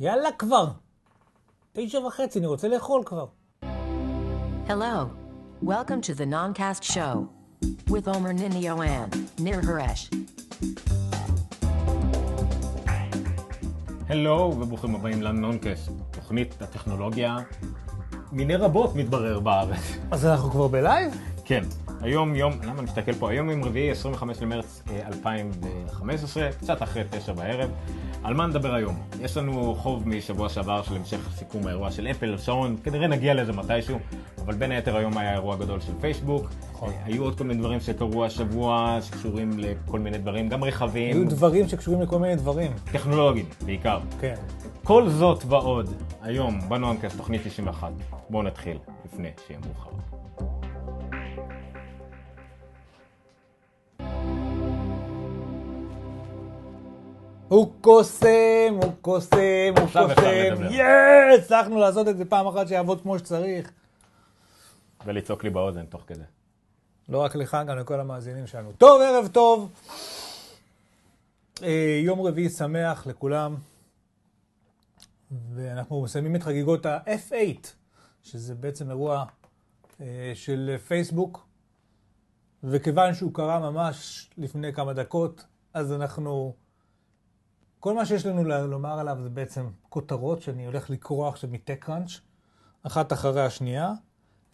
יאללה כבר. תשע וחצי, אני רוצה לאכול כבר. Hello. Welcome to the Noncast Show with Omer Ninio and Nir Haresh. הלו וברוכים הבאים לנונקאסט, תוכנית הטכנולוגיה מיני רבות מתברר בארץ. אז אנחנו כבר בלייב? כן, היום יום, למה אני מסתכל פה? היום יום רביעי 25 למרץ אה, 2015, קצת אחרי תשע בערב. על מה נדבר היום? יש לנו חוב משבוע שעבר של המשך סיכום האירוע של אפל, שעון, כנראה נגיע לזה מתישהו, אבל בין היתר היום היה אירוע גדול של פייסבוק. נכון. אה, היו עוד כל מיני דברים שקרו השבוע, שקשורים לכל מיני דברים, גם רכבים, היו דברים שקשורים לכל מיני דברים. טכנולוגיים בעיקר. כן. כל זאת ועוד, היום בנונקאסט, תוכנית 91. בואו נתחיל, לפני שיהיה מאוחר. הוא קוסם, הוא קוסם, הוא קוסם. יאה! הצלחנו לעשות את זה פעם אחת שיעבוד כמו שצריך. ולצעוק לי באוזן תוך כדי. לא רק לך, גם לכל המאזינים שלנו. טוב, ערב טוב. אה, יום רביעי שמח לכולם. ואנחנו מסיימים את חגיגות ה-F8, שזה בעצם אירוע אה, של פייסבוק. וכיוון שהוא קרה ממש לפני כמה דקות, אז אנחנו... כל מה שיש לנו לומר עליו זה בעצם כותרות שאני הולך לקרוא עכשיו מטק-קראנץ', אחת אחרי השנייה.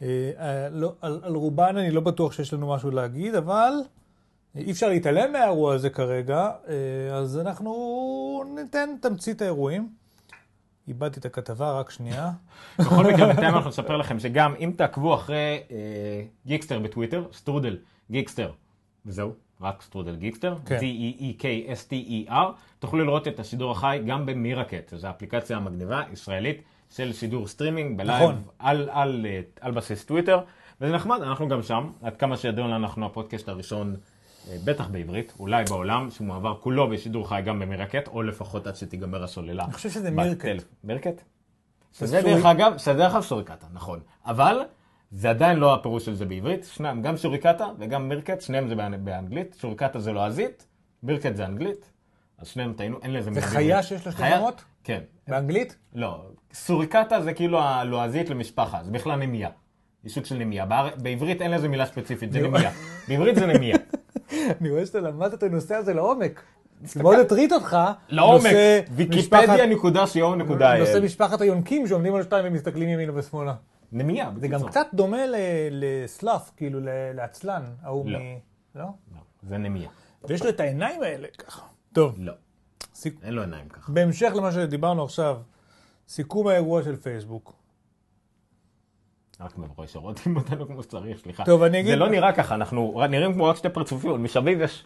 אה, אה, לא, על, על רובן אני לא בטוח שיש לנו משהו להגיד, אבל אי אפשר להתעלם מהאירוע הזה כרגע, אה, אז אנחנו ניתן תמצית האירועים. איבדתי את הכתבה, רק שנייה. בכל מקרה, בינתיים אנחנו נספר לכם שגם אם תעקבו אחרי אה, Geekster בטוויטר, סטרודל Geekster, וזהו, רק סטרודל Geekster, כן. G-E-E-K-S-T-E-R, תוכלו לראות את השידור החי גם ב-Meerkat, זו האפליקציה המגניבה, ישראלית, של שידור סטרימינג בלייב, נכון. על, על, אה, על בסיס טוויטר, וזה נחמד, אנחנו גם שם, עד כמה שידוע לנו, אנחנו הפודקאסט הראשון, אה, בטח בעברית, אולי בעולם, שהוא מעבר כולו בשידור חי גם ב-Meerkat, או לפחות עד שתיגמר הסוללה. אני חושב שזה Meerkat. Meerkat? שזה דרך אגב, שזה דרך אגב סוריקטה, נכון. אבל זה עדיין לא הפירוש של זה בעברית, שניים, גם שוריקטה וגם מירקט, שניהם זה באנ- באנגלית, שוריקטה זה לועזית, מירקט זה אנגלית, אז שניהם טעינו, אין לזה זה מילה חיה בעברית. שיש לה שתי חיה- רמות? כן. באנגלית? לא, סוריקטה זה כאילו הלועזית למשפחה, זה בכלל נמיה. היא סוג של נמיה. באר... בעברית אין לזה מילה ספציפית, זה נמיה. בעברית זה נמיה. אני רואה שאתה למדת את הנושא הזה לעומק. זה מאוד הטריד אותך. לעומק, ויקיפדיה נקודה co נקודה נושא. משפחת היונקים שעומדים על שתיים ומסתכלים ימינה ושמאלה. נמיה, זה גם בקיצור. קצת דומה לסלאף, כאילו לעצלן, ההוא לא. מ... לא? לא, זה נמיה. ויש לו את העיניים האלה ככה. טוב, לא, אין לו עיניים ככה. בהמשך למה שדיברנו עכשיו, סיכום האירוע של פייסבוק. רק מבואי שרואים אותנו כמו שצריך, סליחה. טוב, אני אגיד- זה לא נראה ככה, אנחנו נראים כמו רק שתי פרצופיות, מסביב יש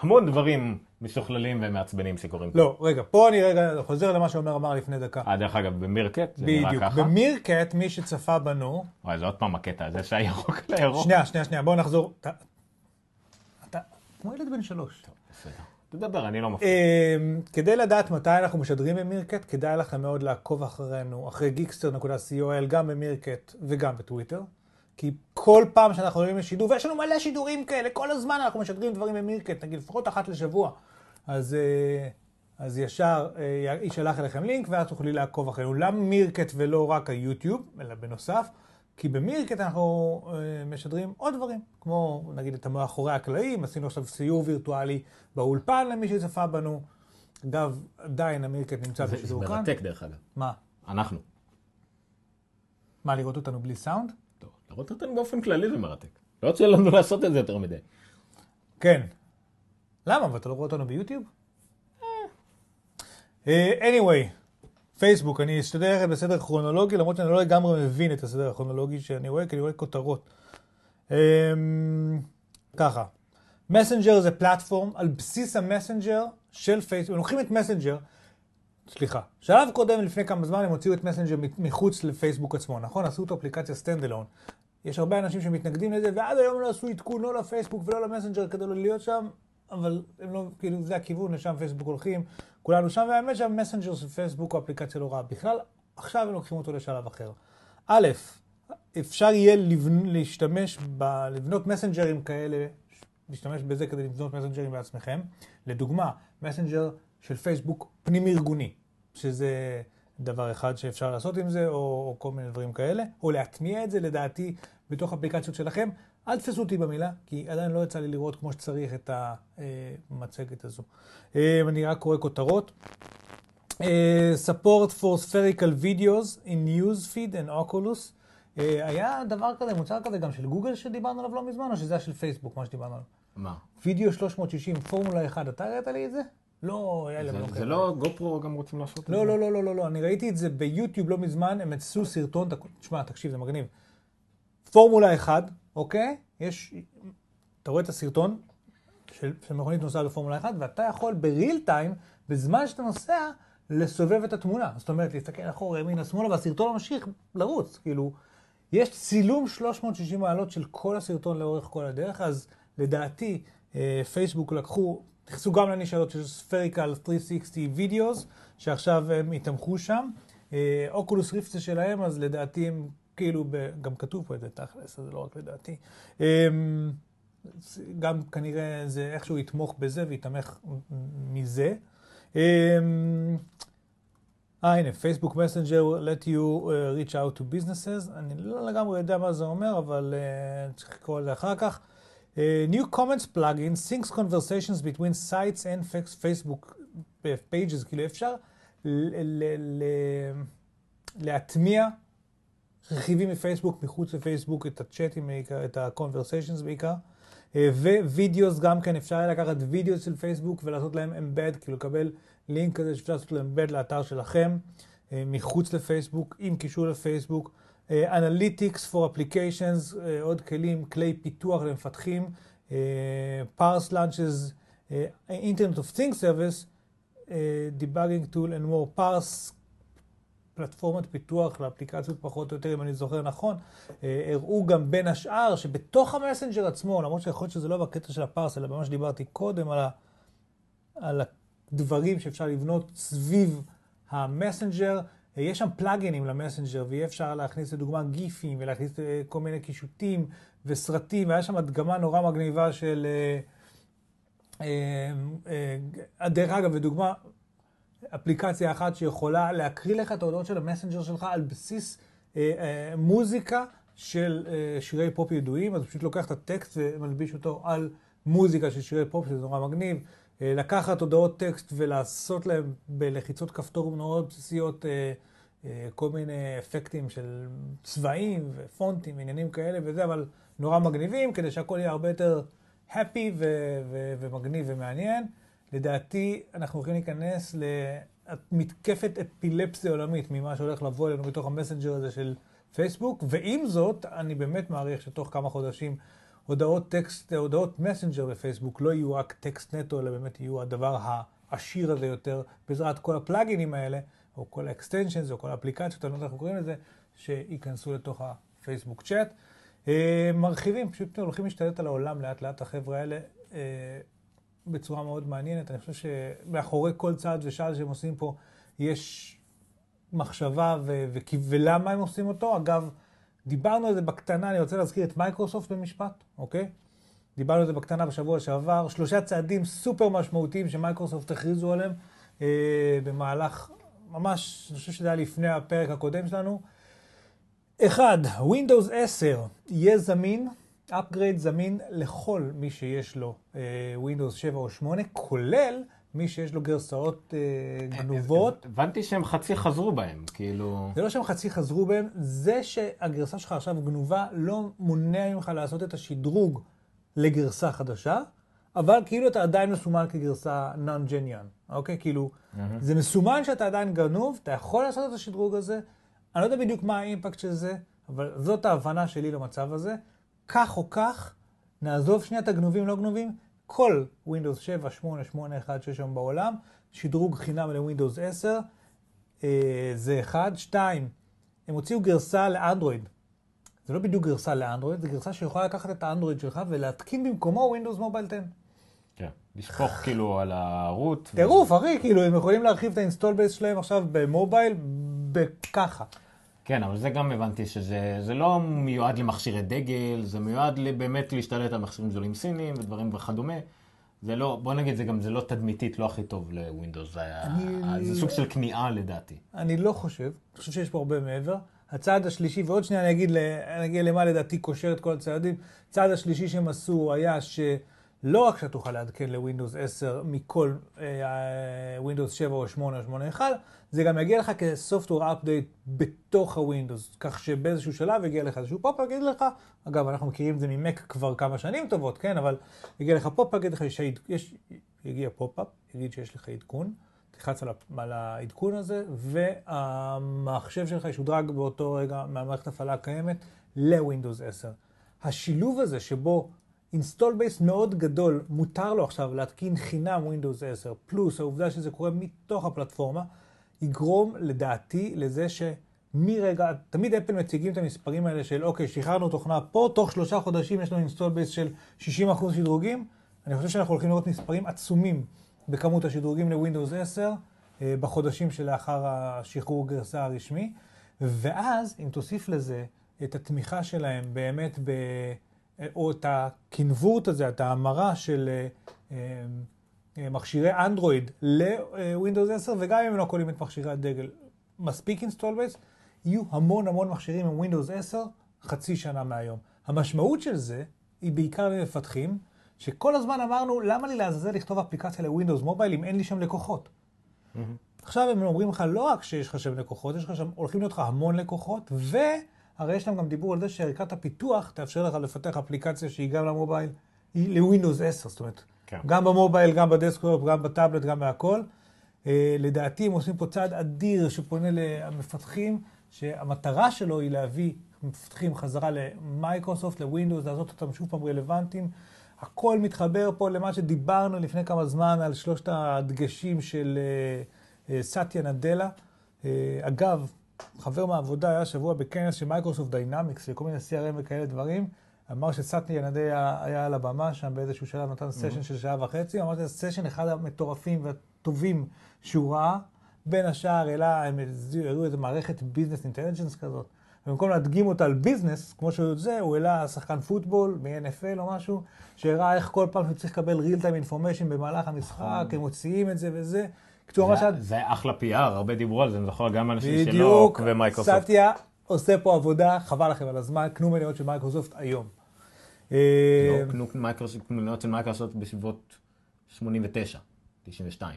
המון דברים משוכללים ומעצבנים שקורים. פה. לא, רגע, פה אני רגע חוזר למה שעומר אמר לפני דקה. אה, דרך אגב, במירקט זה נראה בדיוק. ככה. במירקט, מי שצפה בנו, וואי, זה עוד פעם הקטע הזה שהירוק על הירוק. שנייה, שנייה, שנייה, בואו נחזור. אתה- אתה כמו ילד בן שלוש. בסדר. תדבר, אני לא מפריע. אמ, כדי לדעת מתי אנחנו משדרים במירקט, כדאי לכם מאוד לעקוב אחרינו, אחרי גיקסטר.co.il, גם במירקט וגם בטוויטר. כי כל פעם שאנחנו עולים לשידור, ויש לנו מלא שידורים כאלה, כל הזמן אנחנו משדרים דברים במירקט, נגיד לפחות אחת לשבוע. אז, אה, אז ישר אה, יישלח אליכם לינק, ואז תוכלי לעקוב אחרינו. למה מירקט ולא רק היוטיוב, אלא בנוסף? כי במירקט אנחנו אה, משדרים עוד דברים, כמו נגיד את המאחורי הקלעים, עשינו עכשיו סיור וירטואלי באולפן למי שצפה בנו. אגב, עדיין המירקט נמצא זה זה בשידור כאן. מרתק דרך אגב. מה? אנחנו. מה, לראות אותנו בלי סאונד? טוב, לראות אותנו באופן כללי זה מרתק. לא יוצא לנו לעשות את זה יותר מדי. כן. למה? אבל אתה לא רואה אותנו ביוטיוב? אה, anyway, פייסבוק, אני אשתדל ללכת בסדר כרונולוגי, למרות שאני לא לגמרי מבין את הסדר הכרונולוגי שאני רואה, כי אני רואה כותרות. אמ, ככה, מסנג'ר זה platform, על בסיס המסנג'ר של פייסבוק, לוקחים את מסנג'ר, סליחה, שלב קודם, לפני כמה זמן, הם הוציאו את מסנג'ר מחוץ לפייסבוק עצמו, נכון? עשו את אפליקציה stand alone. יש הרבה אנשים שמתנגדים לזה, ועד היום לא עשו עדכון לא לפייסבוק ולא למסנג'ר כדי לא להיות שם, אבל הם לא, כאילו, זה הכיוון, לשם פייסבוק הולכים, כולנו שם, והאמת שהמסנג'ר של פייסבוק הוא אפליקציה לא רעה בכלל, עכשיו הם לוקחים אותו לשלב אחר. א', אפשר יהיה לבנ... להשתמש, ב... לבנות מסנג'רים כאלה, להשתמש בזה כדי לבנות מסנג'רים בעצמכם. לדוגמה, מסנג'ר של פייסבוק פנים ארגוני, שזה דבר אחד שאפשר לעשות עם זה, או, או כל מיני דברים כאלה, או להטמיע את זה, לדעתי, בתוך אפליקציות שלכם. אל תפסו אותי במילה, כי עדיין לא יצא לי לראות כמו שצריך את המצגת הזו. אה, אני רק קורא כותרות. אה, support for spherical videos in newsfeed and Oculus. אה, היה דבר כזה, מוצר כזה גם של גוגל שדיברנו עליו לא מזמן, או שזה היה של פייסבוק, מה שדיברנו עליו? מה? וידאו 360, פורמולה 1, אתה הראית לי את זה? לא, להם זה- לא זה. לא גופרו גם רוצים לעשות את זה? לא, לא, לא, לא, לא, לא, אני ראיתי את זה ביוטיוב לא מזמן, הם עשו סרטון, תשמע, תקשיב, זה מגניב. פורמולה 1, אוקיי? יש, אתה רואה את הסרטון של, של מכונית נוסעת בפורמולה 1, ואתה יכול בריל טיים, בזמן שאתה נוסע, לסובב את התמונה. זאת אומרת, להסתכל אחורה, ימינה, שמאלה, והסרטון ממשיך לרוץ. כאילו, יש צילום 360 מעלות של כל הסרטון לאורך כל הדרך, אז לדעתי, אה, פייסבוק לקחו, נכנסו גם לנישה של spherical 360 videos, שעכשיו הם יתמכו שם. אה, Oculus Rift זה שלהם, אז לדעתי הם כאילו, ב, גם כתוב פה את זה תכלס, זה לא רק לדעתי. אה, זה גם כנראה זה איכשהו יתמוך בזה ויתמך מזה. אה, אה, הנה, Facebook Messenger let you uh, reach out to businesses. אני לא לגמרי יודע מה זה אומר, אבל uh, צריך לקרוא לזה אחר כך. Uh, new comments plugin syncs conversations between sites and fac- Facebook pages. כאילו אפשר להטמיע רכיבים מפייסבוק מחוץ לפייסבוק, את הצ'אטים בעיקר, את ה-conversations בעיקר. אה, videos גם כן, אפשר לקחת videos של פייסבוק ולעשות להם embed, כאילו לקבל לינק כזה שאפשר לעשות לו embed לאתר שלכם, אה, מחוץ לפייסבוק, עם קישור לפייסבוק. Analytics for Applications, אה, עוד כלים, כלי פיתוח למפתחים, אה, Parse Launches, אה, Internet of Things Service, אה, Debugging Tool and more. Parse פלטפורמת פיתוח לאפליקציות פחות או יותר, אם אני זוכר נכון, אה, הראו גם בין השאר שבתוך המסנג'ר עצמו, למרות שיכול להיות שזה לא בקטע של הפרס, אלא במה שדיברתי קודם, על, ה, על הדברים שאפשר לבנות סביב המסנג'ר, אה, יש שם plugin-ים למסנג'ר, ויהיה אפשר להכניס לדוגמה גיפים, ולהכניס אה, כל מיני קישוטים וסרטים, והיה שם הדגמה נורא מגניבה של... אה, אה, דרך אגב, ודוגמה, אפליקציה אחת שיכולה להקריא לך את ההודעות של המסנג'ר שלך על בסיס מוזיקה של שירי פופ ידועים, אז פשוט לוקח את הטקסט ומלביש אותו על מוזיקה של שירי פופ, שזה נורא מגניב. לקחת הודעות טקסט ולעשות להם בלחיצות כפתור מאוד בסיסיות אה, כל מיני אפקטים של צבעים ופונטים ועניינים כאלה וזה, אבל נורא מגניבים, כדי שהכל יהיה הרבה יותר happy ו- ו- ומגניב ומעניין. לדעתי, אנחנו הולכים להיכנס למתקפת אפילפסיה עולמית ממה שהולך לבוא אלינו בתוך המסנג'ר הזה של פייסבוק, ועם זאת, אני באמת מעריך שתוך כמה חודשים הודעות טקסט, הודעות מסנג'ר בפייסבוק לא יהיו רק טקסט נטו, אלא באמת יהיו הדבר העשיר הזה יותר, בעזרת כל ה-plugin-ים האלה, או כל ה-extensions, או כל האפליקציות, אני לא יודע איך קוראים לזה, שייכנסו לתוך הפייסבוק צ'אט. אה, מרחיבים, פשוט הולכים להשתלט על העולם לאט לאט, החבר'ה האלה. אה, בצורה מאוד מעניינת. אני חושב שמאחורי כל צעד וצעד שהם עושים פה, יש מחשבה ו- ו- ולמה הם עושים אותו. אגב, דיברנו על זה בקטנה, אני רוצה להזכיר את מייקרוסופט במשפט, אוקיי? דיברנו על זה בקטנה בשבוע שעבר. שלושה צעדים סופר משמעותיים שמייקרוסופט הכריזו עליהם אה, במהלך, ממש, אני חושב שזה היה לפני הפרק הקודם שלנו. אחד, Windows 10 יהיה זמין, upgrade זמין לכל מי שיש לו אה, Windows 7 או 8, כולל מי שיש לו גרסאות אה, גנובות. הבנתי שהם חצי חזרו בהם, כאילו... זה לא שהם חצי חזרו בהם, זה שהגרסה שלך עכשיו גנובה לא מונע ממך לעשות את השדרוג לגרסה חדשה, אבל כאילו אתה עדיין מסומן כגרסה non-genuine, אוקיי? כאילו, זה מסומן שאתה עדיין גנוב, אתה יכול לעשות את השדרוג הזה. אני לא יודע בדיוק מה האימפקט של זה, אבל זאת ההבנה שלי למצב הזה. כך או כך, נעזוב שנייה את הגנובים לא גנובים, כל Windows 7, 8, 8, 1 שיש היום בעולם, שדרוג חינם ל-Windows 10, אה, זה אחד. שתיים, הם הוציאו גרסה לאנדרואיד. זה לא בדיוק גרסה לאנדרואיד, זה גרסה שיכולה לקחת את האנדרואיד שלך ולהתקין במקומו Windows Mobile 10. כן. לשפוך כאילו על ה-root. טירוף, אחי, כאילו, הם יכולים להרחיב את ה-install base שלהם עכשיו במובייל, בככה. כן, אבל זה גם הבנתי שזה זה לא מיועד למכשירי דגל, זה מיועד באמת להשתלט על מכשירים גדולים סינים ודברים וכדומה. זה לא, בוא נגיד, זה גם, זה לא תדמיתית, לא הכי טוב ל-Windows, זה סוג של כניעה לדעתי. אני לא חושב, אני חושב שיש פה הרבה מעבר. הצעד השלישי, ועוד שנייה אני אגיד, אני אגיד למה לדעתי קושר את כל הצעדים, הצעד השלישי שהם עשו היה שלא רק שאתה תוכל לעדכן ל-Windows 10 מכל Windows 7 או 8 או 8.1, זה גם יגיע לך כ-software update בתוך ה-Windows, כך שבאיזשהו שלב יגיע לך איזשהו פופ, יגיד לך, אגב, אנחנו מכירים את זה ממק כבר כמה שנים טובות, כן, אבל יגיע לך פופ, יגיד לך שהעד- יש, יגיע pop-up, יגיד שיש לך עדכון, תלחץ על, על העדכון הזה, והמחשב שלך ישודרג באותו רגע מהמערכת הפעלה הקיימת ל-Windows 10. השילוב הזה שבו install base מאוד גדול, מותר לו עכשיו להתקין חינם Windows 10, פלוס העובדה שזה קורה מתוך הפלטפורמה, יגרום לדעתי לזה שמרגע, תמיד אפל מציגים את המספרים האלה של אוקיי, שחררנו תוכנה פה, תוך שלושה חודשים יש לנו install base של 60% שדרוגים. אני חושב שאנחנו הולכים לראות מספרים עצומים בכמות השדרוגים ל-Windows 10 אה, בחודשים שלאחר השחרור גרסה הרשמי, ואז אם תוסיף לזה את התמיכה שלהם באמת ב... או את ה-convert הזה, את ההמרה של אה, אה, מכשירי אנדרואיד ל-Windows 10, וגם אם הם לא כוללים את מכשירי הדגל, מספיק install base, יהיו המון המון מכשירים עם Windows 10 חצי שנה מהיום. המשמעות של זה היא בעיקר למפתחים, שכל הזמן אמרנו, למה לי לעזאזל לכתוב אפליקציה לווינדוס מובייל אם אין לי שם לקוחות? עכשיו הם אומרים לך, לא רק שיש לך שם לקוחות, יש לך שם, הולכים להיות לך המון לקוחות, והרי יש להם גם דיבור על זה שערכת הפיתוח תאפשר לך לפתח אפליקציה שהיא גם למובייל, היא לווינדוס 10, זאת אומרת, כן. גם במובייל, גם בדסקטופ, גם בטאבלט, גם בהכל. אה, לדעתי הם עושים פה צעד אדיר שפונה למפתחים, שהמטרה שלו היא להביא מפתחים חזרה למייקרוסופט, לווינדוס, לעשות אותם שוב פעם רלוונטיים. הכל מתחבר פה למה שדיברנו לפני כמה זמן על שלושת הדגשים של אה, אה, סאטיה נאדלה. אה, אגב, חבר מהעבודה היה שבוע בכנס של מייקרוסופט דיינמיקס וכל מיני CRM וכאלה דברים. אמר שסאטיה נאדלה היה על הבמה שם באיזשהו שלב, נתן סשן של שעה וחצי, אמרתי, זה סשן אחד המטורפים והטובים שהוא ראה. בין השאר העלה, הם הראו איזה מערכת business intelligence כזאת. ובמקום להדגים אותה על business, כמו שהוא זה, הוא העלה שחקן פוטבול מ-NFL או משהו, שהראה איך כל פעם שהוא צריך לקבל real time information במהלך המשחק, הם מוציאים את זה וזה. זה- עד... זה אחלה PR, הרבה דיברו על זה, אני זוכר גם אנשים שלא בדיוק, עוקבי מייקרוסופט. סאטיה עושה פה עבודה, חבל לכם על הזמן, קנו מניות של מייקרוסופט היום. אה, לא, מייקרוסופט, קנו מניות של מייקרוסופט בסביבות 89, 92.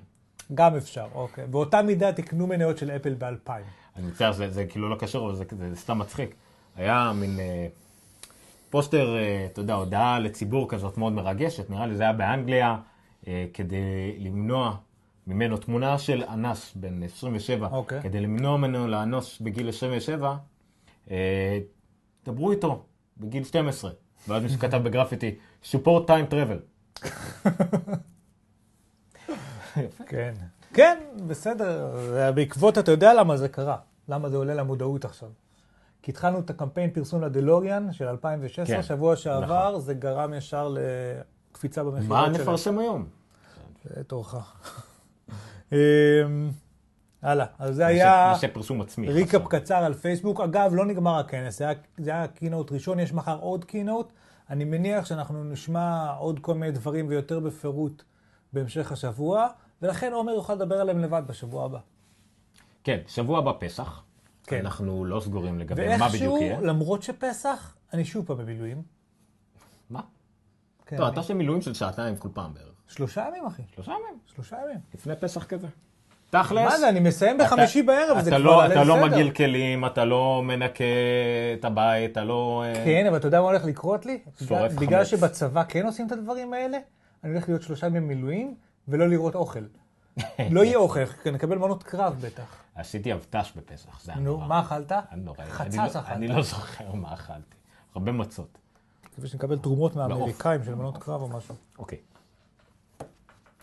גם אפשר, אוקיי. באותה מידה תקנו מניות של אפל ב-2000. אני מצטער, זה, זה כאילו לא קשור, אבל זה, זה, זה סתם מצחיק. היה מין אה, פוסטר, אה, אתה יודע, הודעה לציבור כזאת מאוד מרגשת, נראה לי זה היה באנגליה, אה, כדי למנוע ממנו תמונה של אנס בן 27, אוקיי. כדי למנוע ממנו לאנוס בגיל 27, אה, דברו איתו בגיל 12. ואז מישהו כתב בגרפיטי, support time travel. כן. כן, בסדר. בעקבות, אתה יודע למה זה קרה. למה זה עולה למודעות עכשיו. כי התחלנו את הקמפיין פרסום לדלוריאן של 2016, כן, שבוע שעבר, נכון. זה גרם ישר לקפיצה במחירות מה שלהם. נפרסם היום? זה תורך. אמ, הלאה, אז זה היה נעשה פרסום עצמי. ריקאפ חסר. קצר על פייסבוק. אגב, לא נגמר הכנס, זה היה, זה היה קינוט ראשון, יש מחר עוד קינוט. אני מניח שאנחנו נשמע עוד כל מיני דברים ויותר בפירוט בהמשך השבוע, ולכן עומר יוכל לדבר עליהם לבד בשבוע הבא. כן, שבוע הבא פסח. כן. אנחנו לא סגורים לגבי מה בדיוק ואיכשהו, יהיה. למרות שפסח, אני שוב פעם במילואים. מה? כן, טוב, אני- אתה עושה מילואים של שעתיים כל פעם בערך. שלושה ימים, אחי. שלושה ימים. שלושה ימים. לפני פסח כזה. תכלס. מה זה, אני מסיים בחמישי אתה- בערב, זה אתה כבר לא- עלי אתה לא לסדר. מגעיל כלים, אתה לא מנקה את הבית, אתה לא... אה, כן, אבל אתה יודע מה הולך לקרות לי? שורף בגלל חמץ. שבצבא כן עושים את הדברים האלה, אני הולך להיות שלושה ימים מילואים ולא לראות אוכל. לא יהיה אוכל, כי נקבל מנות קרב בטח. עשיתי אבט"ש בפסח, זה היה נו, נורא. מה אכלת? נורא. חצץ לא- אכלת. אני לא זוכר מה אכלתי. הרבה מצות. מקווה שנקבל תרומות מהאמריקאים של מנות קרב או משהו. אוקיי.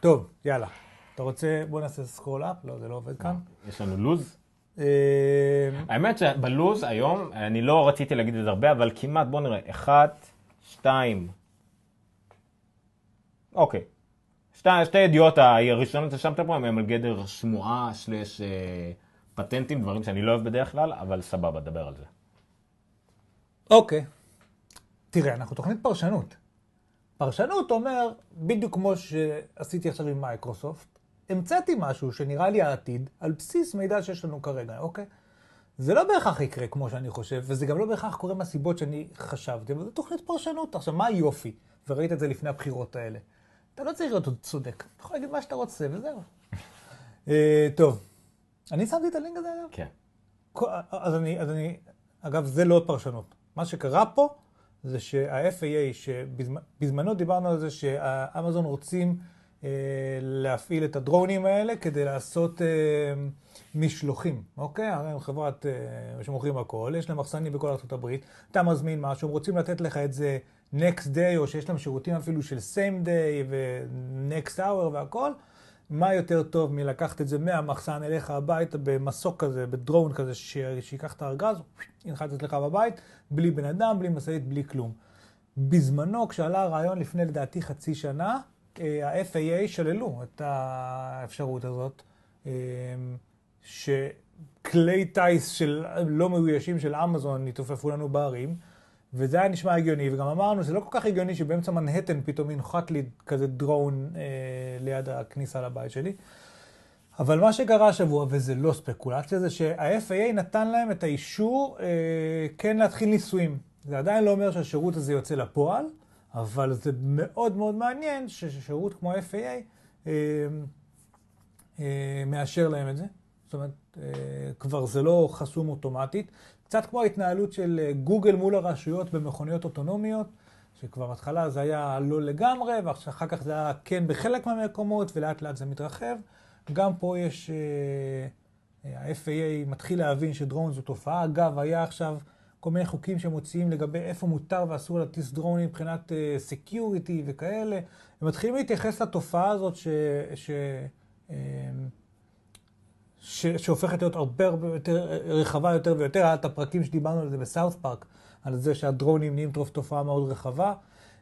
טוב, יאללה. אתה רוצה, בוא נעשה סקרול אפ? לא, זה לא עובד כאן. יש לנו לו"ז. אה, האמת שבלו"ז היום, אני לא רציתי להגיד את זה הרבה, אבל כמעט, בוא נראה, אחת, שתיים, אוקיי. שתי, שתי ידיעות הראשונות ששמת פה הם על גדר שמועה סלש אה, פטנטים, דברים שאני לא אוהב בדרך כלל, אבל סבבה, דבר על זה. אוקיי. תראה, אנחנו תוכנית פרשנות. פרשנות אומר, בדיוק כמו שעשיתי עכשיו עם מייקרוסופט, המצאתי משהו שנראה לי העתיד על בסיס מידע שיש לנו כרגע, אוקיי? זה לא בהכרח יקרה כמו שאני חושב, וזה גם לא בהכרח קורה מהסיבות שאני חשבתי, אבל זו תוכנית פרשנות. עכשיו, מה היופי? וראית את זה לפני הבחירות האלה. אתה לא צריך להיות עוד צודק, אתה יכול להגיד מה שאתה רוצה, וזהו. אה, טוב, אני שמתי את הלינק הזה אגב? כן. אז אני, אז אני, אגב, זה לא פרשנות. מה שקרה פה זה שה-FAA, שבזמנו דיברנו על זה שהאמזון רוצים אה, להפעיל את הדרונים האלה כדי לעשות אה, משלוחים, אוקיי? הרי הם חברת אה, שמוכרים הכל, יש להם מחסנים בכל ארצות הברית, אתה מזמין משהו, הם רוצים לתת לך את זה next day, או שיש להם שירותים אפילו של same day ו-next hour והכל. מה יותר טוב מלקחת את זה מהמחסן אליך הביתה במסוק כזה, בדרון כזה, ש- שיקח את הארגז, ינחת אצלך בבית, בלי בן אדם, בלי משאית, בלי כלום. בזמנו, כשעלה הרעיון לפני לדעתי חצי שנה, אה, ה-FAA שללו את האפשרות הזאת, אה, שכלי טיס של לא מאוישים של אמזון יתופפו לנו בערים, וזה היה נשמע הגיוני, וגם אמרנו שזה לא כל כך הגיוני שבאמצע מנהטן פתאום ינחת לי כזה דרון אה, ליד הכניסה לבית שלי. אבל מה שקרה השבוע, וזה לא ספקולציה, זה שה-FAA נתן להם את האישור אה, כן להתחיל ניסויים. זה עדיין לא אומר שהשירות הזה יוצא לפועל, אבל זה מאוד מאוד מעניין ששירות כמו FAA אה, אה, מאשר להם את זה. זאת אומרת, אה, כבר זה לא חסום אוטומטית. קצת כמו ההתנהלות של אה, גוגל מול הרשויות במכוניות אוטונומיות, שכבר בהתחלה זה היה לא לגמרי, ואחר כך זה היה כן בחלק מהמקומות, ולאט לאט זה מתרחב. גם פה יש, אה, ה-FAA מתחיל להבין שדרון זו תופעה. אגב, היה עכשיו כל מיני חוקים שמוציאים לגבי איפה מותר ואסור להטיס דרונים מבחינת security וכאלה. הם מתחילים להתייחס לתופעה הזאת ש... ש... אה, ש... שהופכת להיות הרבה הרבה יותר רחבה יותר ויותר. היה את הפרקים שדיברנו על זה בסאות' פארק, על זה שהדרונים נהיים טרוף תופעה מאוד רחבה.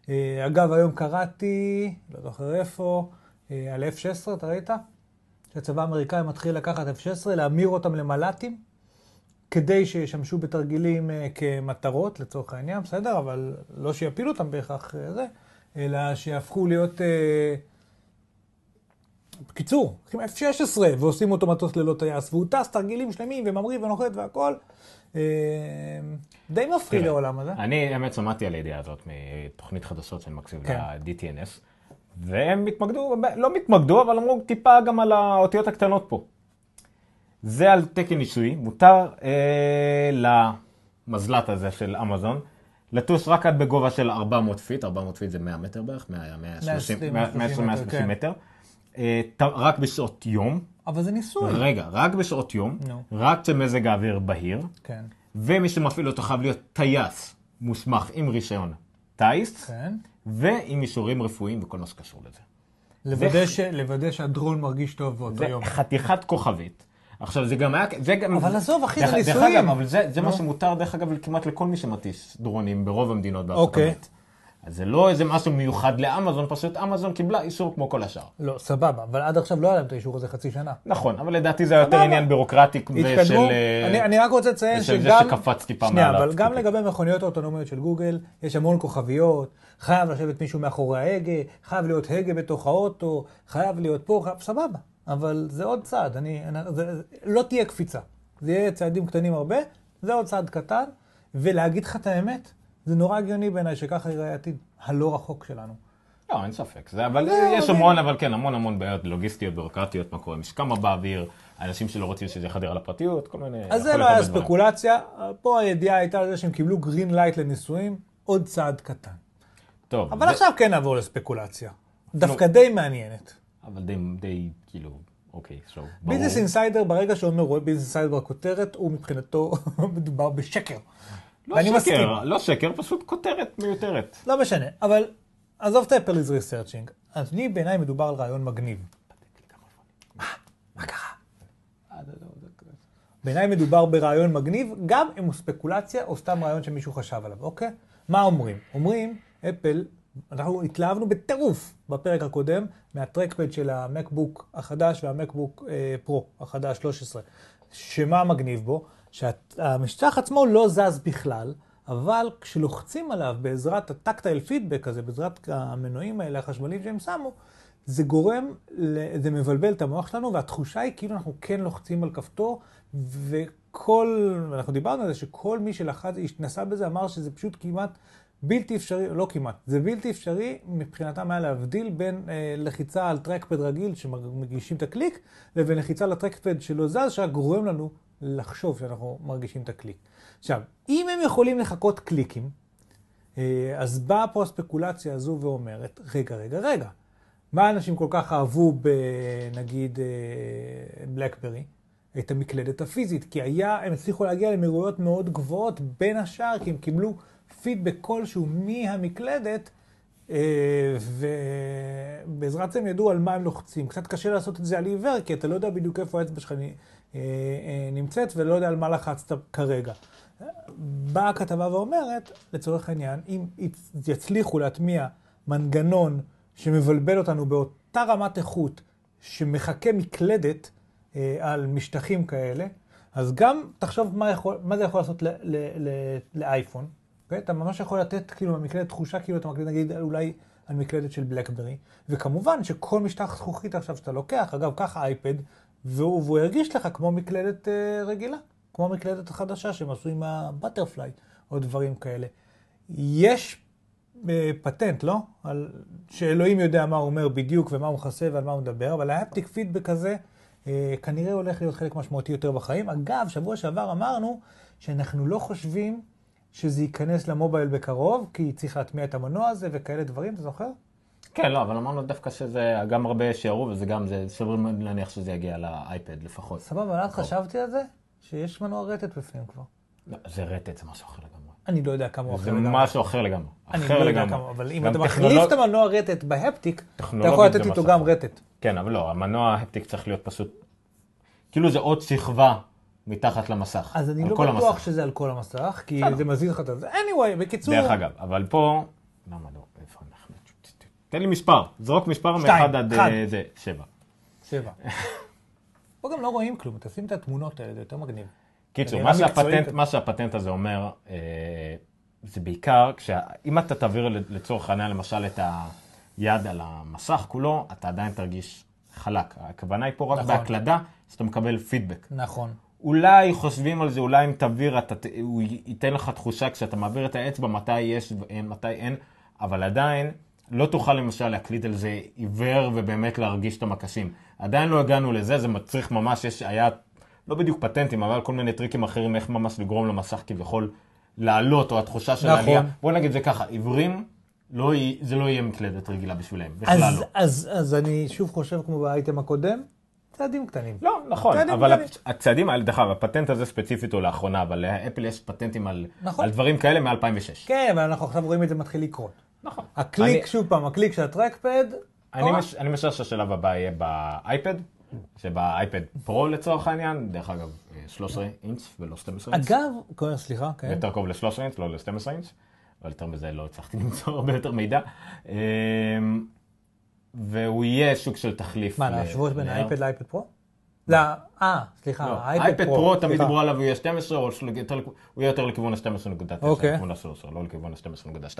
אה, אגב, היום קראתי, לא זוכר איפה, אה, על F-16, אתה ראית? שהצבא האמריקאי מתחיל לקחת F-16, להמיר אותם למל"טים, כדי שישמשו בתרגילים אה, כמטרות, לצורך העניין, בסדר? אבל לא שיפילו אותם בהכרח אה, זה, אלא שיהפכו להיות... בקיצור, לוקחים F-16 ועושים אותו מטוס ללא טייס, והוא טס תרגילים שלמים וממריא ונוחת והכל. אה, די מפחיד העולם הזה. אני האמת שמעתי על הידיעה הזאת מתוכנית חדשות שאני מקשיב כן. ל-DTNS, והם התמקדו, לא מתמקדו, אבל אמרו טיפה גם על האותיות הקטנות פה. זה על תקן ניסוי, מותר אה, למזל"ט הזה של אמזון לטוס רק עד בגובה של 400 feet, 400 feet זה 100 מטר בערך, 100, 130, 120, 120, 130 כן. מטר, ת- רק בשעות יום, אבל זה ניסוי. רגע, רק בשעות יום, נו. רק כשמזג האוויר בהיר, כן, ומי שמפעיל אותו חייב להיות טייס מוסמך עם רישיון טיס, כן. ועם אישורים רפואיים וכל מה שקשור לזה. לוודא, ש... לוודא שהדרון מרגיש טוב באותו זה יום. חתיכת כוכבית. עכשיו זה גם היה, זה גם... אבל עזוב, אחי, דרך- זה דרך ניסויים. אגב, אבל זה, זה מה נו. שמותר דרך אגב כמעט לכל מי שמטיס דרונים ברוב המדינות בארצות אוקיי. הברית. אז זה לא איזה משהו מיוחד לאמזון, פשוט אמזון קיבלה אישור כמו כל השאר. לא, סבבה, אבל עד עכשיו לא היה להם את האישור הזה חצי שנה. נכון, אבל לדעתי זה היה יותר. עניין בירוקרטי ושל... אה, אני, אני רק רוצה לציין ושל זה שגם... שקפץ טיפה שנייה, מעל אבל גם הפסקופית. לגבי מכוניות האוטונומיות של גוגל, יש המון כוכביות, חייב לשבת מישהו מאחורי ההגה, חייב להיות הגה בתוך האוטו, חייב להיות פה, חייב... סבבה. אבל זה עוד צעד, אני... אני זה, לא תהיה קפיצה. זה יהיה צעדים קטנים הרבה, זה עוד צעד קטן, ולהגיד לך את האמת, זה נורא הגיוני בעיניי שככה ייראה העתיד הלא רחוק שלנו. לא, אין ספק. זה, אבל לא, יש אבל- המון, אבל כן, המון המון בעיות לוגיסטיות, ביורוקרטיות, מה קורה, משכמה באוויר, אנשים שלא רוצים שזה יחדר על הפרטיות, כל מיני... אז זה לא היה. ספקולציה, פה הידיעה הייתה על זה שהם קיבלו green light לניסויים, עוד צעד קטן. טוב, אבל זה- עכשיו כן נעבור לספקולציה. דווקא די מעניינת. אבל די, די, כאילו, אוקיי, שוב, ברור. ביזנס אינסיידר, ברגע שאומר רואה Business Insider בכותרת, הוא מבחינתו מדובר בשקר. לא ואני שקר, מסכים. לא שקר, פשוט כותרת מיותרת. לא משנה, אבל עזוב את ה Apple is researching. אז לי בעיניי מדובר על רעיון מגניב. מה? מה קרה? בעיניי מדובר ברעיון מגניב, גם אם הוא ספקולציה או סתם רעיון שמישהו חשב עליו, אוקיי? מה אומרים? אומרים, אפל, אנחנו התלהבנו בטירוף בפרק הקודם מהטרקפד של המקבוק החדש והמקבוק אה, פרו החדש 13. שמה מגניב בו? שהמשטח עצמו לא זז בכלל, אבל כשלוחצים עליו בעזרת הטקטייל פידבק הזה, בעזרת המנועים האלה החשמליים שהם שמו, זה גורם, זה מבלבל את המוח שלנו, והתחושה היא כאילו אנחנו כן לוחצים על כפתור, וכל, אנחנו דיברנו על זה שכל מי שלחץ, התנסה בזה, אמר שזה פשוט כמעט בלתי אפשרי, לא כמעט, זה בלתי אפשרי מבחינתם היה להבדיל בין אה, לחיצה על טרקפד רגיל שמגישים את הקליק, לבין לחיצה על הטרקפד שלא זז, שרק גורם לנו לחשוב שאנחנו מרגישים את הקליק. עכשיו, אם הם יכולים לחכות קליקים, אה, אז באה פה הספקולציה הזו ואומרת, רגע, רגע, רגע, מה אנשים כל כך אהבו בנגיד בלקברי? את המקלדת הפיזית, כי היה, הם הצליחו להגיע למהירויות מאוד גבוהות, בין השאר כי הם קיבלו פידבק כלשהו מהמקלדת, אה, ובעזרת זה הם ידעו על מה הם לוחצים. קצת קשה לעשות את זה על עיוור, כי אתה לא יודע בדיוק איפה האצבע שלך אה, אה, נמצאת, ולא יודע על מה לחצת כרגע. באה הכתבה ואומרת, לצורך העניין, אם יצליחו להטמיע מנגנון שמבלבל אותנו באותה רמת איכות שמחכה מקלדת אה, על משטחים כאלה, אז גם תחשוב מה, יכול, מה זה יכול לעשות ל, ל, ל, לאייפון. Okay? אוקיי? אתה ממש יכול לתת כאילו במקלדת תחושה כאילו אתה מקליט נגיד אולי על מקלדת של בלקברי, וכמובן שכל משטח זכוכית עכשיו שאתה לוקח, אגב קח אייפד, והוא, והוא ירגיש לך כמו מקלדת אה, רגילה, כמו מקלדת חדשה שהם עשו עם הבטרפליי או דברים כאלה. יש פטנט, לא? על, שאלוהים יודע מה הוא אומר בדיוק ומה הוא מכסה ועל מה הוא מדבר, אבל ההפטיק פידבק הזה אה, כנראה הולך להיות חלק משמעותי יותר בחיים. אגב, שבוע שעבר אמרנו שאנחנו לא חושבים שזה ייכנס למובייל בקרוב, כי צריך להטמיע את המנוע הזה וכאלה דברים, אתה זוכר? כן, לא, אבל אמרנו דווקא שזה, גם הרבה שיערו, וזה גם, זה סביר להניח שזה יגיע לאייפד לפחות. סבבה, אבל חשבתי על זה, שיש מנוע רטט בפנים כבר. לא, זה רטט, זה משהו אחר לגמרי. אני לא יודע כמה הוא אחר זה לגמרי. משהו אחר לגמרי. אני אחר לא יודע. כמה, אבל אם אתה טכנולוג- מחליף את המנוע רטט בהפטיק, אתה יכול לתת זה איתו גם. רטט. כן, אבל לא, המנוע ההפטיק צריך להיות פשוט, כאילו זה עוד שכבה מתחת למסך. אז אני לא בטוח. שזה על כל המסך, כי. זה מזיז לך את זה. anyway, בקיצור, דרך אגב, אבל פה, למה? תן לי מספר, זרוק מספר שתיים, מאחד עד אחד. אה, זה, שבע. שבע. פה גם לא רואים כלום, תשים את התמונות האלה, זה יותר מגניב. קיצור, מה שהפטנט. מה שהפטנט הזה אומר, אה, זה בעיקר, כשה- אם אתה תעביר לצורך העניין למשל את היד על המסך כולו, אתה עדיין תרגיש חלק. הכוונה היא פה רק נכון. בהקלדה, שאתה מקבל פידבק. נכון. אולי חושבים על זה, אולי אם תעביר, אתה, הוא ייתן לך תחושה כשאתה מעביר את האצבע מתי יש ואין, מתי אין, אבל עדיין לא תוכל למשל להקליד על זה עיוור ובאמת להרגיש את המקשים. עדיין לא הגענו לזה, זה מצריך ממש, יש, היה לא בדיוק פטנטים, אבל כל מיני טריקים אחרים איך ממש לגרום למסך כביכול לעלות, או התחושה של נכון. העלייה. בוא נגיד זה ככה, עיוורים, לא, זה לא יהיה מקלדת רגילה בשבילם, בכלל אז, לא. אז, אז אני שוב חושב כמו באייטם הקודם, צעדים קטנים. לא, נכון, צעדים אבל קטנים. הצעדים האלה, דרך אגב, הפטנט הזה ספציפית הוא לאחרונה, אבל לאפל יש פטנטים על, נכון. על דברים כאלה מ-2006. כן, אבל אנחנו עכשיו רואים את זה מתחיל לקרות. נכון. הקליק, אני- שוב פעם, הקליק של ה trackpad, אני. מש, אני משער שהשלב הבא יהיה באייפד, שבאייפד פרו לצורך העניין, דרך אגב, אה, 13 אינץ' ולא 12 אינץ'. אגב, סליחה, כן. יותר קרוב ל-13 אינץ', לא ל-12 אינץ', אבל יותר מזה לא הצלחתי למצוא הרבה יותר מידע. אמ, והוא יהיה סוג של תחליף. מה, להשוות בין ל- האייפד לאייפד פרו? לא, אה, סליחה, לא, האייפד אייפד פרו. פרו תמיד. דיברו עליו, הוא יהיה 12, או של- יותר לכ- הוא יהיה יותר לכיוון ה-12.9, אוקיי. לכיוון ה-13, לא לכיוון ה-12.2.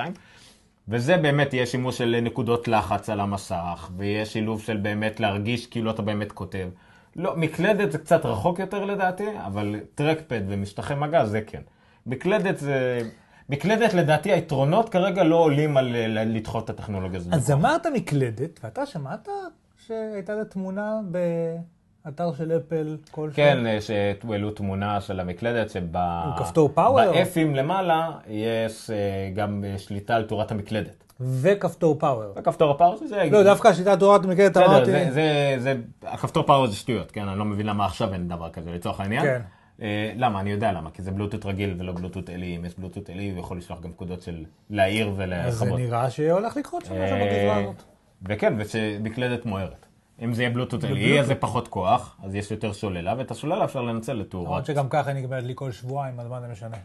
וזה באמת יהיה שימוש של נקודות לחץ על המסך, ויהיה שילוב של באמת להרגיש כאילו אתה באמת כותב. לא, מקלדת זה קצת רחוק יותר לדעתי, אבל טרקפד ומשטחי מגע זה כן. מקלדת זה... מקלדת לדעתי היתרונות כרגע לא עולים על לדחות את הטכנולוגיה הזאת. אז אמרת מקלדת, ואתה שמעת שהייתה לה תמונה באתר של אפל כלשהו? כן, אה, שהעלו תמונה של המקלדת שב... עם כפתור power? באפים למעלה יש אה, גם אה, שליטה על תורת המקלדת. וכפתור פאוור. וכפתור הפאוור שזה... לא, דווקא השיטת תורת המקלדת בסדר, אמרתי... זה, זה, זה, הכפתור פאוור זה שטויות, כן? אני לא מבין למה עכשיו אין דבר כזה לצורך העניין. כן. למה? אני יודע למה, כי זה בלוטות רגיל ולא בלוטות אלי. אם יש בלוטות אלי, הוא יכול לשלוח גם פקודות של להעיר אז זה. נראה שהולך לקרות שם משהו בגזרה הזאת. וכן, ושמקלדת מוארת. אם זה יהיה בלוטות אלי, אז זה פחות כוח, אז יש יותר סוללה, ואת הסוללה אפשר לנצל לתאורות. למרות שגם ככה נגמרת לי כל שבועיים, אז מה זה משנה?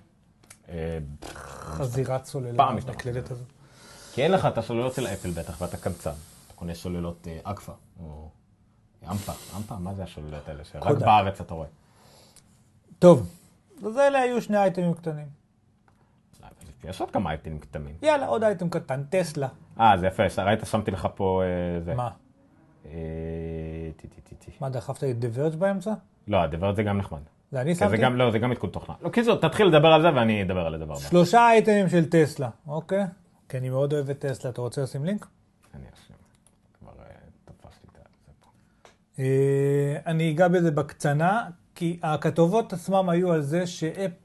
אה, חזירת סוללה פעם. במקלדת הזאת. כי אין לך את הסוללות של אפל בטח, ואתה קמצן. אתה קונה סוללות אה, אגפה, או אמפה. אמפה? מה זה הסוללות האלה? שרק. בארץ אתה רואה. טוב, אז אלה היו שני אייטמים קטנים. יש עוד כמה אייטמים קטנים. יאללה, עוד אייטם קטן, טסלה. אה, זה יפה, ראית, שמתי לך פה... אה. מה? מה, דחפת דה ורג' באמצע? לא, הדבר זה גם נחמד. זה אני שמתי? גם, לא, זה גם עדכון תוכנה. לא, קיצור, תתחיל לדבר על זה ואני אדבר על הדבר הבא. שלושה אייטמים של טסלה, אוקיי? כי אני מאוד אוהב את טסלה. אתה רוצה לשים לינק? אני אשם. כבר אה, תפסתי את זה פה. אה, אני אגע בזה בקצנה, כי הכתובות עצמם היו על זה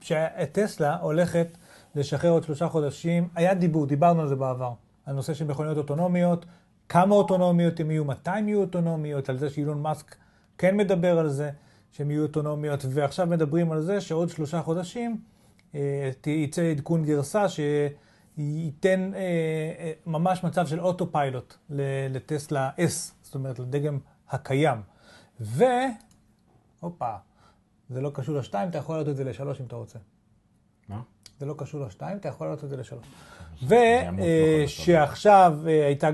שטסלה הולכת לשחרר עוד שלושה חודשים. היה דיבור, דיברנו על זה בעבר, על נושא של מכוניות אוטונומיות, כמה אוטונומיות הן יהיו, מתי הן יהיו אוטונומיות, על זה שאילון מאסק כן מדבר על זה, שהן יהיו אוטונומיות, ועכשיו מדברים על זה שעוד שלושה חודשים אה, יצא עדכון גרסה שייתן אה, אה, ממש מצב של אוטו פיילוט לטסלה S, זאת אומרת לדגם הקיים. ו... הופה, זה לא קשור לשתיים, אתה יכול להעלות את זה לשלוש אם אתה רוצה. מה? זה לא קשור לשתיים, אתה יכול להעלות את זה לשלוש. עמוד לא ושעכשיו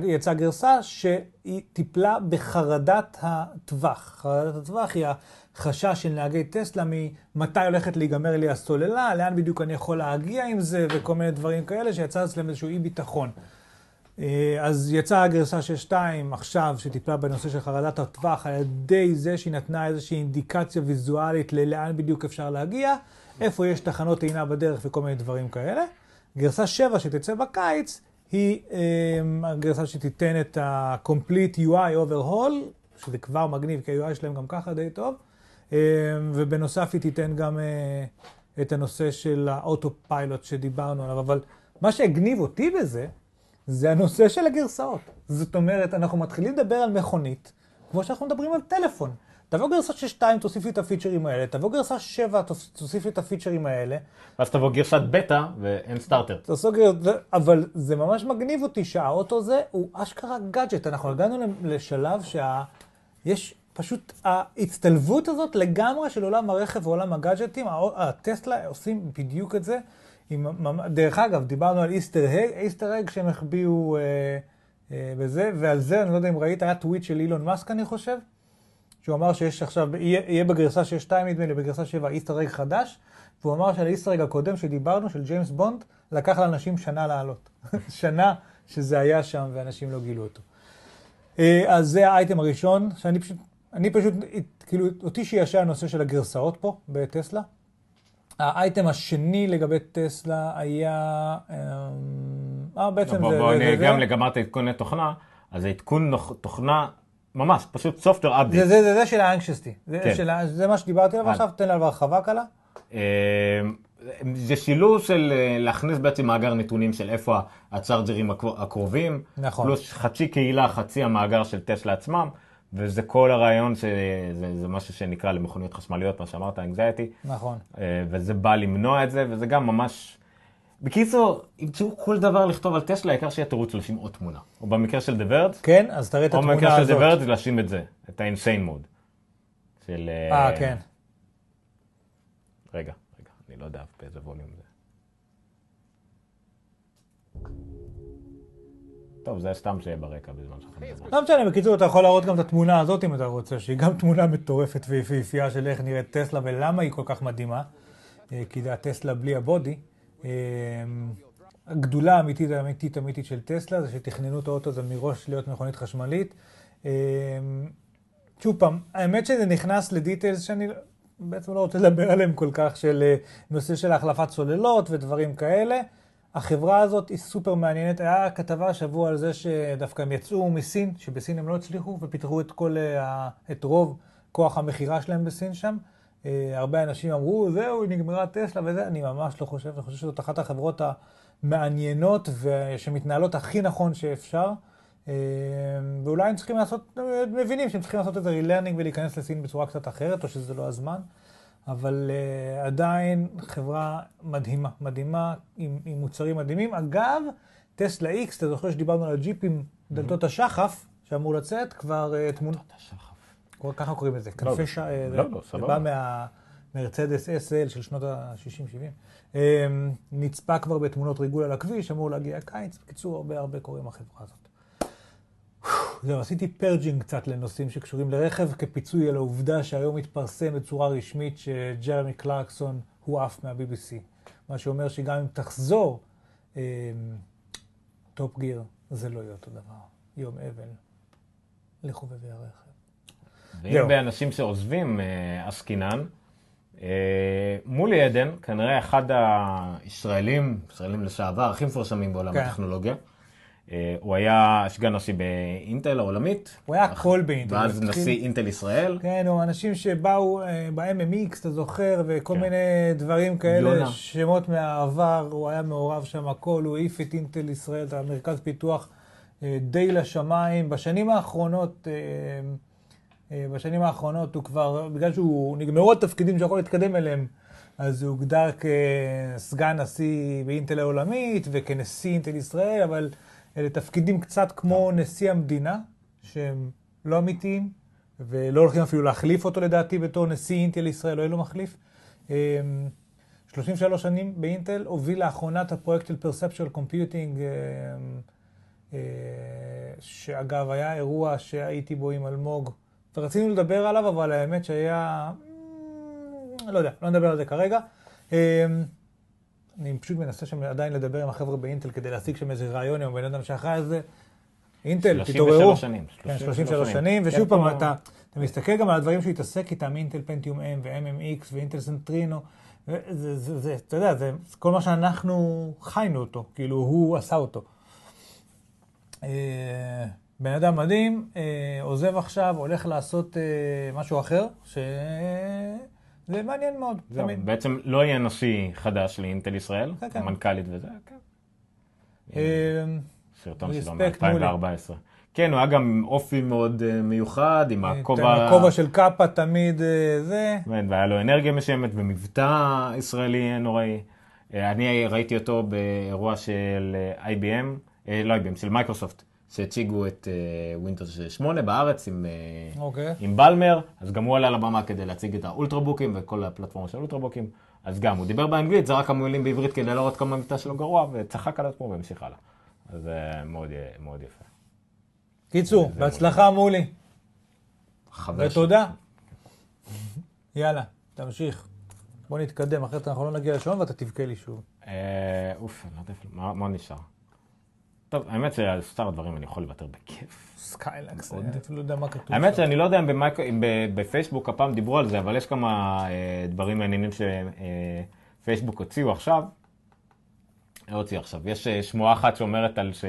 יצאה גרסה שהיא טיפלה בחרדת הטווח. חרדת הטווח היא החשש של נהגי טסלה ממתי הולכת להיגמר לי הסוללה, לאן בדיוק אני יכול להגיע עם זה, וכל מיני דברים כאלה, שיצא אצלם איזשהו אי ביטחון. אה, אז יצאה הגרסה של 2 עכשיו, שטיפלה בנושא של חרדת הטווח, על ידי זה שהיא נתנה איזושהי אינדיקציה ויזואלית ללאן בדיוק אפשר להגיע, איפה יש תחנות טעינה בדרך וכל מיני דברים כאלה. גרסה 7 שתצא בקיץ, היא אה, הגרסה שתיתן את ה-complete UI overhaul, שזה כבר מגניב, כי ה-UI שלהם גם ככה די טוב, אה, ובנוסף היא תיתן גם אה, את הנושא של האוטו פיילוט שדיברנו עליו, אבל מה שהגניב אותי בזה, זה הנושא של הגרסאות. זאת אומרת, אנחנו מתחילים לדבר על מכונית, כמו שאנחנו מדברים על טלפון. תבוא גרסה של 2, תוסיף לי את הפיצ'רים האלה, תבוא גרסה 7, תוסיף לי את הפיצ'רים האלה, ואז תבוא גרסת בטא ואין starter. אבל זה ממש מגניב אותי שהאוטו הזה הוא אשכרה גאדג'ט. אנחנו הגענו לשלב שיש פשוט ההצטלבות הזאת לגמרי של עולם הרכב ועולם הגאדג'טים. הטסלה עושים בדיוק את זה. עם... דרך אגב, דיברנו על Easter egg, Easter egg שהם החביאו אה, אה, בזה, ועל זה, אני לא יודע אם ראית, היה טוויט של אילון מאסק, אני חושב, שהוא אמר שיש עכשיו, יהיה, יהיה בגרסה 6.2 נדמה לי, בגרסה 7 איסטר אג חדש, והוא אמר שעל האיסטר אג הקודם שדיברנו, של ג'יימס בונד, לקח לאנשים שנה לעלות. שנה שזה היה שם ואנשים לא גילו אותו. אה, אז זה האייטם הראשון, שאני פשוט, אני פשוט, כאילו, אותי שישע הנושא של הגרסאות פה בטסלה. האייטם השני לגבי טסלה היה, אמ, אה, בעצם בוא, זה, בוא, זה, אני גם זה. לגמרת עדכוני תוכנה, אז העדכון נוח- תוכנה, ממש, פשוט software זה, update. זה, זה, זה של האנקשסטי. זה, כן. של, זה מה שדיברתי עליו. עכשיו, תן עליו הרחבה קלה. אה, זה שילוב של אה, להכניס בעצם מאגר נתונים של איפה הצ'ארג'רים הקרו- הקרובים, נכון. פלוס חצי קהילה, חצי המאגר של טסלה עצמם, וזה כל הרעיון שזה זה משהו שנקרא למכוניות חשמליות, מה שאמרת, anxiety, נכון. אה, וזה בא למנוע את זה, וזה גם ממש... בקיצור, ימצאו כל דבר לכתוב על טסלה, העיקר שיהיה תירוץ לשים עוד תמונה. או במקרה של Verge, כן, אז תראה את או התמונה במקרה של הזאת. Verge, לשים את זה, את ה-insane mode. של... אה, כן. רגע, רגע, אני לא יודע באיזה ווליום זה. טוב, זה סתם שיהיה ברקע בזמן שאנחנו. לא משנה, בקיצור, אתה יכול להראות גם את התמונה הזאת אם אתה רוצה, שהיא גם תמונה מטורפת ויפהפייה של איך נראית טסלה ולמה היא כל כך מדהימה. אה, כי זה הטסלה בלי הבודי. אה, הגדולה האמיתית האמיתית אמיתית של טסלה זה שתכננו את האוטו הזה מראש להיות מכונית חשמלית. אה, שוב פעם, האמת שזה נכנס לדיטיילס שאני בעצם לא רוצה לדבר עליהם כל כך, של אה, נושא של החלפת סוללות ודברים כאלה. החברה הזאת היא סופר מעניינת. היה כתבה השבוע על זה שדווקא הם יצאו מסין, שבסין הם לא הצליחו ופיתחו את כל, אה, את רוב כוח המכירה שלהם בסין שם. אה, הרבה אנשים אמרו, זהו, נגמרה טסלה וזה, אני ממש לא חושב, אני חושב שזאת אחת החברות המעניינות ושמתנהלות הכי נכון שאפשר. אה, ואולי הם צריכים לעשות, מבינים שהם צריכים לעשות איזה relearning ולהיכנס לסין בצורה קצת אחרת, או שזה לא הזמן. אבל uh, עדיין חברה מדהימה, מדהימה, עם, עם מוצרים מדהימים. אגב, טסלה X, אתה זוכר שדיברנו על הג'יפים, דלתות השחף, שאמור לצאת, כבר תמונה, ככה קוראים לזה, כנפי ש... אה, לא, זה- לא, זה סבבה. בא מהמרצדס SL של שנות ה-60-70. נצפה כבר בתמונות ריגול על הכביש, אמור להגיע הקיץ. בקיצור, הרבה הרבה קורה עם החברה הזאת. זהו, עשיתי purging קצת לנושאים שקשורים לרכב, כפיצוי על העובדה שהיום התפרסם בצורה רשמית שג'רמי קלרקסון הוא עף מה-BBC. מה שאומר שגם אם תחזור אה, טופ גיר זה לא יהיה אותו דבר. יום אבל, לחובבי הרכב. ואם זהו. באנשים שעוזבים אה, עסקינן, אה, מולי עדן, כנראה אחד הישראלים, ישראלים לשעבר, הכי מפורסמים בעולם כן. הטכנולוגיה. אה, הוא היה סגן נשיא באינטל העולמית. הוא היה הכל באינטל. ואז נשיא אינטל ישראל. כן, או אנשים שבאו אה, ב-MMX, אתה זוכר, וכל כן. מיני דברים כאלה, יונה. שמות מהעבר, הוא היה מעורב שם הכל, הוא העיף את אינטל ישראל, את המרכז פיתוח אה, די לשמיים. בשנים האחרונות, אה, בשנים האחרונות הוא כבר, בגלל שהוא, נגמרו התפקידים שיכול להתקדם אליהם, אז הוא הוגדר כסגן נשיא באינטל העולמית וכנשיא אינטל ישראל, אבל אלה תפקידים קצת כמו נשיא המדינה, שהם לא אמיתיים, ולא הולכים אפילו להחליף אותו לדעתי בתור נשיא אינטל ישראל, לא יהיה לו מחליף. אמ, 33 שנים באינטל, הוביל לאחרונה את הפרויקט של Perceptual Computing, אה, שאגב היה אירוע שהייתי בו עם אלמוג, ורצינו לדבר עליו, אבל האמת שהיה, אמ, לא יודע, לא נדבר על זה כרגע. אמ, אני פשוט מנסה שם עדיין לדבר עם החבר'ה באינטל כדי להשיג שם איזה רעיון עם הבן אדם שאחראי על זה. אינטל, 33 תתעוררו. שנים. כן, 33 שנים, כן, ושוב פעם, אתה, מסתכל גם על הדברים שהוא התעסק איתם, אינטל פנטיום M ו-MMX ואינטל סנטרינו, זה, אתה יודע, זה כל מה שאנחנו חיינו אותו, כאילו הוא עשה אותו. אה, בן אדם מדהים, אה, עוזב עכשיו, הולך לעשות אה, משהו אחר, שזה מעניין מאוד, זהו, תמיד. בעצם לא יהיה נשיא חדש לאינטל ישראל, כן, כן. המנכ"לית וזה, כן. אה, סרטון שלו respect מולי. מ-2014. כן, הוא היה גם עם אופי מאוד אה, מיוחד, עם הכובע... הכובע של קאפה תמיד אה, זה. כן, והיה לו אנרגיה מסוימת ומבטא ישראלי נוראי. אה, אני ראיתי אותו באירוע של אה, IBM, אה, לא IBM, של מייקרוסופט, שהציגו את Windows 8 בארץ עם, אה, אוקיי. עם באלמר, אז גם הוא עלה לבמה כדי להציג את האולטרבוקים וכל הפלטפורמה של האולטרבוקים. אז גם, הוא דיבר באנגלית, זרק כמה מילים בעברית כדי להראות כמה המבטא שלו גרוע, וצחק על עצמו והמשיך הלאה. אז אה, מאוד, מאוד יפה. קיצור, בהצלחה מולי, חבר ותודה. יאללה, תמשיך. בוא נתקדם, אחרת אנחנו לא נגיע לשעון ואתה תבכה לי שוב. אה, אוף, אני לא יודע מה מה נשאר? טוב, האמת שעל שאר הדברים אני יכול לוותר בכיף. סקיילקס, אני אפילו לא יודע מה כתוב. האמת. שאני לא יודע אם בפייסבוק הפעם דיברו על זה, אבל יש כמה אה, דברים מעניינים שפייסבוק הוציאו עכשיו. לא הוציאו עכשיו. יש אה, שמועה אחת שאומרת על ש...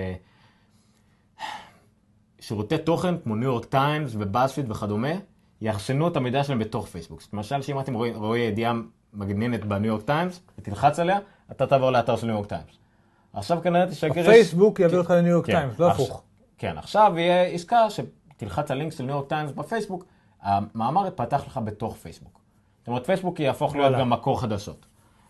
שירותי תוכן כמו ניו יורק טיימס ו BuzzFeed וכדומה, יאחסנו את המידע שלהם בתוך פייסבוק. למשל, שאם אתם רואים ידיעה מגניבה בניו יורק טיימס, ותלחץ עליה, אתה תעבור לאתר של ניו יורק טיימס. עכשיו כנראה תשגר... הפייסבוק יעביר אותך לניו יורק כן, טיימס, לא הפוך. כן, עכשיו יהיה עסקה שתלחץ על לינק של ניו יורק טיימס בפייסבוק, המאמר יפתח לך בתוך פייסבוק. זאת אומרת, פייסבוק יהפוך להיות. גם מקור חדשות.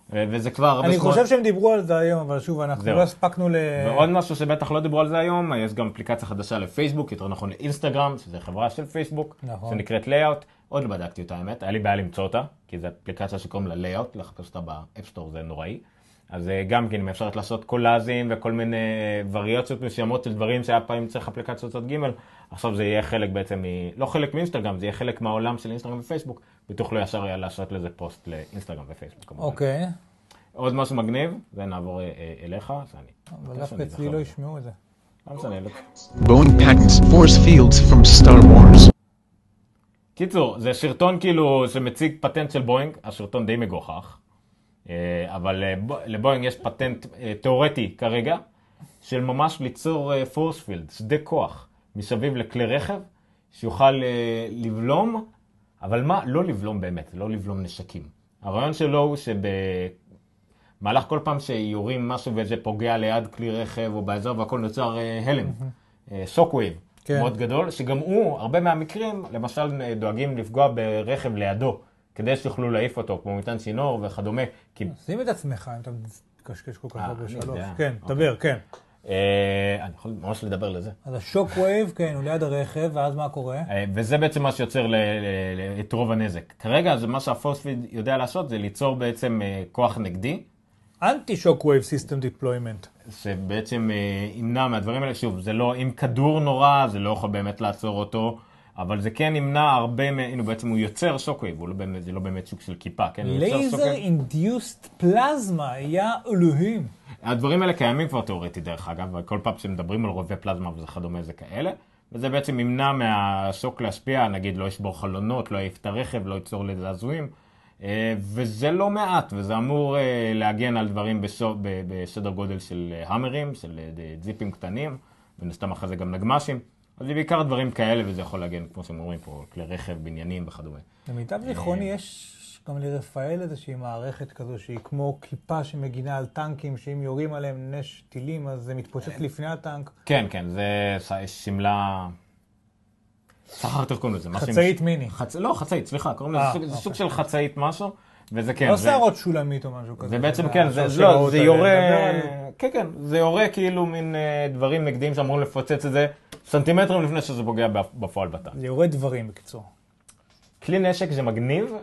וזה כבר אני שמועות- חושב שהם דיברו על זה היום, אבל שוב, אנחנו. לא הספקנו ל... ועוד משהו שבטח לא דיברו על זה היום, יש גם אפליקציה חדשה לפייסבוק, יותר נכון לאינסטגרם, שזו חברה של פייסבוק, נכון. שנקראת Layout. עוד לא בדקתי אותה האמת, היה לי בעיה למצוא אותה, כי זו אפליקציה שקוראים לה Layout, לחפש אותה ב App Store זה נוראי. אז אה, גם כן, אם אפשרת לעשות קולאזים וכל מיני אה, וריאציות מסוימות של דברים שהיה פעם צריך אפליקציות צד ג', עכשיו זה יהיה חלק בעצם, מ... לא חלק מאינסטגרם, זה יהיה חלק מהעולם של אינסטגרם ופייסבוק, ותוכלו ישר היה לעשות לזה פוסט לאינסטגרם ופייסבוק כמובן. אוקיי, עוד משהו מגניב, ונעבור אה, אה, אליך, אז אני... אבל דווקא שאני אצלי. לא ישמעו את זה. לא משנה, לא- Boeing patents force fields from Star Wars. קיצור, זה שרטון כאילו שמציג פטנט של בואינג, השרטון די מגוחך, אבל אה, לבואינג יש פטנט אה, תיאורטי כרגע, של ממש ליצור force field, שדה כוח, מסביב לכלי רכב, שיוכל אה, לבלום, אבל מה? לא לבלום באמת, לא לבלום נשקים. הרעיון שלו הוא שבמהלך כל פעם שיורים משהו וזה פוגע ליד כלי רכב או באזור והכל נוצר אה, הלם, shockwave. כן. מאוד גדול, שגם הוא, הרבה מהמקרים, למשל אה, דואגים לפגוע ברכב לידו, כדי שיוכלו להעיף אותו, כמו מטען צינור וכדומה. כי שים את עצמך אם אתה מקשקש כל כך אה, הרבה שלוש. כן, אוקיי. דבר, כן. אה, אני יכול ממש לדבר לזה. אז ה shockwave, כן, הוא ליד הרכב, ואז מה קורה? אה, וזה בעצם מה שיוצר ל- ל- ל- את רוב הנזק. כרגע זה מה שה force field יודע לעשות, זה ליצור בעצם כוח נגדי, anti shockwave system deployment. שבעצם ימנע מהדברים האלה, שוב, זה לא, אם כדור נורא, זה לא יכול באמת לעצור אותו, אבל זה כן ימנע הרבה, הנה בעצם הוא יוצר שוקווייב, לא זה לא באמת סוג של כיפה, כן? לייזר. אינדיוסט פלזמה, יא אלוהים. הדברים האלה קיימים כבר תיאורטית דרך אגב, וכל פעם שמדברים על רובי פלזמה וזה כדומה זה כאלה, וזה בעצם ימנע מהשוק להשפיע, נגיד לא ישבור חלונות, לא יעיף את הרכב, לא ייצור לזעזועים, אה, וזה לא מעט, וזה אמור אה, להגן על דברים בסו- ב- בסדר גודל של המרים, של אה, זיפים קטנים, מן הסתם אחרי זה גם נגמ"שים, אז זה בעיקר דברים כאלה, וזה יכול להגן, כמו שהם אומרים פה, כלי רכב, בניינים וכדומה. למיטב זיכרוני יש גם לרפאל איזושהי מערכת כזו שהיא כמו כיפה שמגינה על טנקים, שאם יורים עליהם נש טילים אז זה מתפוצץ לפני הטנק. כן, כן, זה שמלה... שכחתי איך קוראים לזה. חצאית מיני. חצ... לא, חצאית, סליחה, קוראים אה, לזה סוג- זה סוג של חצאית משהו, וזה כן. לא שערות שולמית או משהו כזה. זה בעצם, כן, זה, לא, זה. יורה, כן, כן, זה יורה כאילו מין אה, דברים נגדיים שאמורים לפוצץ את זה סנטימטרים לפני שזה פוגע בפ- בפועל בטנק. זה יורה דברים בקיצור. כלי נשק זה מגניב,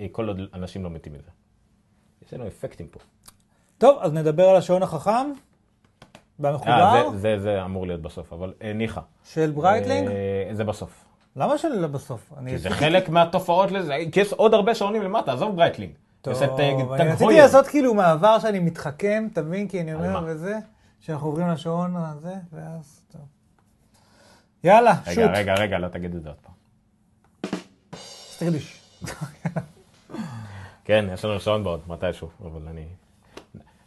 אה, כל עוד אנשים לא מתים מזה. יש לנו אפקטים פה. טוב, אז נדבר על השעון החכם והמחובר אה, זה, זה, זה אמור להיות בסוף, אבל ניחא. של ברייטלינג. זה בסוף. למה שלא בסוף? כי זה חלק מהתופעות לזה, כי יש עוד הרבה שעונים למטה, עזוב ברייטלינג. טוב, אה, אני רציתי. לעשות כאילו מעבר שאני מתחכם, אתה מבין? כי אני אומר? וזה, שאנחנו עוברים לשעון הזה, ואז טוב. יאללה, שוט. רגע, רגע, רגע, לא תגיד את זה עוד פעם. אז תגיד לי, ש- כן, יש לנו שעון בעוד, מתישהו, אבל אני...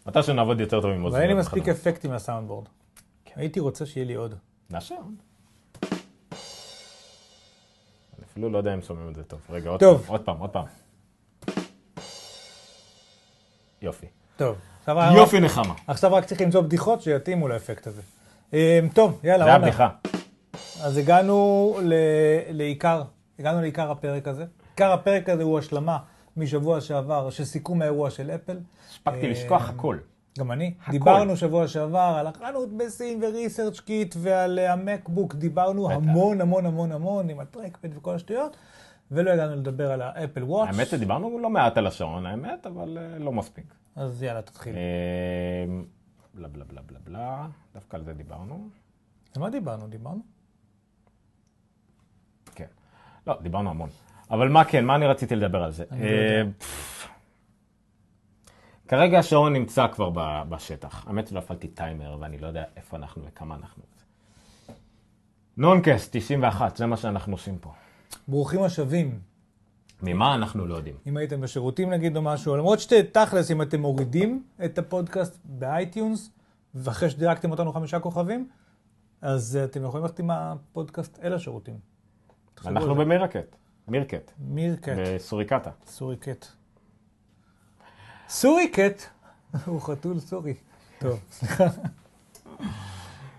מתישהו נעבוד יותר טוב עם אבל אוזניות. אין לי מספיק. אפקטים לסאונדבורד. הייתי רוצה שיהיה לי עוד. נעשה עוד. אפילו לא יודע אם שומעים את זה טוב. רגע, עוד טוב. פעם, עוד פעם, עוד פעם. יופי. טוב. רק- יופי נחמה. עכשיו רק צריך למצוא בדיחות שיתאימו לאפקט הזה. אה, טוב, יאללה, זה. הבדיחה. אז הגענו ל- לעיקר, הגענו לעיקר הפרק הזה. עיקר הפרק הזה הוא השלמה משבוע שעבר של סיכום האירוע של אפל. הספקתי אה, לשכוח הכל. גם אני. דיברנו שבוע שעבר על החנות בסין וריסרצ' קיט ועל אה, המקבוק, דיברנו בטח. המון המון המון המון עם הטרקפד וכל השטויות, ולא הגענו לדבר על האפל וואץ'. האמת שדיברנו לא מעט על השעון, האמת, אבל אה, לא מספיק. אז יאללה, תתחיל. אה, בלה בלה בלה בלה בלה, דווקא על זה דיברנו. על מה דיברנו? דיברנו? כן. לא, דיברנו המון. אבל מה כן, מה אני רציתי לדבר על זה? אני לא אה, יודע. פפ. כרגע השעון נמצא כבר ב- בשטח. האמת שלא הפעלתי טיימר ואני לא יודע איפה אנחנו וכמה אנחנו. נונקאסט 91, זה מה שאנחנו עושים פה. ברוכים השבים. ממה אנחנו לא יודעים. אם הייתם בשירותים נגיד או משהו, למרות שתכלס, אם אתם מורידים את הפודקאסט ב iTunes, ואחרי שדירגתם אותנו חמישה כוכבים, אז אתם יכולים ללכת עם הפודקאסט אל השירותים. אנחנו. ב Meerkat, Meerkat, Meerkat, בסוריקטה. סוריקט. סוריקט, הוא חתול סורי. טוב, סליחה.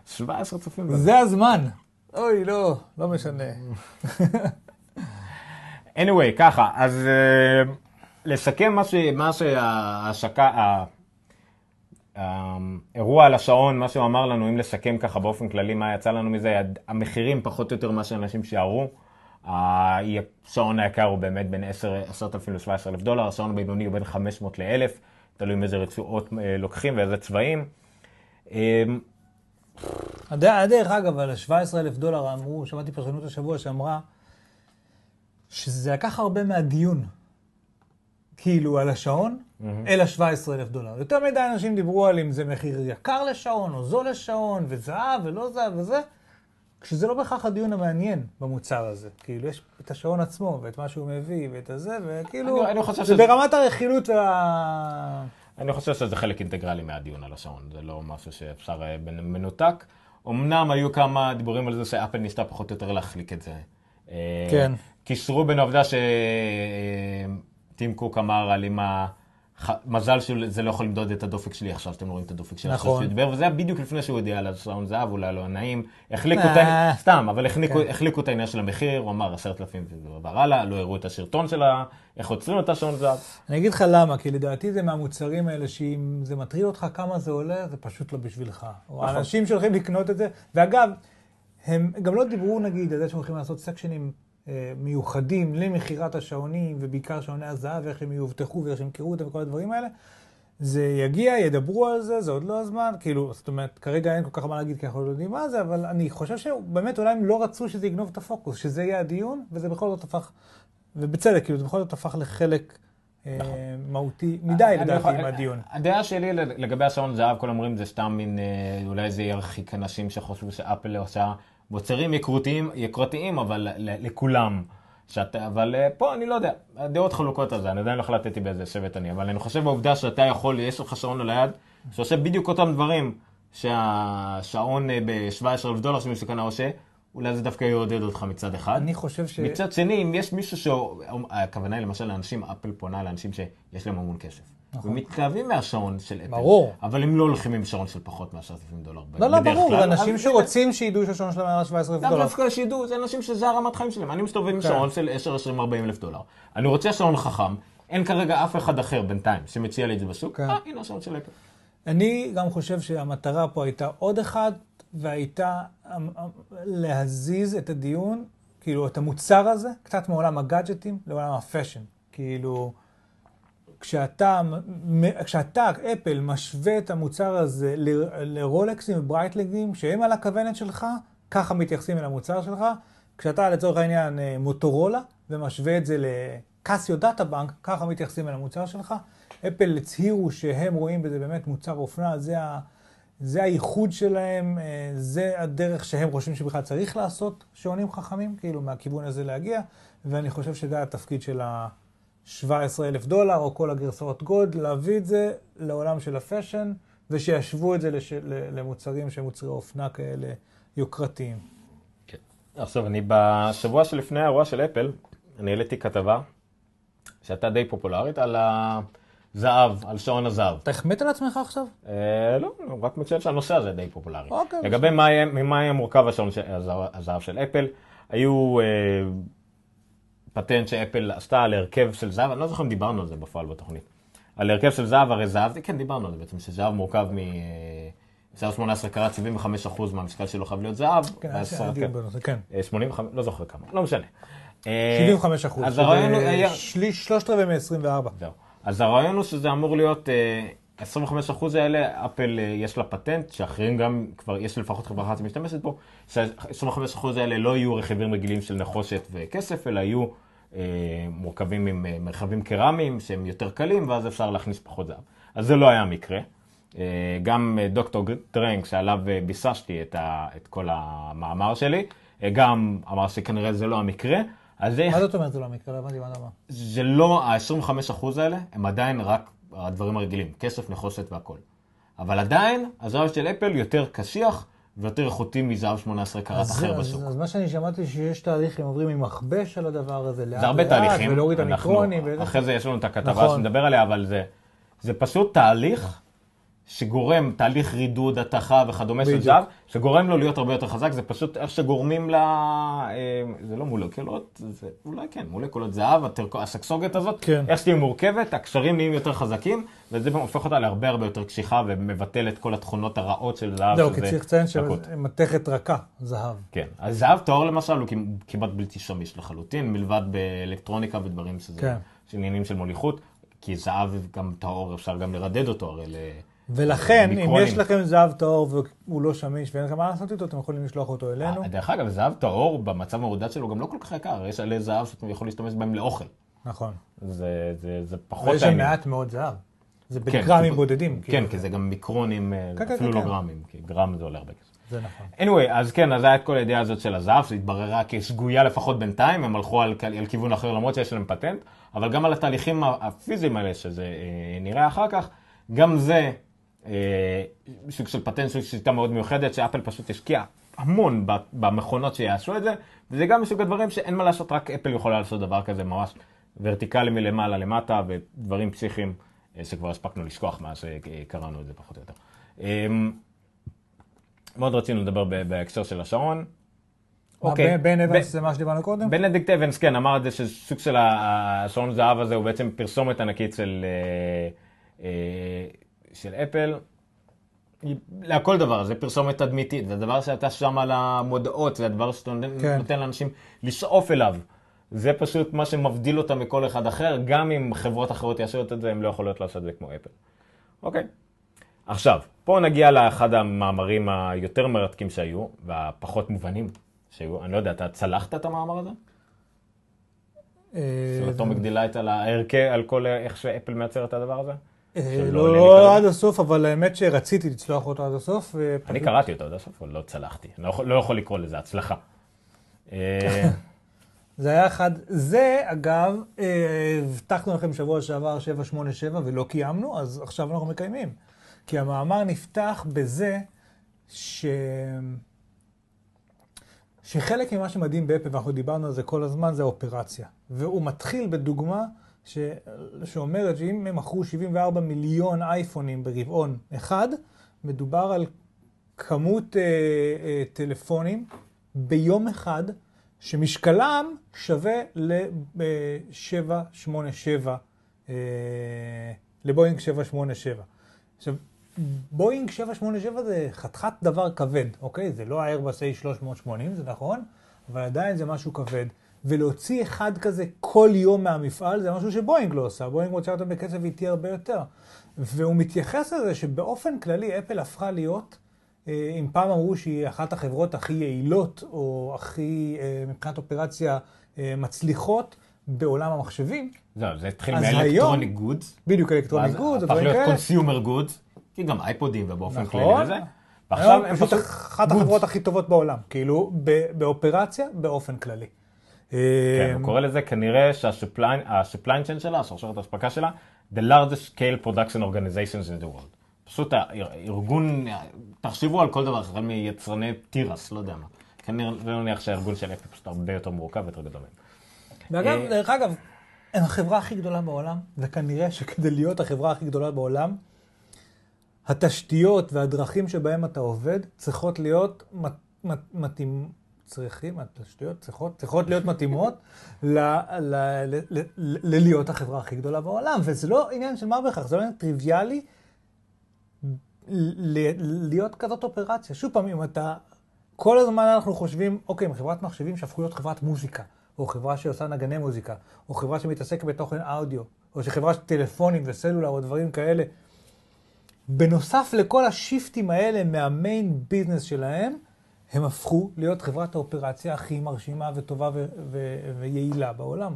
17 צופים. זה הזמן. אוי, לא, לא משנה. anyway, ככה, אז uh, לסכם מה, ש, מה שההשקה, האירוע על השעון, מה שהוא אמר לנו, אם לסכם ככה באופן כללי מה יצא לנו מזה, המחירים פחות או יותר מה שאנשים שיערו. השעון היקר הוא באמת בין 10,000 ל-17,000 דולר, השעון הבינוני הוא בין 500 ל-1,000, תלוי מאיזה רצועות אה, לוקחים ואיזה צבעים. הדע- דרך אגב, על ה-17,000 דולר אמרו, שמעתי פרשנות השבוע שאמרה שזה לקח הרבה מהדיון, כאילו, על השעון, אל ה-17,000 דולר. יותר מדי אנשים דיברו על אם זה מחיר יקר לשעון, או זול לשעון, וזהב ולא זהב וזה, כשזה לא בהכרח הדיון המעניין במוצר הזה. כאילו, יש את השעון עצמו, ואת מה שהוא מביא, ואת הזה, וכאילו, אני- אני זה שזה- ברמת הרכילות וה... אני חושב שזה חלק אינטגרלי מהדיון על השעון, זה לא משהו שאפשר אה, מנותק. אמנם היו כמה דיבורים על זה שאפל ניסתה פחות או יותר להחליק את זה. אה, כן. קישרו בין העובדה שטים קוק אמר על אם המזל שזה לא יכול למדוד את הדופק שלי עכשיו, שאתם לא רואים את הדופק שלי עכשיו נכון. שהוא דיבר, וזה היה בדיוק לפני שהוא הודיע על השעון זהב, אולי לא נעים. החליקו את אה. העניין, סתם, אבל החליקו- כן. החליקו את העניין של המחיר, הוא אמר עשרת אלפים וזה עבר הלאה, לא הראו את השרטון של ה- איך עוצרים את השעון זהב. אני אגיד לך למה, כי לדעתי זה מהמוצרים האלה שאם זה מטריד אותך כמה זה עולה, זה פשוט לא בשבילך. נכון. האנשים שהולכים לקנות את זה, ואגב, הם גם לא דיברו נגיד על זה שהם הולכים לעשות סקשנים מיוחדים למכירת השעונים, ובעיקר שעוני הזהב, ואיך הם יאובטחו ואיך שהם ימכרו אותם וכל הדברים האלה. זה יגיע, ידברו על זה, זה עוד לא הזמן, כאילו, זאת אומרת, כרגע אין כל כך מה להגיד כי אנחנו לא יודעים מה זה, אבל אני חושב שבאמת אולי הם לא רצו שזה יגנוב את הפוקוס, שזה יהיה הדיון, וזה בכל זאת הפך, ובצדק, כאילו, זה בכל זאת הפך לחלק אה, נכון. מהותי מדי לדעתי מהדיון. הדעה שלי לגבי השעון זהב, כולם אומרים זה סתם מין, אה, אולי זה ירחיק אנשים שחושבו שאפל עושה מוצרים יקרותיים, יקרתיים, אבל לכולם. שאתה, אבל אה, פה אני לא יודע, הדעות חלוקות על זה, אני עדיין לא החלטתי באיזה שבט אני, אבל אני חושב בעובדה שאתה יכול, יש לך שעון על היד, שעושה בדיוק אותם דברים שהשעון ב-17 אלף דולר שמישהו קנה עושה, אולי זה דווקא יעודד אותך מצד אחד. אני חושב ש... מצד שני, אם יש מישהו ש... הכוונה היא למשל לאנשים, אפל פונה לאנשים שיש להם המון כסף. ומתלהבים מהשעון של אפל. נכון. ברור. אבל הם לא הולכים עם שעון של פחות מ-10,000 דולר. לא, לא, ברור, כלל. זה אנשים שרוצים שידעו שהשעון שלהם היה 17 לאו דולר. דווקא שידעו, זה אנשים שזה הרמת חיים שלהם. אני מסתובב עם כן. שעון של 10, 20, 40 אלף דולר. אני רוצה שעון חכם, אין כרגע אף אחד אחר בינתיים שמציע לי את זה בשוק. כן. אה, הנה השעון של אפל. אני גם חושב שהמטרה פה הייתה עוד אחד, והייתה אמ, אמ, להזיז את הדיון, כאילו, את המוצר הזה, קצת מעולם הגאדג'טים לעולם ה fashion. כאילו, כשאתה, כשאתה, אפל, משווה את המוצר הזה לרולקסים וברייטלינגים, שהם על הכוונת שלך, ככה מתייחסים אל המוצר שלך. כשאתה, לצורך העניין, אה, מוטורולה, ומשווה את זה לקסיו Data Bank, ככה מתייחסים אל המוצר שלך. אפל הצהירו שהם רואים בזה באמת מוצר אופנה, זה, ה, זה הייחוד שלהם, אה, זה הדרך שהם חושבים שבכלל צריך לעשות שעונים חכמים, כאילו מהכיוון הזה להגיע, ואני חושב שזה התפקיד של ה-17 אלף דולר, או כל הגרסאות gold, להביא את זה לעולם של ה fashion, ושישוו את זה לש, למוצרים שהם מוצרי אופנה כאלה יוקרתיים. עכשיו, אני בשבוע שלפני האירוע של אפל, אני העליתי כתבה שהייתה די פופולרית על הזהב, על שעון הזהב. אתה החמאת על עצמך עכשיו? אה, לא, רק מציין שהנושא הזה די פופולרי. אוקיי, לגבי ממה היה מורכב השעון הזהב של אפל, היו אה, פטנט שאפל עשתה על הרכב של זהב, אני לא זוכר אם דיברנו על זה בפועל בתוכנית. על הרכב של זהב, הרי זהב, כן דיברנו על זה בעצם, שזהב מורכב מ... אה, זהב 18 קראט, 75% מהמשקל שלו חייב להיות זהב. כן, היה דיון בנושא, כן. אה, 85, לא זוכר כמה, לא משנה. אה, 75 אחוז. אז הרעיון הוא. שליש, שלושת רבעי מ-24. זהו. אז הרעיון הוא שזה אמור להיות, אה, 25% האלה, אפל אה, יש לה פטנט, שאחרים גם, כבר יש לפחות חברה אחת שמשתמשת בו, שה-25% האלה לא יהיו רכיבים רגילים של נחושת וכסף, אלא יהיו אה, מורכבים עם אה, מרחבים קרמיים שהם יותר קלים, ואז אפשר להכניס פחות זהב. אז זה לא היה מקרה. אה, גם אה, דוקטור דרנק, שעליו אה, ביססתי את, ה, את כל המאמר שלי, אה, גם אמר שכנראה זה לא המקרה. אז זה מה זאת אומרת זה לא מקרה? לא הבנתי מה אתה אומר. זה לא, ה-25% האלה הם עדיין רק הדברים הרגילים, כסף, נחושת והכל. אבל עדיין, הזהב של אפל יותר קשיח ויותר איכותי מזהב 18 קראט אז אחר זה- בשוק. אז, אז מה שאני שמעתי שיש תהליך, הם עוברים עם מכבש על הדבר הזה, לאט זה הרבה לאט, תהליכים, ולהוריד את המיקרונים. אחרי זה יש לנו את הכתבה נכון. שנדבר עליה, אבל זה, זה פשוט תהליך שגורם, תהליך רידוד, התכה וכדומה של. זהב, שגורם לו להיות הרבה יותר חזק, זה פשוט איך שגורמים לה, אה, זה לא מולקולות, זה אולי כן, מולקולות זהב, הטרקו- הסגסוגת הזאת, כן. איך שתהיה מורכבת, הקשרים נהיים יותר חזקים, וזה הופך אותה להרבה הרבה יותר קשיחה ומבטל את כל התכונות הרעות של זהב. זהו, כי צריך לציין. שמתכת רכה, זהב. כן, אז זהב טהור למשל הוא כמ- כמעט בלתי שמיש לחלוטין, מלבד באלקטרוניקה ודברים שזה, כן. שעניינים של מוליכות, כי זהב גם טהור אפשר גם לרדד אותו הרי ל... ולכן, אם מיקרונים. יש לכם זהב טהור והוא לא שמיש ואין לכם מה לעשות איתו, אתם יכולים לשלוח אותו אלינו. אה, דרך אגב, זהב טהור במצב המרודד שלו גם לא כל כך יקר, יש עלי זהב שאתה יכול להשתמש בהם לאוכל. נכון. זה, זה, זה פחות ויש שם. מעט מאוד זהב. זה כן, בגרמים כי- בודדים. כן, כאילו. כי זה גם מיקרונים, אה, כן, כן, אפילו כן, לא כן. גרמים, כי גרם זה עולה הרבה כסף. זה נכון. anyway, אז כן, אז היה את כל הידיעה הזאת של הזהב, שהתבררה כשגויה לפחות בינתיים, הם הלכו על, על כיוון אחר למרות שיש להם פטנט, אבל גם על התהליכים הפיזיים האלה, שזה אה, נראה אחר כך, גם זה סוג של פטנט, סוג של שיטה מאוד מיוחדת, שאפל פשוט השקיעה המון במכונות שיעשו את זה, וזה גם מסוג הדברים שאין מה לעשות, רק אפל יכולה לעשות דבר כזה ממש ורטיקלי מלמעלה למטה, ודברים פסיכיים אה, שכבר הספקנו לשכוח מאז שקראנו את זה פחות או יותר. אה, מאוד רצינו לדבר בהקשר של השעון. אוקיי. בן- בן אבנס זה מה שדיברנו קודם? בנדיקט אבנס, כן, אמר את זה שסוג של השעון זהב הזה הוא בעצם פרסומת ענקית של, אה, אה, של אפל. לכל דבר, זה פרסומת תדמיתית, זה הדבר שאתה שם על המודעות, זה הדבר שאתה נותן, כן. נותן לאנשים לשאוף אליו. זה פשוט מה שמבדיל אותם מכל אחד אחר, גם אם חברות אחרות יעשו את זה, הן לא יכולות לעשות את זה כמו אפל. אוקיי. עכשיו, פה נגיע לאחד המאמרים היותר מרתקים שהיו, והפחות מובנים שהיו. אני לא יודע, אתה צלחת את המאמר הזה? אה, של אטומיק דילייט על ההרכב, על כל איך שאפל מייצר את הדבר הזה? אה, לא לא כרגע? עד הסוף, אבל האמת שרציתי לצלוח אותו עד הסוף. אני קראתי אותו עד הסוף, אבל לא צלחתי. לא יכול- לא יכול לקרוא לזה הצלחה. אה, זה היה אחד, זה אגב, אה, הבטחנו לכם שבוע שעבר 787 ולא קיימנו, אז עכשיו אנחנו מקיימים. כי המאמר נפתח בזה ש... שחלק ממה שמדהים באפל, ואנחנו דיברנו על זה כל הזמן, זה האופרציה. והוא מתחיל בדוגמה ש... שאומרת שאם הם מכרו 74 מיליון אייפונים ברבעון אחד, מדובר על כמות אה, אה, טלפונים ביום אחד, שמשקלם שווה ל-787, אה, לבואינג 787. עכשיו, בואינג 787 זה חתיכת דבר כבד, אוקיי? זה לא האיירבס A380, זה נכון, אבל עדיין זה משהו כבד. ולהוציא אחד כזה כל יום מהמפעל זה משהו שבואינג לא עושה, בואינג רוצה אותו בקצב איטי הרבה יותר. והוא מתייחס לזה שבאופן כללי אפל הפכה להיות, אה, אם פעם אמרו שהיא אחת החברות הכי יעילות, או הכי, אה, מבחינת אופרציה, אה, מצליחות בעולם המחשבים, זהו, זה התחיל מ electronic goods. בדיוק electronic ואז good, הפך להיות. consumer goods, כי גם אייפודים ובאופן נכון. כללי וזה. ועכשיו הם פשוט אחת. החברות הכי טובות בעולם, כאילו באופרציה באופן כללי. כן, הוא קורא לזה כנראה שה-supply chain שלה, השרשרת האספקה שלה, the largest scale production organizations in the world. פשוט הארגון, תחשבו על כל דבר, החל מיצרני תירס, לא יודע מה. כנראה, נניח שהארגון של אפל פשוט הרבה יותר מורכב ויותר גדול מהם. ואגב, אה, דרך אגב, הם החברה הכי גדולה בעולם, וכנראה שכדי להיות החברה הכי גדולה בעולם, התשתיות והדרכים שבהם אתה עובד צריכות להיות מת- מת- מתאים... צריכים, התשתיות צריכות, צריכות להיות מתאימות ללהיות החברה הכי גדולה בעולם. וזה לא עניין של מה בכך, זה לא עניין טריוויאלי להיות כזאת אופרציה. שוב פעם, אם אתה... כל הזמן אנחנו חושבים, אוקיי, חברת מחשבים שהפכו להיות חברת מוזיקה, או חברה שעושה נגני מוזיקה, או חברה שמתעסקת בתוכן אודיו, או שחברה של טלפונים וסלולר או דברים כאלה. בנוסף לכל השיפטים האלה מהמיין ביזנס שלהם, הם הפכו להיות חברת האופרציה הכי מרשימה וטובה ו- ו- ויעילה בעולם.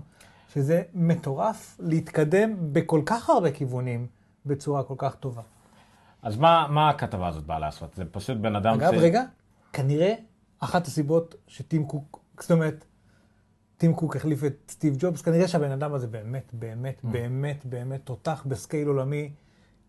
שזה מטורף להתקדם בכל כך הרבה כיוונים בצורה כל כך טובה. אז מה, מה הכתבה הזאת באה לעשות? זה פשוט בן אדם אגב, רגע, כנראה אחת הסיבות שטים קוק, זאת אומרת, טים קוק החליף את סטיב ג'ובס, כנראה שהבן אדם הזה באמת, באמת, באמת, באמת תותח בסקייל עולמי,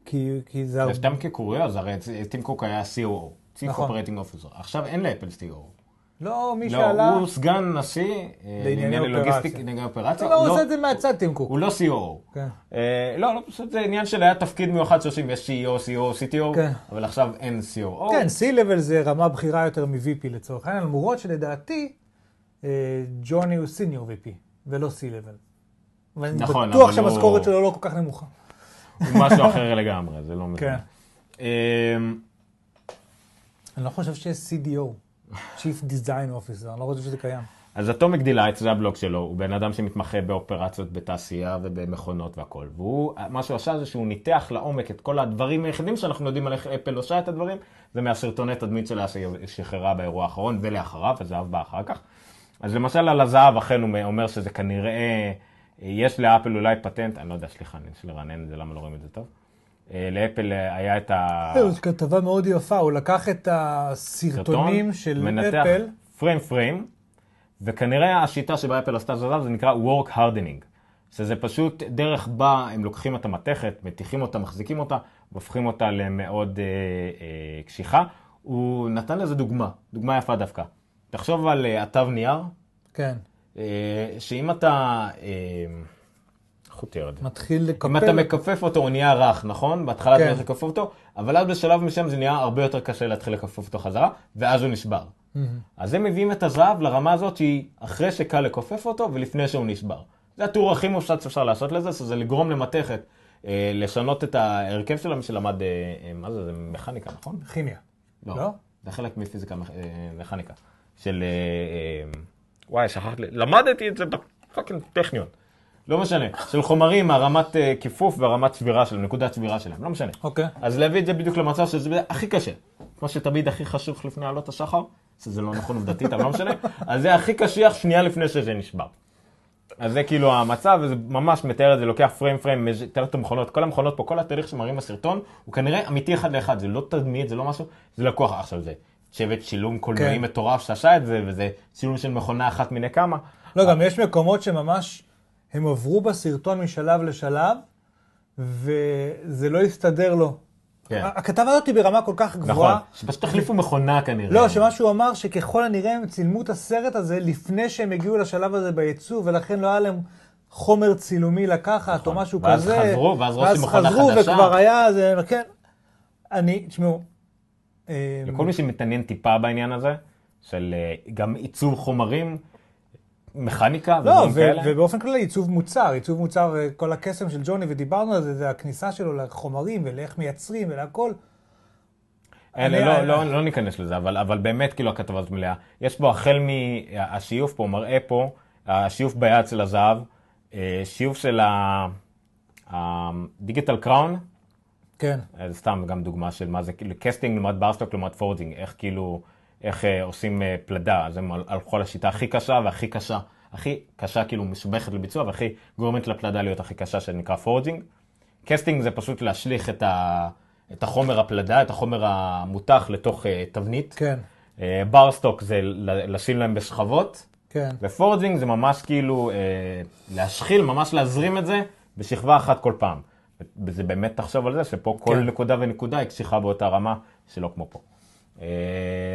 כי, כי זה. סתם כקוריוז, הרי טים קוק היה COO, Chief נכון. Operating Officer. עכשיו אין לאפל COO. לא, מי לא, שעלה... הוא סגן נשיא אה, לענייני. לוגיסטיק, לענייני אופרציה. לא, הוא לא- עושה את זה מהצד, טים קוק. הוא לא COO. כן. אה, לא, לא, פשוט זה עניין של היה תפקיד מיוחד שעושים, יש CEO, CO, CTO, כן. אבל עכשיו אין COO. כן, C-Level זה רמה בכירה יותר מ-VP לצורך העניין, למרות שלדעתי, אה, ג'וני הוא senior VP, ולא C-Level. ואני נכון, בטוח אבל שהמשכורת שלו לא כל כך נמוכה. הוא משהו אחר לגמרי, זה לא כן. אני לא חושב שיש CDO, Chief Design Officer, אני לא חושב שזה קיים. אז Atomic Delight, זה הבלוג שלו, הוא בן אדם שמתמחה באופרציות בתעשייה ובמכונות והכל. והוא, מה שהוא עשה זה שהוא ניתח לעומק את כל הדברים היחידים שאנחנו יודעים על איך אפל עושה את הדברים, זה מהסרטוני תדמית שלה שהיא שחררה באירוע האחרון ולאחריו, הזהב בא אחר כך. אז למשל על הזהב, אכן הוא אומר שזה כנראה, יש לאפל אולי פטנט, אני לא יודע, סליחה, אני צריך לרענן את זה, למה לא רואים את זה טוב? אה, לאפל אה, היה את ה... זו כתבה מאוד יפה, הוא לקח את הסרטונים של מנתח אפל, פריים פריים, וכנראה השיטה שבה אפל עשתה זאת זה נקרא work hardening, שזה פשוט דרך בה הם לוקחים את המתכת, מתיחים אותה, מחזיקים אותה, והופכים אותה למאוד אה, אה, קשיחה. הוא נתן לזה דוגמה, דוגמה יפה דווקא. תחשוב על אה, התו נייר, כן, אה, שאם אתה... אה, זה? מתחיל לקפל. אם אתה מכופף אותו הוא נהיה רך, נכון? בהתחלה אתה כן. צריך לכופף אותו, אבל אז בשלב מסוים זה נהיה הרבה יותר קשה להתחיל לכופף אותו חזרה, ואז הוא נשבר. אז הם מביאים את הזהב לרמה הזאת שהיא אחרי שקל לכופף אותו ולפני שהוא נשבר. זה הטור הכי מופשט שאפשר לעשות לזה, שזה לגרום למתכת, אה, לשנות את ההרכב שלה, מי שלמד, אה, אה, מה זה, זה מכניקה, נכון? כימיה. לא? זה חלק מפיזיקה מכ- אה, מכניקה. של... אה, אה, וואי, שכחתי, למדתי את זה בפאקינג טכניון. לא משנה, של חומרים, הרמת אה, כיפוף והרמת צבירה שלהם, נקודת צבירה שלהם, לא משנה. אוקיי. אז להביא את זה בדיוק למצב שזה הכי קשה. כמו שתמיד הכי חשוך לפני עלות השחר, שזה לא נכון עובדתית, אבל לא משנה. אז זה הכי קשיח שנייה לפני שזה נשבר. אז זה כאילו המצב, וזה ממש מתאר את זה, לוקח פריים פריים, מתאר את המכונות, כל המכונות פה, כל התהליך שמראים בסרטון, הוא כנראה אמיתי אחד לאחד, זה לא תדמית, זה לא משהו, זה לקוח, עכשיו זה צוות צילום קולנועי כן. מטורף שעשה את זה, וזה צילום של מכונה אחת מיני כמה. לא, גם יש מקומות שממש, הם עברו בסרטון משלב לשלב, וזה לא הסתדר לו. כן. הכתבה הזאת היא ברמה כל כך נכון, גבוהה. שפשוט החליפו מכונה כנראה. לא, שמה שהוא אמר שככל הנראה הם צילמו את הסרט הזה לפני שהם הגיעו לשלב הזה בייצוא, ולכן לא היה להם חומר צילומי לקחת או משהו נכון. ואז כזה. חזרו, ואז ראש עם מכונה חזרו חדשה. וכבר היה, זה, כן. אני, תשמעו, אה, לכל מי שמתעניין טיפה בעניין הזה, של אה, גם עיצוב חומרים, מכניקה לא, ו- כאלה. ובאופן כללי עיצוב מוצר, עיצוב מוצר, אה, כל הקסם של ג'וני, ודיברנו על זה, זה הכניסה שלו לחומרים ולאיך מייצרים ולהכל. אלה, אני- לא, אני- לא, לא ניכנס לזה, אבל, אבל באמת כאילו הכתבה הזאת מלאה. יש בו החל מהשיוף פה, מראה פה, השיוף ביד של הזהב, אה, שיוף של ה Digital Crown, כן. זה סתם גם דוגמה של מה זה, כאילו casting לעומת bar stock לעומת forging, איך כאילו, איך אה, עושים אה, פלדה, אז הם הל- הלכו על השיטה הכי קשה והכי קשה, הכי קשה כאילו מסובכת לביצוע והכי גורמת לפלדה להיות הכי קשה שנקרא forging. casting זה פשוט להשליך את, ה, את החומר הפלדה, את החומר המותך לתוך אה, תבנית. כן, אה, bar stock זה לשים להם בשכבות, כן. ו forging זה ממש כאילו אה, להשחיל, ממש להזרים את זה בשכבה אחת כל פעם. וזה באמת תחשוב על זה שפה כל כן. נקודה ונקודה היא קשיחה באותה רמה שלא כמו פה. אה,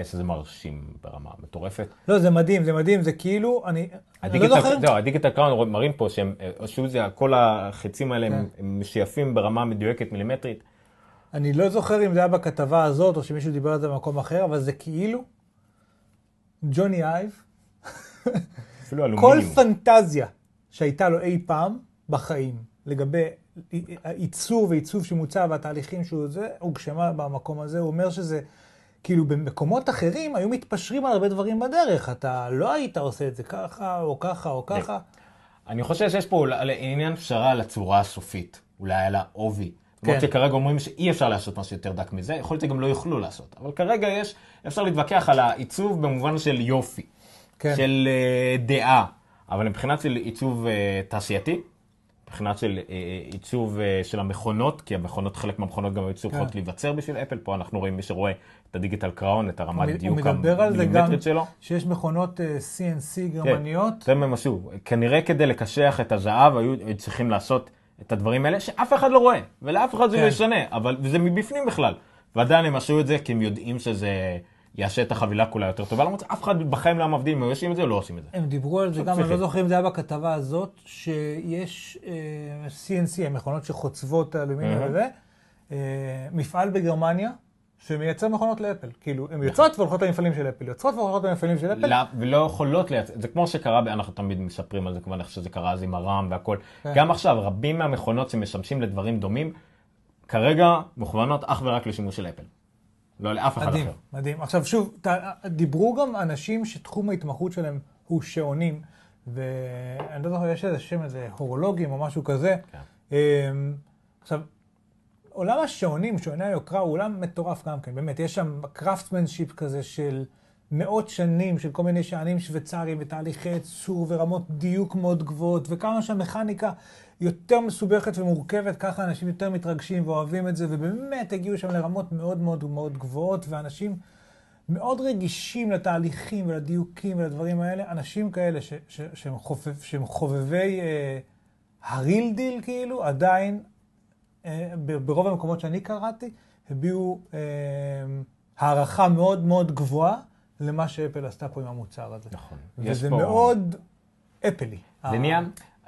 שזה מרשים ברמה מטורפת. לא, זה מדהים, זה מדהים, זה כאילו, אני, אני לא זוכר, זהו, הדיגיטל קראון מראים פה שהם, אה, שוב זה, כל החצים האלה כן. הם, משייפים ברמה מדויקת מילימטרית. אני לא זוכר אם זה היה בכתבה הזאת, או שמישהו דיבר על זה במקום אחר, אבל זה כאילו ג'וני אייב, כל. פנטזיה שהייתה לו אי פעם בחיים, לגבי ייצור ועיצוב של מוצר והתהליכים שהוא זה, הוגשמה במקום הזה. הוא אומר שזה, כאילו במקומות אחרים היו מתפשרים על הרבה דברים בדרך. אתה לא היית עושה את זה ככה, או ככה, או ככה. אני חושב שיש פה עניין פשרה על הצורה הסופית, אולי על העובי. למרות כן. שכרגע אומרים שאי אפשר לעשות משהו יותר דק מזה, יכול להיות שגם לא יוכלו לעשות. אבל כרגע יש, אפשר להתווכח על העיצוב במובן של יופי, כן. של אה, דעה, אבל מבחינת של עיצוב אה, תעשייתי, מבחינת של אה, עיצוב אה, של המכונות, כי המכונות, חלק מהמכונות גם היו צריכות כן. להיווצר בשביל אפל, פה אנחנו רואים מי שרואה הדיגיטל קראון, את הרמת הוא דיוק מדבר על זה גם, המילימטרית שלו. שיש מכונות אה, CNC כן, גרמניות. זה משהו. כנראה כדי לקשח את הזהב היו היו צריכים לעשות את הדברים האלה שאף אחד לא רואה, ולאף אחד זה כן. לא ישנה, אבל זה מבפנים בכלל. ועדיין הם עשו את זה כי הם יודעים שזה יעשה את החבילה כולה יותר טובה, למרות שאף אחד בחיים לא מבדיל אם היו עושים את זה או לא עושים את זה. הם דיברו על זה גם, אני לא. זוכר אם זה היה בכתבה הזאת, שיש אה, CNC, המכונות שחוצבות אלומיניום. וזה, אה, מפעל בגרמניה שמייצר מכונות לאפל. כאילו, הן יוצאות והולכות למפעלים של אפל, יוצאות והולכות למפעלים של אפל. לא, ולא יכולות לייצר, זה כמו שקרה, אנחנו תמיד מספרים על זה כמובן איך שזה קרה אז עם הרם והכל. כן. גם עכשיו, רבים מהמכונות שמשמשים לדברים דומים, כרגע מכוונות אך ורק לשימוש של אפל. לא לאף אחד מדהים, אחר. מדהים. עכשיו שוב, ת, דיברו גם אנשים שתחום ההתמחות שלהם הוא שעונים, ואני לא זוכר, יש איזה שם, איזה הורולוגים או משהו כזה. כן. אמ, עכשיו, עולם השעונים, שעוני היוקרה, הוא עולם מטורף גם כן, באמת, יש שם craftsmanship כזה של מאות שנים, של כל מיני שענים שוויצריים ותהליכי ייצור ורמות דיוק מאוד גבוהות, וכמה שהמכניקה יותר מסובכת ומורכבת, ככה אנשים יותר מתרגשים ואוהבים את זה, ובאמת הגיעו שם לרמות מאוד מאוד מאוד גבוהות, ואנשים מאוד רגישים לתהליכים ולדיוקים ולדברים האלה, אנשים כאלה ש, ש, שהם, חופב, שהם חובבי אה, ה real deal כאילו, עדיין ברוב המקומות שאני קראתי, הביעו אה, הערכה מאוד מאוד גבוהה למה שאפל עשתה פה עם המוצר הזה. נכון. וזה פה- מאוד אפלי. זה נהיה,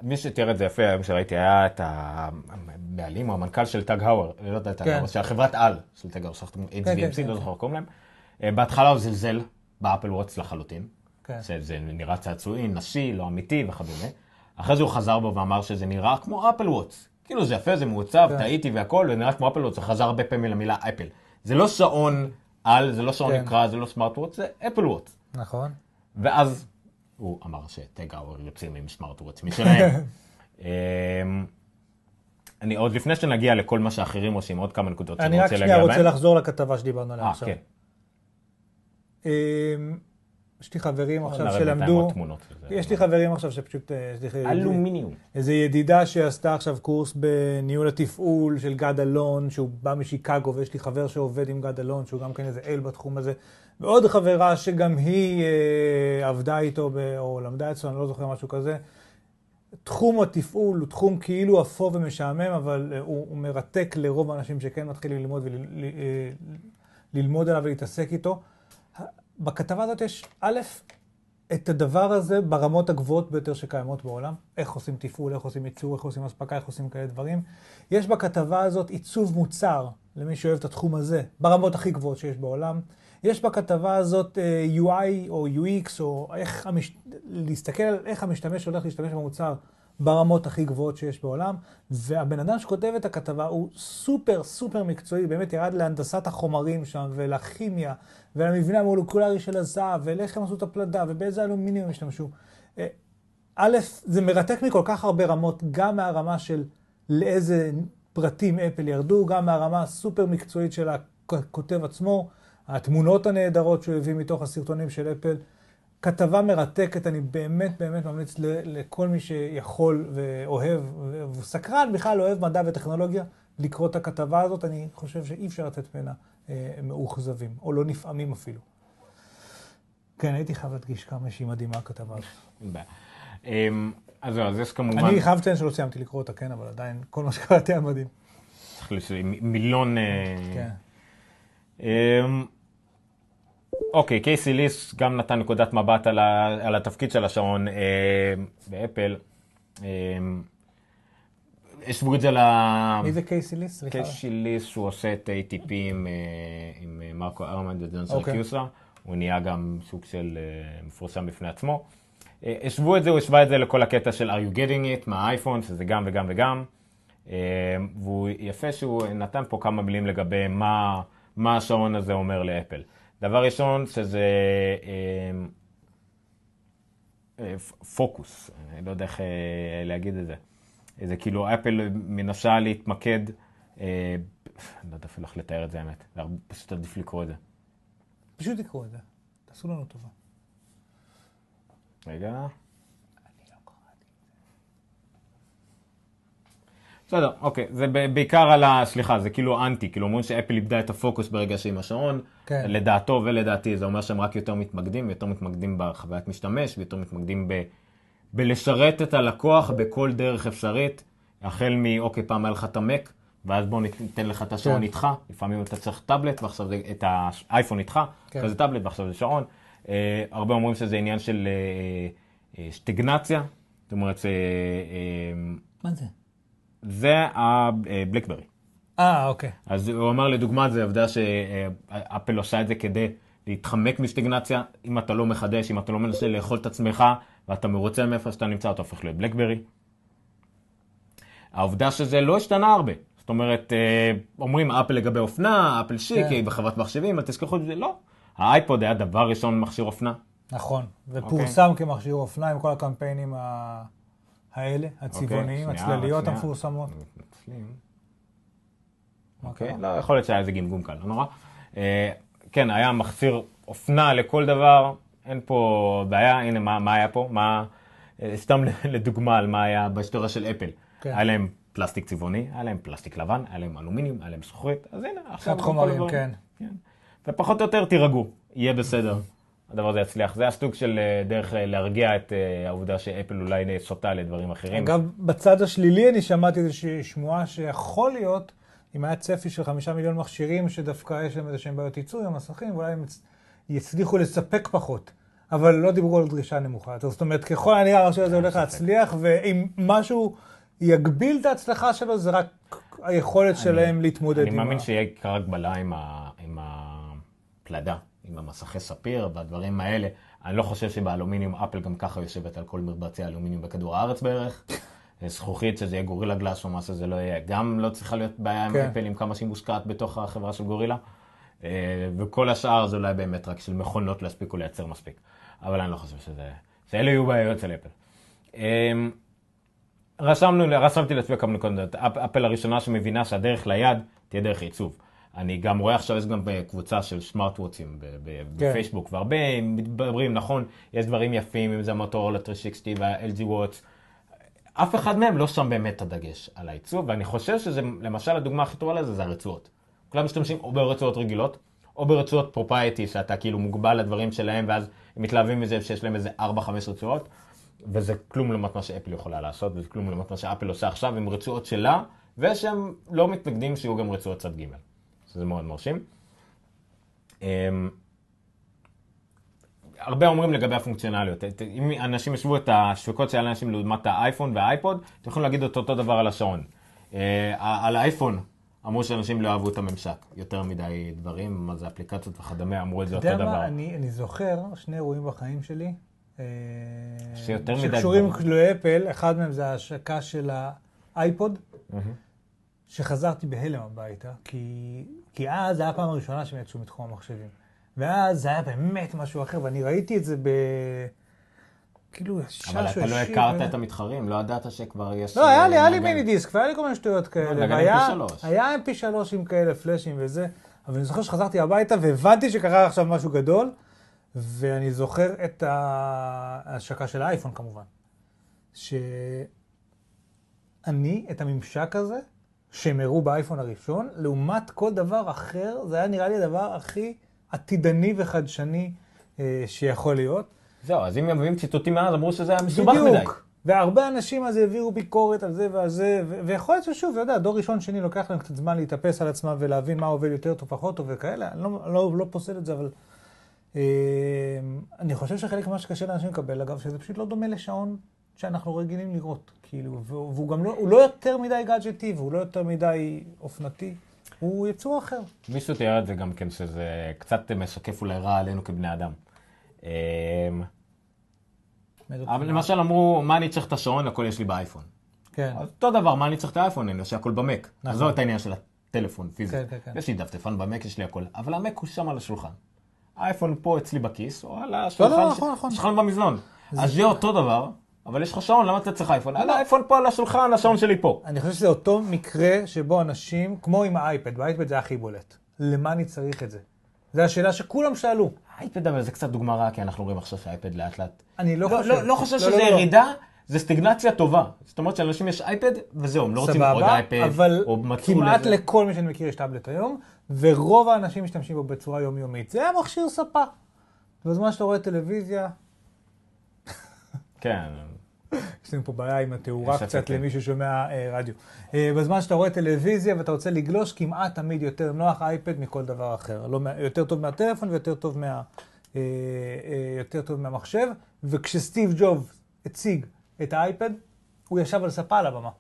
מי שתיאר את זה יפה היום שראיתי היה את הבעלים או המנכ"ל של TAG Heuer, לא יודע, TAG כן. Heuer, של חברת על של TAG Heuer, שכחתם כן, כן, HVMC, לא כן. זוכר קוראים להם. אה, בהתחלה הוא זלזל ב Apple Watch לחלוטין, כן. שזה נראה צעצועי, נשי, לא אמיתי וכדומה. אחרי זה הוא חזר בו ואמר שזה נראה כמו אפל וואטס. כאילו זה יפה, זה מעוצב, כן. טעיתי והכל, זה נראה כמו אפל וואטס, הוא חזר הרבה פעמים למילה אפל. זה לא שעון על, זה לא שעון כן. נקרא, זה לא סמארט וואטס, זה אפל וואטס. נכון. ואז הוא אמר שטג האואר יוצאים עם סמארט וואץ' משלהם. אמ, אני עוד לפני שנגיע לכל מה שאחרים עושים, עוד כמה נקודות אני שאני רק רוצה שנייה להגיע רוצה בהן. לחזור לכתבה שדיברנו עליה אה, עכשיו. כן. יש לי חברים עכשיו שלמדו. יש לי חברים עכשיו שפשוט, אה, אלומיניום. איזו ידידה שעשתה עכשיו קורס בניהול התפעול של גד אלון, שהוא בא משיקגו, ויש לי חבר שעובד עם גד אלון, שהוא גם כן איזה אל בתחום הזה, ועוד חברה שגם היא אה, עבדה איתו, או למדה אצלו, אני לא זוכר משהו כזה. תחום התפעול הוא תחום כאילו אפור ומשעמם, אבל אה, הוא, הוא מרתק לרוב האנשים שכן מתחילים ללמוד וללמוד עליו ולהתעסק איתו. בכתבה הזאת יש, א', את הדבר הזה ברמות הגבוהות ביותר שקיימות בעולם, איך עושים תפעול, איך עושים ייצור, איך עושים אספקה, איך עושים כאלה דברים. יש בכתבה הזאת עיצוב מוצר, למי שאוהב את התחום הזה, ברמות הכי גבוהות שיש בעולם. יש בכתבה הזאת אה, UI או UX, או איך המש... להסתכל על איך המשתמש הולך להשתמש במוצר ברמות הכי גבוהות שיש בעולם, והבן אדם שכותב את הכתבה הוא סופר סופר מקצועי, באמת ירד להנדסת החומרים שם, ולכימיה, ולמבנה המולקולרי של הזהב, ולאיך הם עשו את הפלדה, ובאיזה אלומיניום השתמשו. אה, א', זה מרתק מכל כך הרבה רמות, גם מהרמה של לאיזה פרטים אפל ירדו, גם מהרמה הסופר מקצועית של הכותב עצמו, התמונות הנהדרות שהוא הביא מתוך הסרטונים של אפל. כתבה מרתקת, אני באמת באמת ממליץ לכל מי שיכול ואוהב, וסקרן בכלל אוהב מדע וטכנולוגיה, לקרוא את הכתבה הזאת, אני חושב שאי אפשר לצאת ממנה אה, מאוכזבים, או לא נפעמים אפילו. כן, הייתי חייב להדגיש כמה שהיא מדהימה הכתבה הזאת. אמ, אז זהו, אז יש כמובן... אני חייב לציין שלא סיימתי לקרוא אותה, כן, אבל עדיין כל מה שקראתי היה מדהים. צריך לש- מ- מילון... אה, כן. אוקיי, קייסי ליס גם נתן נקודת מבט על, ה, על התפקיד של השעון אה, באפל. אה, השוו את זה ל... מי זה קייסי ליס? סליחה. קייסי ליס, שהוא עושה את ATP עם, אה, עם אה, מרקו ארמן וג'ונסון אוקיי. קיוסה. הוא נהיה גם סוג של אה, מפורסם בפני עצמו. אה, השוו את זה, הוא השווה את זה לכל הקטע של are you getting it מהאייפון, שזה גם וגם וגם. אה, והוא יפה שהוא נתן פה כמה מילים לגבי מה, מה השעון הזה אומר לאפל. דבר ראשון, שזה אה, אה, פוקוס, אני לא יודע איך אה, להגיד את זה. זה כאילו אפל מנסה להתמקד, אה, אני לא יודע אפילו איך לתאר את זה האמת, פשוט עדיף לקרוא את זה. פשוט תקראו את זה. תעשו לנו טובה. רגע. בסדר, אוקיי, זה בעיקר על ה... סליחה, זה כאילו אנטי, כאילו אומרים שאפל איבדה את הפוקוס ברגע שהיא עם השעון. כן. לדעתו ולדעתי זה אומר שהם רק יותר מתמקדים, יותר מתמקדים בחוויית משתמש, ויותר מתמקדים ב... בלשרת את הלקוח בכל דרך אפשרית, החל מ, אוקיי, פעם היה לך את המק, ואז בוא ניתן לך את השעון כן. איתך, לפעמים אתה צריך טאבלט, ועכשיו זה את האייפון איתך, כן. אחרי זה טאבלט, ועכשיו זה שעון. אה, הרבה אומרים שזה עניין של אה, אה, סטגנציה, זאת אומרת, אה, אה, מה זה? זה הבלקברי. אה, אוקיי. אז הוא אמר לדוגמה, זה עובדה שאפל עושה את זה כדי להתחמק מסטגנציה, אם אתה לא מחדש, אם אתה לא מנסה לאכול את עצמך, ואתה מרוצה מאיפה שאתה נמצא, אתה הופך להיות בלקברי. העובדה שזה לא השתנה הרבה. זאת אומרת, אה, אומרים אפל לגבי אופנה, אפל שיק, כן. היא בחברת מחשבים, אל תזכחו, זה לא. האייפוד היה דבר ראשון מכשיר אופנה. נכון. אוקיי. ופורסם כמכשיר אופנה עם כל הקמפיינים ה- האלה, הצבעוניים, אוקיי, שנייה, הצלליות. המפורסמות. אוקיי? לא, יכול להיות שהיה איזה גמגום קל, לא נורא. אה, כן, היה מחסיר אופנה לכל דבר, אין פה בעיה, הנה מה, מה היה פה, מה, אה, סתם לדוגמה על מה היה בהיסטוריה של אפל. כן. היה להם פלסטיק צבעוני, היה להם פלסטיק לבן, היה להם אלומיניום, היה להם זכוכית, אז הנה, עכשיו... קצת חומרים. כן. כן. ופחות או יותר תירגעו, יהיה בסדר. הדבר הזה יצליח. זה הסוג של אה, דרך אה, להרגיע את אה, העובדה שאפל אולי סוטה לדברים אחרים. אגב, בצד השלילי אני שמעתי איזושהי שמועה שיכול להיות, אם היה צפי של חמישה מיליון מכשירים, שדווקא יש להם איזה שהם בעיות ייצור עם המסכים, ואולי הם יצ- יצליחו לספק פחות. אבל לא דיברו על דרישה נמוכה יותר. זאת אומרת, ככל הנראה הרשת הזה הולך להצליח, ואם משהו יגביל את ההצלחה שלו, זה רק היכולת שלהם להתמודד אני עם מאמין ה... שיהיה עיקר הגבלה עם, ה, עם הפלדה, עם המסכי ספיר והדברים האלה. אני לא חושב שבאלומיניום אפל גם ככה יושבת על כל מרבצי האלומיניום בכדור הארץ בערך. זכוכית שזה יהיה גורילה גלאס או מה שזה לא יהיה, גם לא צריכה להיות בעיה עם כן. אפל עם כמה שהיא מושקעת בתוך החברה של גורילה. אה, וכל השאר זה אולי באמת רק של מכונות יספיקו לייצר מספיק. אבל אני לא חושב שזה... שאלה יהיו בעיות של אפל. אה, רשמנו, רשמתי לעצמי כמה נקודות. אפ- אפל הראשונה שמבינה שהדרך ליד תהיה דרך עיצוב. אני גם רואה עכשיו, יש גם קבוצה של smartwatch ים כן. בפייסבוק, והרבה מדברים, נכון, יש דברים יפים, אם זה המוטורולה 360 וה-LG Watch, אף אחד מהם לא שם באמת את הדגש על העיצוב, ואני חושב שזה, למשל, הדוגמה הכי טובה לזה זה הרצועות. כולם משתמשים או ברצועות רגילות, או ברצועות proprietary, שאתה כאילו מוגבל לדברים שלהם, ואז הם מתלהבים מזה שיש להם איזה 4-5 רצועות, וזה כלום לעומת מה שאפל יכולה לעשות, וזה כלום לעומת מה שאפל עושה עכשיו עם רצועות שלה, ושהם לא מתנגדים שיהיו גם רצועות צד ג'. שזה מאוד מרשים. אמ, הרבה אומרים לגבי הפונקציונליות. אם אנשים ישבו את השוויקות של אנשים לעומת האייפון והאייפוד, אתם יכולים להגיד את אותו דבר על השעון. אה, על האייפון אמרו שאנשים לא אהבו את הממשק. יותר מדי דברים, מה זה אפליקציות וכדומה, אמרו את זה אתה אותו יודע דבר. מה, אני, אני זוכר שני אירועים בחיים שלי. אה, שיותר מדי שקשורים דברים. לאפל, אחד מהם זה ההשקה של האייפוד, מהמם. שחזרתי בהלם הביתה, כי, כי אז זו הייתה הפעם הראשונה שהם יצאו מתחום המחשבים. ואז זה היה באמת משהו אחר, ואני ראיתי את זה ב... כאילו, ישר אבל אתה לא הכרת ו- את המתחרים, לא ידעת שכבר יש... לא, היה לי, היה לי. מיני דיסק, והיה לי כל מיני שטויות כאלה. נגן והיה- MP3. היה mp3 עם כאלה פלאשים וזה, אבל אני זוכר שחזרתי הביתה והבנתי שקרה עכשיו משהו גדול, ואני זוכר את ההשקה של האייפון כמובן. שאני, את הממשק הזה, שהם הראו באייפון הראשון, לעומת כל דבר אחר, זה היה נראה לי הדבר הכי עתידני וחדשני אה, שיכול להיות. זהו, אז אם מביאים ציטוטים מאז, אמרו שזה היה מסובך מדי. בדיוק. והרבה אנשים אז העבירו ביקורת על זה ועל זה, ו- ויכול להיות ששוב, אתה יודע, דור ראשון, שני, לוקח להם קצת זמן להתאפס על עצמם ולהבין מה עובד יותר טוב, פחות טוב וכאלה, אני לא, לא, לא פוסל את זה, אבל אה, אני חושב שחלק ממה שקשה לאנשים לקבל, אגב, שזה פשוט לא דומה לשעון שאנחנו רגילים לראות, כאילו, והוא, גם לא, הוא לא יותר מדי גאדג'טי, והוא לא יותר מדי אופנתי, הוא יצור אחר. מישהו תיאר את זה גם כן, שזה קצת משקף אולי רע עלינו כבני אדם. אמ, אבל למשל אמרו, מה אני צריך את השעון, הכל יש לי באייפון. כן, אותו דבר, מה אני צריך את האייפון, אני עושה הכל במק. נכון. עזוב את העניין של הטלפון פיזי. כן, כן, כן. יש לי דפדפן במק, יש לי הכל. אבל המק הוא שם על השולחן. האייפון פה אצלי בכיס, או על השולחן, לא, ש- נכון, נכון. השולחן במזנון. אז זה אותו דבר, אבל יש לך שעון, למה אתה צריך אייפון? על האייפון פה על השולחן, השעון שלי פה. אני חושב שזה אותו מקרה שבו אנשים, כמו עם האייפד, באייפד זה הכי בולט. למה אני צריך את זה? זו השאלה שכולם שאלו. אייפד אבל זה קצת דוגמה רעה, כי אנחנו רואים עכשיו שהאייפד לאט לאט. אני לא לא, חושב. לא, לא חושב לא, שזה לא, לא. ירידה, זה סטגנציה טובה. זאת אומרת שלאנשים יש אייפד, וזהו, הם לא רוצים עוד אייפד, אבל או מצאו כמעט לזה. לכל מי שאני מכיר יש טאבלט היום, ורוב האנשים משתמשים בו בצורה יומיומית. זה המכשיר ספה. בזמן שאתה רואה טלוויזיה, כן, יש לנו פה בעיה עם התאורה קצת. למי ששומע אה, רדיו. אה, בזמן שאתה רואה טלוויזיה ואתה רוצה לגלוש, כמעט תמיד יותר נוח אייפד מכל דבר אחר. לא, יותר טוב מהטלפון ויותר טוב, מה, אה, יותר טוב מהמחשב. וכשסטיב ג'וב הציג את האייפד, הוא ישב על ספה על הבמה.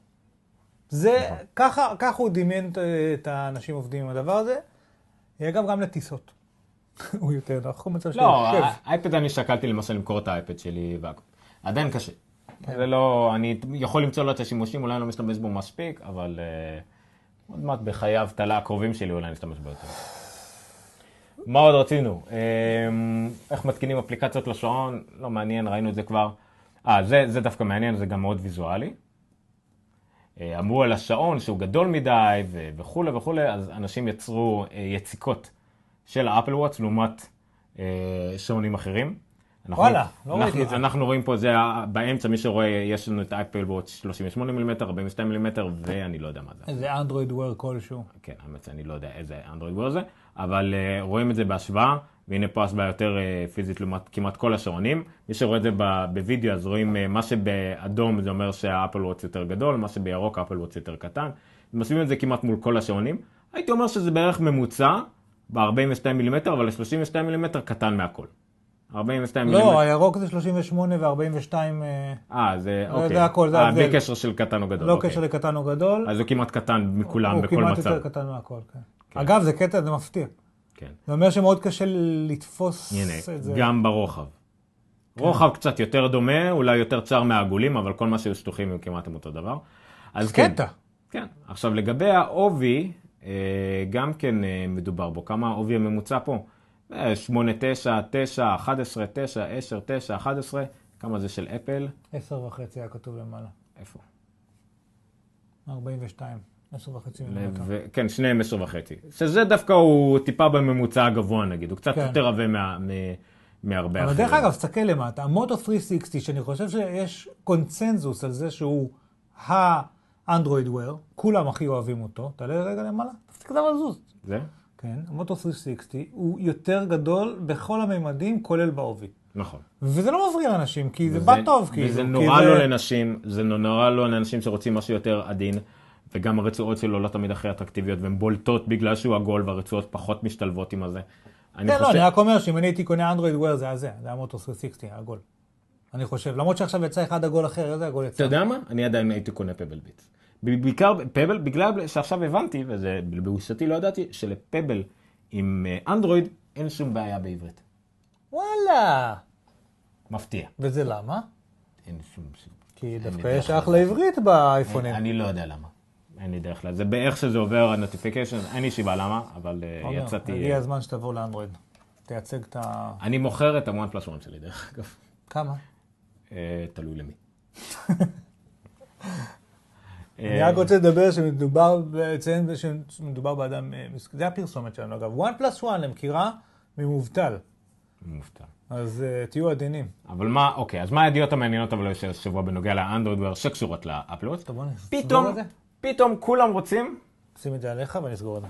זה, נכון. ככה, ככה הוא דמיין את- האנשים עובדים עם הדבר הזה. אגב, גם לטיסות. הוא יותר נוח, הוא מצב לא, יושב. האייפד אני שקלתי למשל למכור את האייפד שלי. עדיין קשה. כן. זה לא, אני יכול למצוא לו את השימושים, אולי אני לא משתמש בו מספיק, אבל אה, עוד מעט בחיי האבטלה הקרובים שלי אולי נשתמש בו יותר. מה עוד רצינו? אה, איך מתקינים אפליקציות לשעון? לא מעניין, ראינו את זה כבר. אה, זה, זה דווקא מעניין, זה גם מאוד ויזואלי. אה, אמרו על השעון שהוא גדול מדי וכולי וכולי, אז אנשים יצרו יציקות של האפל וואטס לעומת שעונים אחרים. אנחנו- וואלה, לא אנחנו- ראיתי את זה. אנחנו רואים פה, זה באמצע, מי שרואה, יש לנו את האפל וואטס 38 מילימטר, 42 מילימטר, ואני לא יודע מה זה. איזה אנדרואיד וויר כלשהו. כן, האמת שאני לא יודע איזה אנדרואיד וור זה, אבל uh, רואים את זה בהשוואה, והנה פה השוואה יותר אה, פיזית לעומת כמעט כל השעונים. מי שרואה את זה בווידאו, אז רואים אה, מה שבאדום זה אומר שה Apple Watch יותר גדול, מה שבירוק ה Apple Watch יותר קטן. משווים את זה כמעט מול כל השעונים. הייתי אומר שזה בערך ממוצע ב-42 מילימטר, אבל ה-32 מילימטר קטן מהכל. 42 לא, מילימטר. הירוק זה 38 ו-42, אה, אה, זה אוקיי. זה הכל, זה אה, ההבדל. בלי קשר של קטן או גדול. לא אוקיי. קשר לקטן או גדול. אז הוא כמעט קטן מכולם הוא בכל כמעט מצב. יותר קטן מהכל, כן. אגב, זה קטע, זה מפתיע. כן. זה אומר שמאוד קשה לתפוס הנה, את זה. גם ברוחב. רוחב קצת יותר דומה, אולי יותר צר מהעגולים, אבל כל מה שהיו שטוחים הם כמעט הם אותו דבר. אז כן. קטע. כן. עכשיו לגבי העובי, אה, גם כן מדובר בו. כמה העובי הממוצע פה? אה, 8, 9, 9, 11, 9, 10, 9, 11. כמה זה של אפל? עשר וחצי היה כתוב למעלה. איפה? 42. עשר וחצי מילימטר. כן, שניהם עשר וחצי. שזה דווקא הוא טיפה בממוצע הגבוה נגיד, הוא קצת כן. יותר עבה מה- מ- מהרבה אבל אחרים. דרך אגב, תסתכל למטה, המוטו 360, שאני חושב שיש קונצנזוס על זה שהוא האנדרואיד וויר, כולם הכי אוהבים אותו, תעלה רגע למעלה, תפסיק לדבר לזוז. זה? כן, המוטו 360 הוא יותר גדול בכל הממדים, כולל בעובי. נכון. וזה לא מבריע לאנשים, כי זה וזה- בא טוב, כאילו. וזה כי נורא זה- לא לנשים, זה נורא לא לאנשים שרוצים משהו יותר עדין, וגם הרצועות שלו לא תמיד הכי אטרקטיביות, והן בולטות בגלל שהוא עגול, והרצועות פחות משתלבות עם הזה. אני כן, לא, חושב... אני רק אומר שאם אני הייתי קונה אנדרואיד וויר זה היה זה, זה היה מוטו 360, העגול. אני חושב, למרות שעכשיו יצא אחד עגול אחר, איזה עגול אתה יצא? יודע מה? אני עדיין הייתי קונה פבל ביטס. בעיקר פבל, בגלל שעכשיו הבנתי, וזה בבושתי לא ידעתי, שלפבל עם אה, אנדרואיד אין שום בעיה בעברית. וואלה. מפתיע. וזה למה? אין שום... שום- כי דווקא יש. אחלה עברית באייפונים. אני לא יודע למה. אין לי דרך לדעת. זה באיך שזה עובר ה notification, אין לי סיבה למה, אבל אה, עומר, יצאתי... הגיע הזמן שתבוא לאנדרואיד. תייצג את ה... אני מוכר את ה OnePlus One שלי, דרך אגב. כמה? אה, תלוי למי. אני רק רוצה לדבר שמדובר, לציין שמדובר באדם, אה. זה הפרסומת שלנו אגב. וואן פלוס וואן למכירה ממובטל. מופתע. אז אה, תהיו עדינים. אבל מה, אוקיי, אז מה הידיעות המעניינות אבל יש השבוע בנוגע לאנדרואיד וויר שקשורות לאפלוט? טוב, בוא נסגור את זה. פתאום כולם רוצים, שים את זה עליך ונסגור את זה.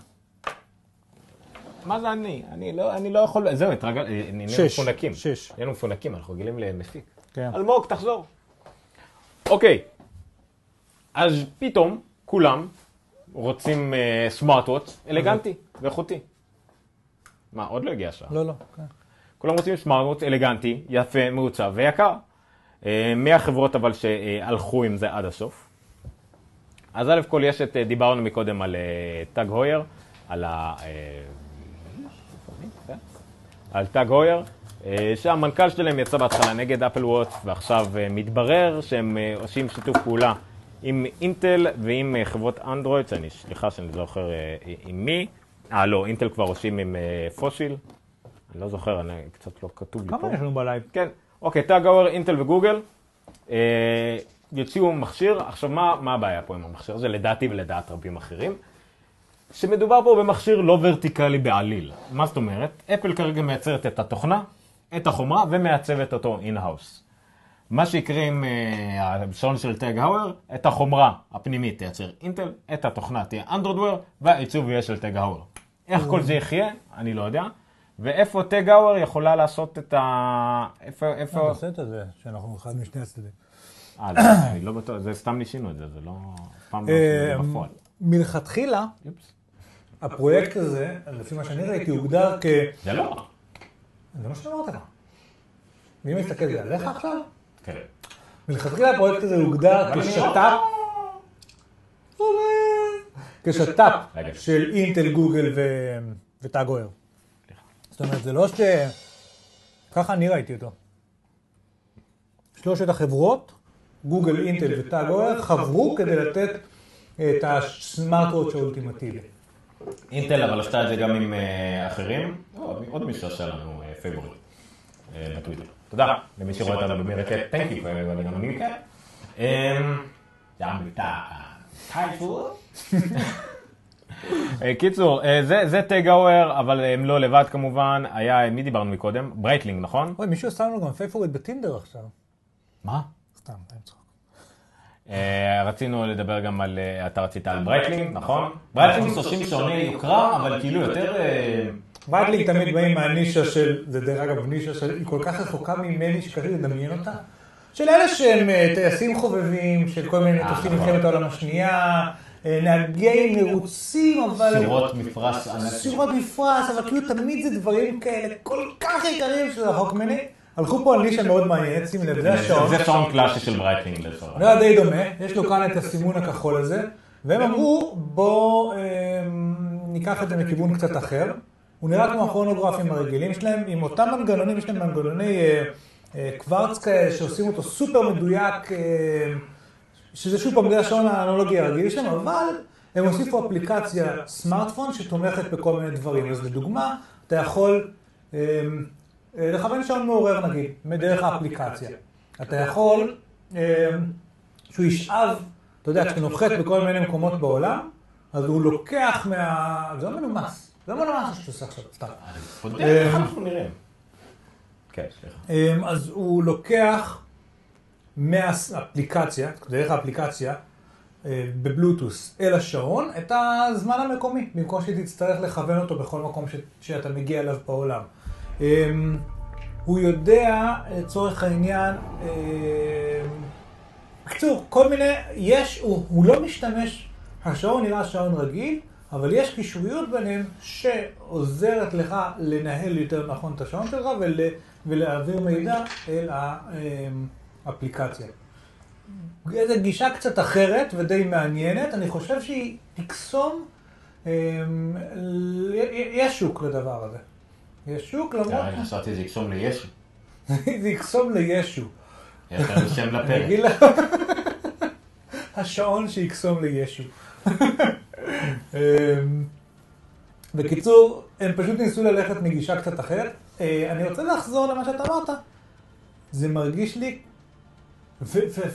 מה זה אני? אני לא, אני לא יכול, זהו, התרגל, נהיינו מפונקים. שש. נהיינו מפונקים, אנחנו רגילים למפיק. כן. אלמוג, תחזור. אוקיי, אז פתאום כולם רוצים סמארט-וואץ' אלגנטי ואיכותי. מה, עוד לא הגיע השעה. לא, לא. כן. כולם רוצים סמארט-וואץ' אלגנטי, יפה, מעוצב ויקר. אה, מי החברות אבל שהלכו עם זה עד הסוף? אז א' כל יש את, אה, דיברנו מקודם על אה, טאג הויר, על ה... אה, על TAG Heuer, אה, שהמנכ"ל שלהם יצא בהתחלה נגד Apple Watch, ועכשיו אה, מתברר שהם אה, עושים שיתוף פעולה עם אינטל ועם אה, חברות אנדרואיד, שאני, סליחה שאני לא זוכר אה, עם מי. אה, לא, אינטל כבר עושים עם אה, Fossil. אני לא זוכר, אני קצת לא כתוב לי פה. כמה יש לנו ב live? כן, אוקיי, TAG Heuer, אינטל וגוגל, אה, יוציאו מכשיר. עכשיו, מה, מה הבעיה פה עם המכשיר הזה? לדעתי ולדעת רבים אחרים. שמדובר פה במכשיר לא ורטיקלי בעליל. מה זאת אומרת? אפל כרגע מייצרת את התוכנה, את החומרה, ומעצבת אותו in-house. מה שיקרה עם אה, השעון של TAG Heuer, את החומרה הפנימית תייצר אינטל, את התוכנה תהיה Android Wear, והעיצוב יהיה של TAG Heuer. איך כל זה יחיה? אני לא יודע. ואיפה TAG Heuer יכולה לעשות את ה... איפה... איפה... לא, תעשה את זה, שאנחנו אחד משני הצדדים. אה, לא, אני לא בטוח, זה סתם ניסינו את זה, זה לא... פעם לא אה, בפועל. מלכתחילה. הפרויקט הזה, לפי מה שאני ראיתי, הוגדר כ... זה לא. זה מה שאמרת לך. מי מסתכל עליך עכשיו? כן. מלכתחילה הפרויקט הזה הוגדר כשת"פ, כשת"פ רגע. של אינטל, גוגל ו- וטאג הויר. זאת אומרת, זה לא ש... ככה אני ראיתי אותו. שלושת החברות, גוגל, אינטל ו TAG Heuer, חברו כדי לתת את ה smartwatch האולטימטיבי. אינטל אבל עשתה את זה גם עם אה, אחרים. עוד- עוד מישהו עשה לנו favorite בטוויטר. תודה למי שרואה אותנו ב Meerkat, thank you, וגם אני כן. גם אתה, טייפול. אה, קיצור, אה, זה- זה TAG Heuer, אבל הם לא לבד כמובן. היה, מי דיברנו מקודם? ברייטלינג, נכון? אוי, מישהו עשה לנו גם favorite בטינדר עכשיו. מה? סתם, אין צחוק. אה, רצינו לדבר גם על, אה, אתה רצית על ברייטלינג, נכון? ברייטלינג עושים שעוני יוקרה, אבל כאילו יותר... ברייטלינג תמיד באים מהנישה של, זה דרך אגב נישה שהיא כל כך רחוקה ממני שקשה לדמיין אותה, של אלה שהם אה, טייסים חובבים, של כל מיני טוסים מלחמת העולם השנייה, נהגי מרוצים, אבל... סירות מפרש ענק. סירות מפרש, אבל כאילו תמיד זה דברים כאלה כל כך יקרים שזה רחוק ממני. הלכו פה על נישה מאוד מעניינת, שים לב, זה השעון. זה שעון קלאסי של ברייטלינג זה לצורך. היה די דומה, יש לו כאן את הסימון הכחול הזה, והם אמרו, בוא אה, ניקח את זה מכיוון קצת אחר. הוא נראה כמו הכרונוגרפים הרגילים שלהם, עם אותם מנגנונים, יש להם מנגנוני אה, אה, קוורץ כאלה שעושים אותו סופר מדויק, אה, שזה שוב פעם, זה השעון האנלוגי הרגיל שלהם, אבל הם הוסיפו אפליקציה סמארטפון שתומכת בכל מיני דברים. אז לדוגמה, אתה יכול לכוון שעון מעורר נגיד, מדרך האפליקציה. אתה יכול שהוא ישאב, אתה יודע, כשאתה נוחת בכל מיני מקומות בעולם, אז הוא לוקח מה... זה לא מנומס. זה לא מה שאתה עושה עכשיו, סתם. אה, איך אנחנו נראים? כן, סליחה. אמ, אז הוא לוקח מהאפליקציה, דרך האפליקציה, אה, בבלוטוס אל השעון, את הזמן המקומי, במקום שתצטרך לכוון אותו בכל מקום ש- שאתה מגיע אליו בעולם. הוא יודע, לצורך העניין, בקיצור, כל מיני, יש, הוא, הוא לא משתמש, השעון נראה שעון רגיל, אבל יש קישוריות ביניהם שעוזרת לך לנהל יותר נכון את השעון שלך ול, ולהעביר מידע אל האפליקציה. איזו גישה קצת אחרת ודי מעניינת, אני חושב שהיא תקסום, אמ, יש שוק לדבר הזה. יש שוק למרות, די, חשבתי זה יקסום לישו. זה יקסום לישו. יש לנו שם אני לפרק. השעון שיקסום לישו. אמ, בקיצור, הם פשוט ניסו ללכת מגישה קצת אחרת. אה, אני רוצה לחזור למה שאתה אמרת. זה מרגיש לי,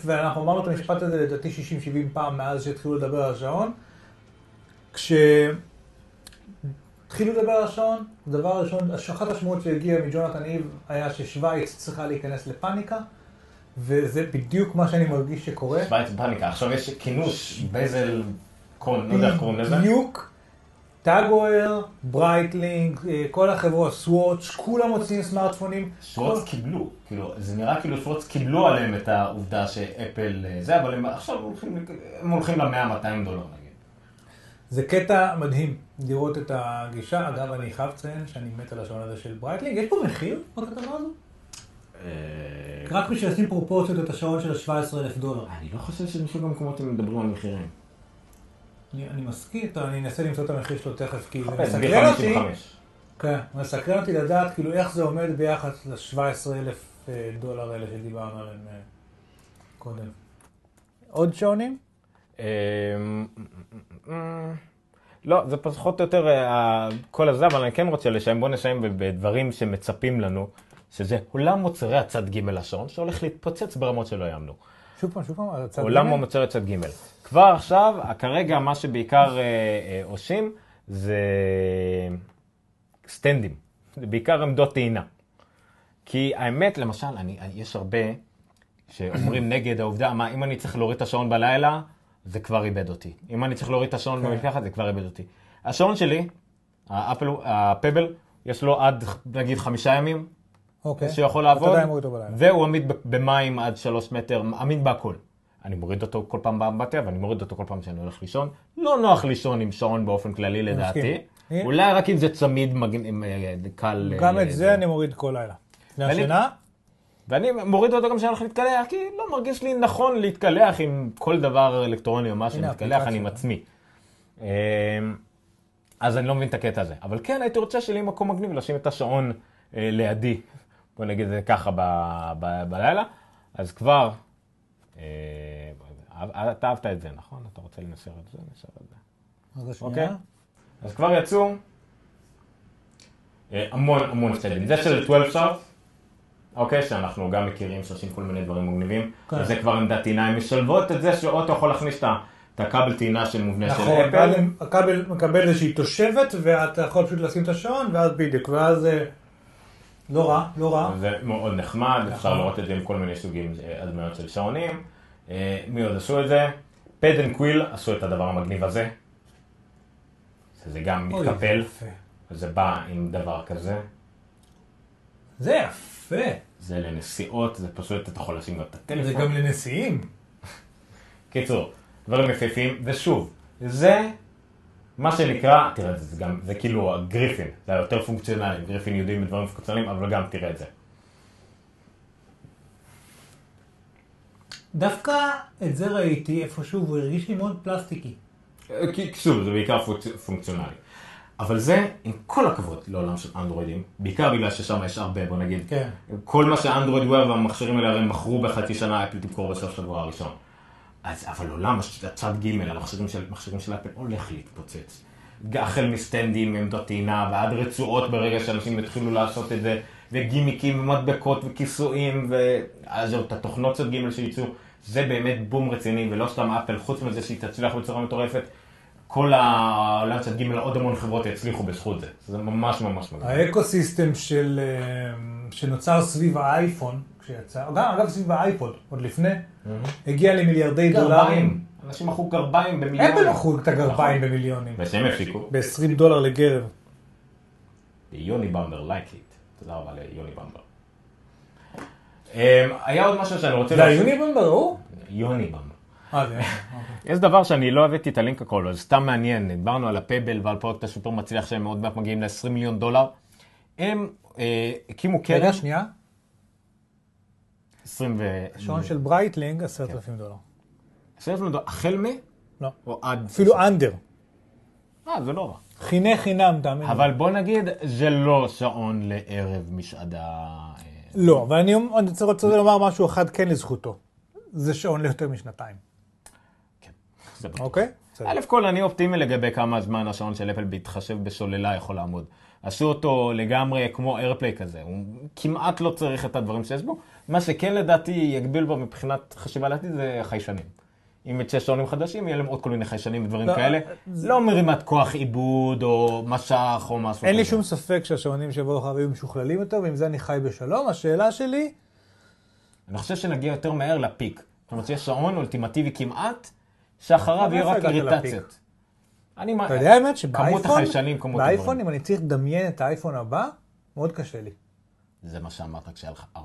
ואנחנו אמרנו את המשפט הזה לדעתי 60-70 פעם מאז שהתחילו לדבר על השעון. כשהתחילו לדבר על השעון, הדבר הראשון, אחת השמועות שהגיעה מג'ונתן איב היה ששוויץ צריכה להיכנס לפאניקה, וזה בדיוק מה שאני מרגיש שקורה. שווייץ פאניקה. עכשיו יש כינוס בזל קון, לא יודע איך קוראים לזה. בדיוק. טאג הויר, ברייטלינג, אה, כל החברות, סוואץ', כולם מוציאים סמארטפונים. שוויץ כל- קיבלו, כאילו, זה נראה כאילו שוויץ קיבלו עליהם את העובדה שאפל אה, זה, אבל הם עכשיו הולכים, הם הולכים ל-100-200 דולר נגיד. זה קטע מדהים לראות את הגישה. אגב, אני חייב לציין שאני מת על השעון הזה של ברייטלינג. יש פה מחיר בכתבה הזו? רק בשביל לשים פרופורציות את השעון של ה-17,000 דולר. אני לא חושב שבשביל במקומות הם מדברים על מחירים. אני, אני מסכים, טוב, אני אנסה למצוא את המחיר שלו תכף, כי זה מסקרן אותי. ב-55. כן, מסקרן אותי לדעת כאילו איך זה עומד ביחס ל-17,000 דולר האלה שדיברנו עליהם אה, קודם. עוד שעונים? אמ, לא, זה פחות או יותר אה, כל הזה, אבל אני כן רוצה לשיים, בוא נסיים בדברים שמצפים לנו, שזה עולם מוצרי הצד ג' השעון, שהולך להתפוצץ ברמות שלא יאמנו. שוב פעם, שוב פעם, על הצד עולם ג'? המוצרי צד ג'. כבר עכשיו, כרגע מה שבעיקר אה, אה, עושים זה סטנדים, זה בעיקר עמדות טעינה. כי האמת, למשל, אני, יש הרבה שאומרים נגד העובדה, מה, אם אני צריך להוריד את השעון בלילה, זה כבר איבד אותי. אם אני צריך להוריד את השעון כן. במקלחת, זה כבר איבד אותי. השעון שלי, האפל, הפבל, יש לו עד נגיד חמישה ימים, אוקיי. שיכול אתה לעבוד, עדיין מוריד אותו בלילה. והוא עמיד במים עד שלוש מטר, עמיד בהכל. אני מוריד אותו כל פעם באמבטיה, ואני מוריד אותו כל פעם שאני הולך לישון. לא נוח לישון עם שעון באופן כללי לדעתי. אולי רק אם זה צמיד מגן, עם, אה, קל. גם אה, את זה אני מוריד כל לילה. והשינה? ואני מוריד אותו גם כשאני הולך להתקלח, כי לא מרגיש לי נכון להתקלח עם כל דבר אלקטרוני או משהו, להתקלח אני עם. עצמי. אמ, אז אני לא מבין את הקטע הזה. אבל כן, הייתי רוצה שיהיה לי מקום מגניב לשים את השעון אה, לידי, בוא נגיד את זה ככה ב- ב- בלילה. אז כבר, אה, אתה אהבת את זה, נכון? אתה רוצה לנסר את זה? נסר את זה. אז אוקיי. השנייה? אז כבר יצאו אה, המון המון סטדים. זה של 12 שעות, אוקיי, שאנחנו גם מכירים שעושים כל מיני דברים מגניבים. כן. וזה כבר עמדת טעינה, הן משלבות את זה שאוטו יכול להכניס את ה- את הכבל טעינה של מובנה של נכון, אפל. ואז הכבל מקבל איזושהי תושבת, ואתה יכול פשוט לשים את השעון, ואז בדיוק, ואז אה, לא רע, לא רע. זה מאוד נחמד, אפשר נכון. לראות את זה עם כל מיני סוגים, אה, הדמיות של שעונים. אה, מי עוד עשו את זה? Pad & Quill עשו את הדבר המגניב הזה. זה גם מתקפל. זה בא עם דבר כזה. זה יפה. זה לנסיעות, זה פשוט, אתה יכול לשים גם את הטלפון. זה גם לנשיאים. קיצור, דברים יפהפים, ושוב, זה מה שנקרא, תראה, זה, זה גם, זה כאילו הגריפין, זה היותר פונקציונלי, גריפין יודעים בדברים פונקציונליים, אבל גם תראה את זה. דווקא את זה ראיתי איפשהו, והוא הרגיש לי מאוד פלסטיקי. אה, כי שוב, זה בעיקר פונקצ... פונקציונלי. אבל זה, עם כל הכבוד לעולם של אנדרואידים, בעיקר בגלל ששם יש הרבה, בוא נגיד, כן. כל מה שאנדרואיד וויר והמכשירים האלה הרי מכרו בחצי שנה, אפל תמכור בסוף שבוע הראשון. אז, אבל עולם הצד ג', המכשירים של, של אפל הולך להתפוצץ. החל מסטנדים, עמדות טעינה, ועד רצועות ברגע שאנשים יתחילו לעשות את זה, וגימיקים, ומדבקות, וכיסויים, ואז עוד את התוכנות צד ג' שייצאו, זה באמת בום רציני, ולא סתם אפל, חוץ מזה שהיא תצליח בצורה מטורפת. כל העולם של ג' עוד המון חברות יצליחו בזכות זה. זה ממש ממש מגניב. ה eco system של, אה, שנוצר סביב האייפון, כשיצא, גם אגב סביב האייפוד, עוד לפני, הגיע למיליארדי דולרים. אנשים מכרו גרביים במיליונים. אפל מכרו את הגרביים במיליונים. ושהם הפסיקו. ב-20 דולר לגרב. יוני במבר, like it. תודה רבה ליוני במבר. אמ, היה עוד משהו שאני רוצה זה היוניבון ברור? יוני במבר. אה, זה... יש דבר שאני לא הבאתי את הלינק הכל, אבל סתם מעניין, דיברנו על הפבל ועל פרויקט הסופר מצליח שהם עוד מעט מגיעים ל-20 מיליון דולר. הם אה, הקימו קרן, רגע, שנייה. 20 ו... שעון של ברייטלינג, 10,000 דולר. 10,000 דולר, החל מ... לא. או עד... אפילו אנדר. אה, זה לא רע. חיני חינם, תאמין לי. אבל בוא נגיד, זה לא שעון לערב מסעדה. אה, לא, אבל אני רוצה- לומר משהו אחד כן לזכותו. זה שעון ליותר משנתיים, זה בטוח. אוקיי? א' כל אני אופטימי לגבי כמה זמן השעון של אפל בהתחשב בסוללה יכול לעמוד. עשו אותו לגמרי כמו איירפליי כזה, הוא כמעט לא צריך את הדברים שיש בו. מה שכן לדעתי יגביל בו מבחינת חשיבה לעתיד זה חיישנים. אם יצא שעונים חדשים, יהיה להם עוד כל מיני חיישנים ודברים לא, כאלה. לא מרימת כוח עיבוד או משך או משהו אין לי כזה. שום ספק שהשעונים שיבואו אחריו יהיו משוכללים יותר, ועם זה אני חי בשלום. השאלה שלי, אני חושב שנגיע יותר מהר לפיק. זאת אומרת שיש שעון אולטימטיבי כמעט, שאחריו איפה רק הגעת איריטציות. אני מה... אתה יודע האמת שבאייפון, אם אני צריך לדמיין את האייפון הבא, מאוד קשה לי. זה מה שאמרת כשהיה לך 4-10.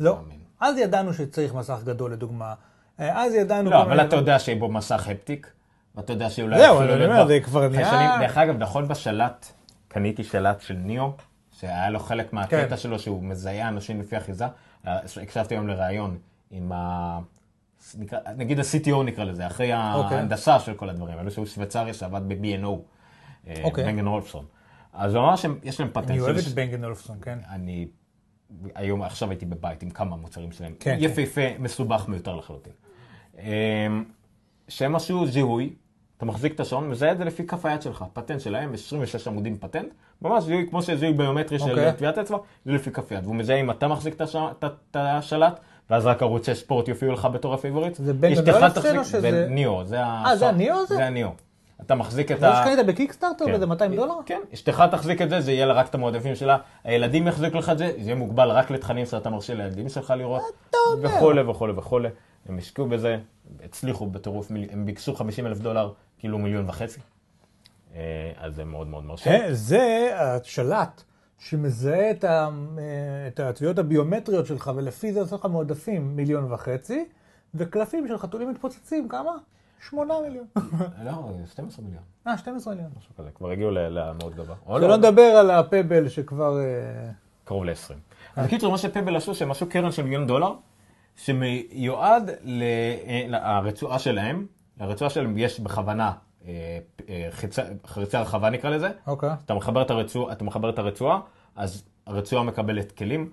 לא. מאמין. אז ידענו שצריך מסך גדול לדוגמה. אה, אז ידענו... לא, אבל אתה יודע שיהיה בו מסך הפטיק, ואתה יודע שאולי... זהו, אני לא אומר, זה כבר נהיה- חיישנים- דרך אגב, נכון בשלט, קניתי שלט של ניאו, שהיה לו חלק מהקטע כן. שלו שהוא מזהה אנשים לפי אחיזה. אה, הקשבתי היום לראיון עם ה... נגיד ה-CTO נקרא לזה, אחרי אוקיי. ההנדסה של כל הדברים האלה, שהוא שוויצריה שעבד ב-B&O, אוקיי. Bang & Olufsen. אז הוא אמר שיש להם פטנט. אני אוהב את Bang & Olufsen, כן. אני היום, עכשיו הייתי בבית עם כמה מוצרים שלהם. כן, יפהפה, מסובך מיותר לחלוטין. אמ, שהם עשו זיהוי, אתה מחזיק את השעון, מזהה את זה לפי כף היד שלך. פטנט שלהם, 26 עמודים פטנט, ממש זיהוי כמו שזיהוי ביומטרי של אוקיי. טביעת אצבע, זה לפי כף יד. והוא מזהה אם אתה מחזיק את הש- את- את השלט, ואז רק ערוצי ספורט יופיעו לך בתור ה favorite. זה בן גדול או שזה- זה ניאו, זה ה... אה, זה הניאו זה? זה הניאו. אתה מחזיק את ה... שקנית בקיקסטארטר כן. באיזה 200 דולר? כן, אשתך תחזיק את זה, זה יהיה לה רק את המועדפים שלה, הילדים יחזיקו לך את זה, זה יהיה מוגבל רק לתכנים שאתה מרשה לילדים שלך לראות? וכולי וכולי וכולי. הם השקיעו בזה, הצליחו בטירוף, הם ביקשו 50 אלף דולר, כאילו מיליון וחצי. אה, אז זה מאוד מאוד מרשים. כן, זה השלט שמזהה את ה- אה, את התביעות הביומטריות שלך, ולפי זה עושה לך מועדפים מיליון וחצי, וקלפים של חתולים מתפוצצים, כמה? שמונה מיליון. לא, 12 מיליון, אה, 12 מיליון. משהו כזה, כבר הגיעו למאוד גבוה. שלא נדבר על הפבל שכבר... אה, קרוב ל-20. אז בקיצור, מה שפבל עשו, שהם עשו קרן של מיליון דולר, שמיועד לרצועה שלהם, לרצועה שלהם יש בכוונה אה, אה, חיצה- חריצה רחבה נקרא לזה, אוקיי. אתה מחבר את הרצועה, אתה מחבר את הרצועה, אז הרצועה מקבלת כלים,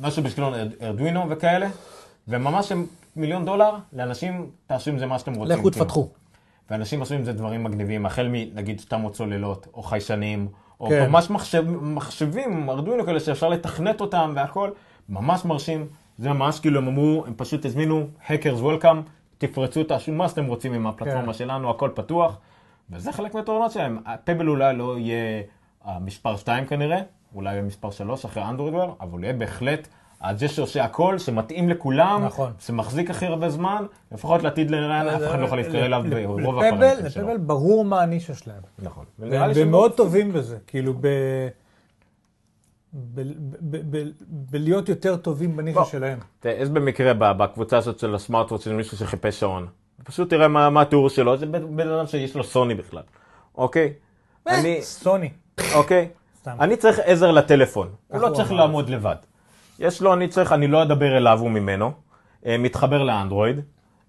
משהו בסגנון ארד- ארדואינו וכאלה, וממש הם מיליון דולר לאנשים, תעשו עם זה מה שאתם רוצים. לכו כאילו. תפתחו. ואנשים עשו עם זה דברים מגניבים, החל מנגיד סתם עוד צוללות, או חיישנים, או כן. ממש מחשב, מחשבים, ארדואינו כאלה שאפשר לתכנת אותם והכל, ממש מרשים. זה ממש כאילו הם אמרו, הם פשוט הזמינו hackers welcome, תפרצו, תעשו מה שאתם רוצים עם הפלטפורמה כן. שלנו, הכל פתוח, וזה חלק מהתורנות שלהם. הפבל אולי לא יהיה המספר 2 כנראה, אולי יהיה מספר 3 אחרי אנדרואיד, אבל הוא יהיה בהחלט זה שעושה הכל, שמתאים לכולם, נכון. שמחזיק הכי הרבה זמן, לפחות לעתיד לרעיין, אף אחד לא יכול להתקרב אליו ברוב הפרמטרים שלו. לפבל ברור מה הנישה שלהם. נכון. והם מאוד טובים בזה, כאילו ב... ב- ב- ב- בלהיות יותר טובים בנישה. שלהם. תראה, יש במקרה בקבוצה הזאת של הסמארטוואט של מישהו שחיפש שעון. פשוט תראה מה מה התיאור שלו, זה בן אדם שיש לו סוני בכלל. אוקיי? אני, סוני. אוקיי? אני צריך עזר לטלפון. הוא לא צריך. לעמוד לבד. יש לו, אני צריך, אני לא אדבר אליו וממנו. אה, מתחבר לאנדרואיד.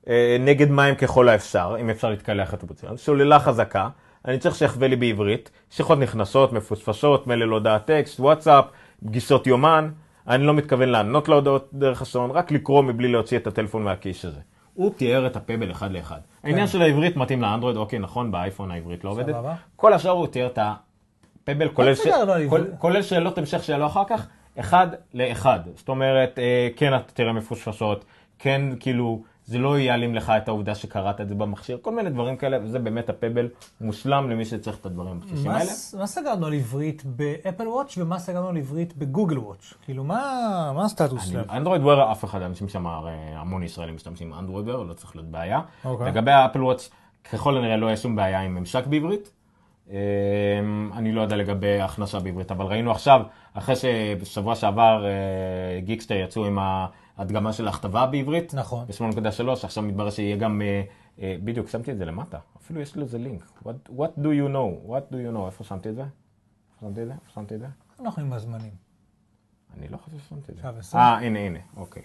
אה, נגד מים ככל האפשר, אם אפשר להתקלח את הפוציון. שוללה חזקה. אני צריך שיחווה לי בעברית. שיחות נכנסות, מפוספסות, מלל הודעת טקסט, וואטסאפ, פגישות יומן. אני לא מתכוון לענות להודעות דרך השעון, רק לקרוא מבלי להוציא את הטלפון מהכיס הזה. הוא תיאר את הפבל אחד לאחד. העניין של העברית מתאים לאנדרואיד, אוקיי, נכון, באייפון העברית לא עובדת. כל השאר הוא תיאר את הפבל, כולל, ש... עברית. כולל שאלות המשך שאלו אחר כך, אחד לאחד. זאת אומרת, אה, כן, אתה תראה מפושפשות, כן, כאילו, זה לא יעלים לך את העובדה שקראת את זה במכשיר, כל מיני דברים כאלה, וזה באמת הפבל מושלם למי שצריך את הדברים הבסיסיים מה האלה. מה סגרנו על עברית באפל וואץ' ומה סגרנו על עברית בגוגל וואץ'? כאילו, מה מה הסטטוס שלהם? אנדרואיד וויר אף אחד, אנשים שם הרי המון ישראלים משתמשים באנדרואיד וויר, לא צריך להיות בעיה. אוקיי. לגבי האפל וואץ', ככל הנראה לא יהיה שום בעיה עם ממשק בעברית. אמ, אני לא יודע לגבי הכנסה בעברית, אבל ראינו עכשיו, אחרי שבשבוע שעבר אה, גיקסטר יצאו עם ההדגמה של הכתבה בעברית, נכון. ב-8.3, עכשיו מתברר שיהיה גם, אה, אה, בדיוק, שמתי את זה למטה, אפילו יש לזה לינק. What, what do you know? What do you know? איפה שמתי את זה? איפה שמתי את זה? איפה שמתי את זה? אנחנו עם הזמנים. אני לא חושב ששמתי את זה. אה, הנה, הנה, אוקיי.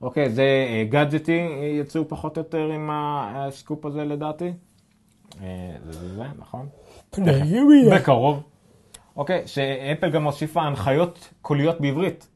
אוקיי, זה אה, גאדג'טי אה, יצאו פחות או יותר עם הסקופ הזה לדעתי. אה, זה זה זה, נכון? בקרוב. אוקיי, שאפל גם הוסיפה הנחיות קוליות בעברית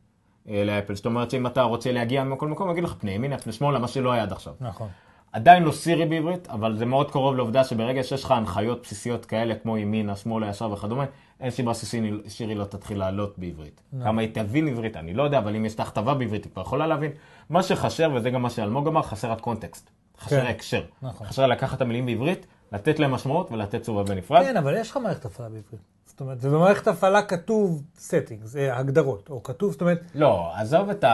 אה, לאפל. זאת אומרת שאם אתה רוצה להגיע מכל מקום, יגיד לך פני ימינה, פני שמאלה, מה שלא היה עד עכשיו. נכון. עדיין לא סירי בעברית, אבל זה מאוד קרוב לעובדה שברגע שיש לך הנחיות בסיסיות כאלה, כמו ימינה, שמאלה, ישר וכדומה, אין סיבה שסירי לא תתחיל לעלות בעברית. כמה היא תבין עברית, אני לא יודע, אבל אם יש את הכתבה בעברית, היא כבר יכולה להבין. מה שחסר, וזה גם מה שאלמוג אמר, חסר הקונטקסט. חסר כן. הקשר. נכון. חסר לקחת את המילים בעברית, לתת להם משמעות ולתת צורה בנפרד. כן, אבל יש לך מערכת הפעלה בעברית. זאת אומרת, ובמערכת הפעלה כתוב settings, אה, הגדרות, או כתוב, זאת אומרת, לא, עזוב את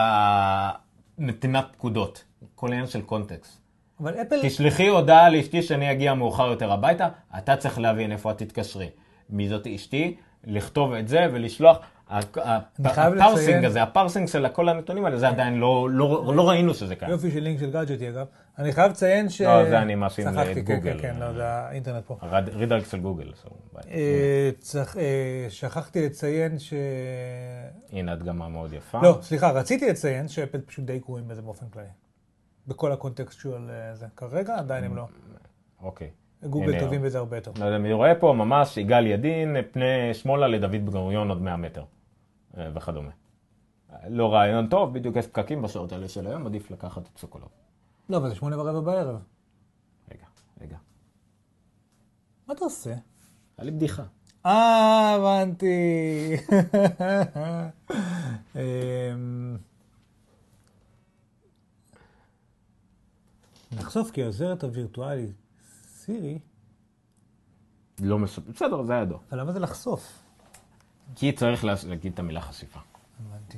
הנתינת פקודות, כל עניין של קונטקסט. אבל אפל, תשלחי הודעה לאשתי שאני אגיע מאוחר יותר הביתה, אתה צריך להבין איפה את תתקשרי. מי זאת אשתי, לכתוב את זה ולשלוח. הפרסינג הזה, הפרסינג של כל הנתונים האלה, זה עדיין לא, לא, לא ראינו שזה קיים. יופי של לינק של גאדג'טי אגב, אני חייב לציין ש... לא, זה אני מאשים צחקתי, כן, לגוגל. כן, כן, לא, זה האינטרנט פה. רידלק של גוגל. אה, אה, שכחתי לציין ש... הנה הדגמה מאוד יפה. לא, סליחה, רציתי לציין שאפל פשוט די גרועים בזה באופן כללי. בכל הקונטקסטואל אה, זה. כרגע עדיין הם לא. אוקיי. גוגל טובים בזה הרבה יותר. לא יודע מי רואה פה, ממש יגאל ידין, פני שמאלה לדוד בן גוריון עוד 100 מטר, אה, וכדומה. לא רעיון טוב, בדיוק יש פקקים בשעות האלה של היום, עדיף לקחת את סוקולוב. לא, אבל זה שמונה ורבע בערב. רגע, רגע. מה אתה עושה? היה לי בדיחה. אה, הבנתי. אמ, נחשוף כי העוזרת הווירטואלית סירי, לא מסופר, בסדר, זה ידו. אבל למה זה לחשוף? כי צריך לה- להגיד את המילה חשיפה. הבנתי.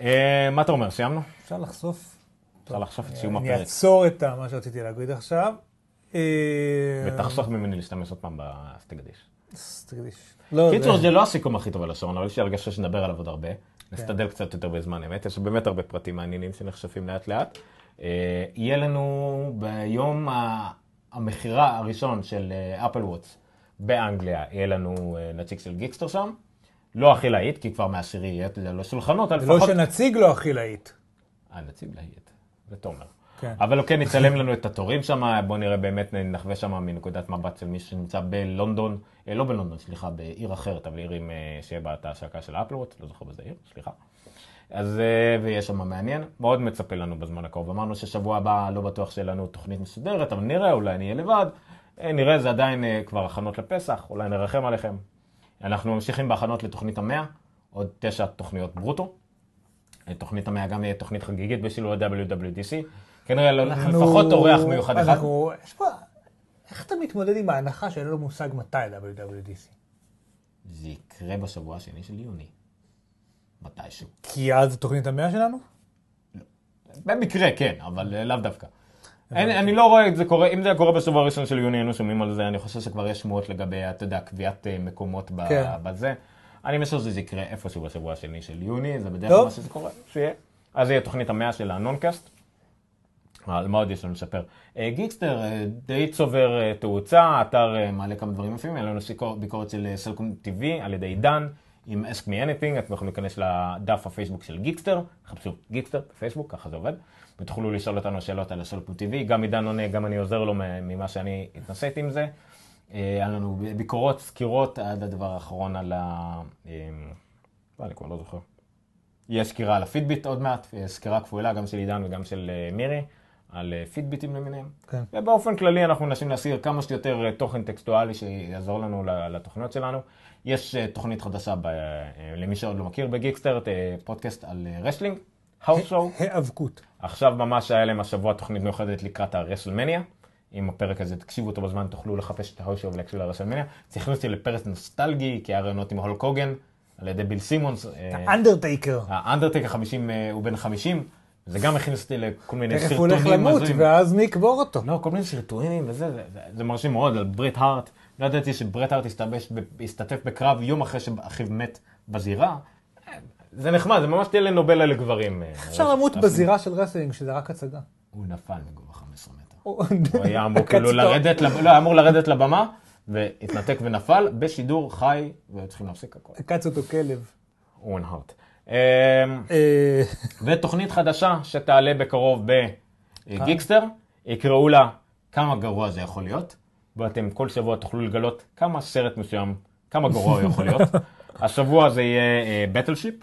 אה, מה אתה אומר, סיימנו? אפשר לחשוף? אפשר לחשוף את סיום אני הפרק. אעצור את מה שרציתי להגיד עכשיו. אה, ותחסוך ממני להשתמש עוד פעם בסטגדיש. תגידי. לא, קיצור, זה- לא הסיכום הכי טוב על השעון, אבל יש לי הרגשה שנדבר עליו עוד הרבה. נסתדל קצת יותר בזמן אמת, יש באמת הרבה פרטים מעניינים שנחשפים לאט לאט. אה, יהיה לנו ביום המכירה הראשון של אפל וואטס באנגליה, יהיה לנו אה, נציג של גיקסטר שם. לא הכי להיט, כי כבר מעשירי יהיה, לא שולחנות, אבל לא לפחות... שנציג לו הכי להיט. אה, נציג להיט, זה תומר. כן. אבל הוא כן יצלם לנו את התורים שם, בואו נראה באמת, נחווה שם מנקודת מבט של מי שנמצא בלונדון, אה, לא בלונדון, סליחה, בעיר אחרת, אבל עיר עם, אה, שיהיה בה את ההשקה של האפלוואט, לא זוכר באיזה עיר, סליחה. אז, ויהיה שם מעניין, מאוד מצפה לנו בזמן הקרוב. אמרנו ששבוע הבא לא בטוח שיהיה לנו תוכנית מסודרת, אבל נראה, אולי נהיה לבד. אה, נראה, זה עדיין אה, כבר הכנות לפסח, אולי נרחם עליכם. אנחנו ממשיכים בהכנות לתוכנית המאה, עוד תשע תוכניות ברוטו. אה, תוכנית המאה גם יהיה תוכנית חגיגית בשילוב ה-WWDC. כנראה לא- אנחנו- לפחות אורח מיוחד אחד. אנחנו- יש פה... איך אתה מתמודד עם ההנחה שאין לו מושג מתי WWDC? זה יקרה בשבוע השני של יוני. מתישהו. כי אז תוכנית המאה שלנו? במקרה כן, אבל לאו דווקא. אין, אני לא רואה את זה קורה, אם זה היה קורה בשבוע הראשון של יוני, היינו שומעים על זה, אני חושב שכבר יש שמועות לגבי, אתה יודע, קביעת אה, מקומות כן. בזה. אני משער שזה יקרה איפשהו בשבוע השני של יוני, זה בדרך. כלל מה שזה קורה, שיהיה. אז יהיה תוכנית המאה של הנונקאסט. על מה עוד יש לנו לשפר? אה, גיקסטר אה, די צובר אה, תאוצה, האתר אה, מעלה כמה דברים יפים, היה לנו ביקורת של אה, סלקום TV על ידי עידן עם Ask Me Anything, אתם יכולים להיכנס לדף הפייסבוק של גיקסטר, חפשו גיקסטר בפייסבוק, ככה זה עובד, ותוכלו לשאול אותנו שאלות על הסלקום TV, גם עידן עונה, גם אני עוזר לו ממה שאני התנסיתי עם זה. אה, היה לנו ביקורות, סקירות, עד הדבר האחרון על ה... אה, לא, אני כבר לא זוכר. יש סקירה על הפיטביט עוד מעט, אה, סקירה כפולה גם של עידן וגם של מירי, על פיטביטים למיניהם. כן. ובאופן כללי אנחנו מנסים להסיר כמה שיותר תוכן טקסטואלי שיעזור לנו לתוכניות שלנו. יש תוכנית חדשה, ב, למי שעוד לא מכיר בגיקסטר, אה, פודקאסט על wrestling, house show. היאבקות. עכשיו ממש היה להם השבוע תוכנית מיוחדת לקראת הרסלמניה. אם הפרק הזה תקשיבו אותו בזמן תוכלו לחפש את show ולהקשיב לרסלמניה. זה הכניס אותי לפרק נוסטלגי כי היה ראיונות עם הולק הוגן על ידי ביל סימונס. אה, אנדרטייקר. האנדרטייקר 50 אה, הוא בן 50. זה גם הכניס אותי לכל מיני תכף הוא הולך סרטונים למות. ואז מי יקבור אותו? לא, כל מיני סרטונים וזה, זה, זה, זה מרשים מאוד, על ברית הארט. לא ידעתי שברית הארט הסתבש השתתף בקרב יום אחרי שאחיו מת בזירה. זה נחמד, זה ממש טלנובלה לגברים. אה, אפשר למות בזירה של wrestling, שזה רק הצגה. הוא נפל מגובה 15 מטר. הוא הוא היה אמור כאילו. לרדת, לא, היה אמור לרדת לבמה, והתנתק ונפל בשידור חי, והיו צריכים להפסיק הכל. עקץ אותו כלב. אורן הארט. אמ, אה, ותוכנית חדשה שתעלה בקרוב בגיקסטר, יקראו לה כמה גרוע זה יכול להיות, ואתם כל שבוע תוכלו לגלות כמה סרט מסוים, כמה גרוע הוא יכול להיות. השבוע זה יהיה בטלשיפ.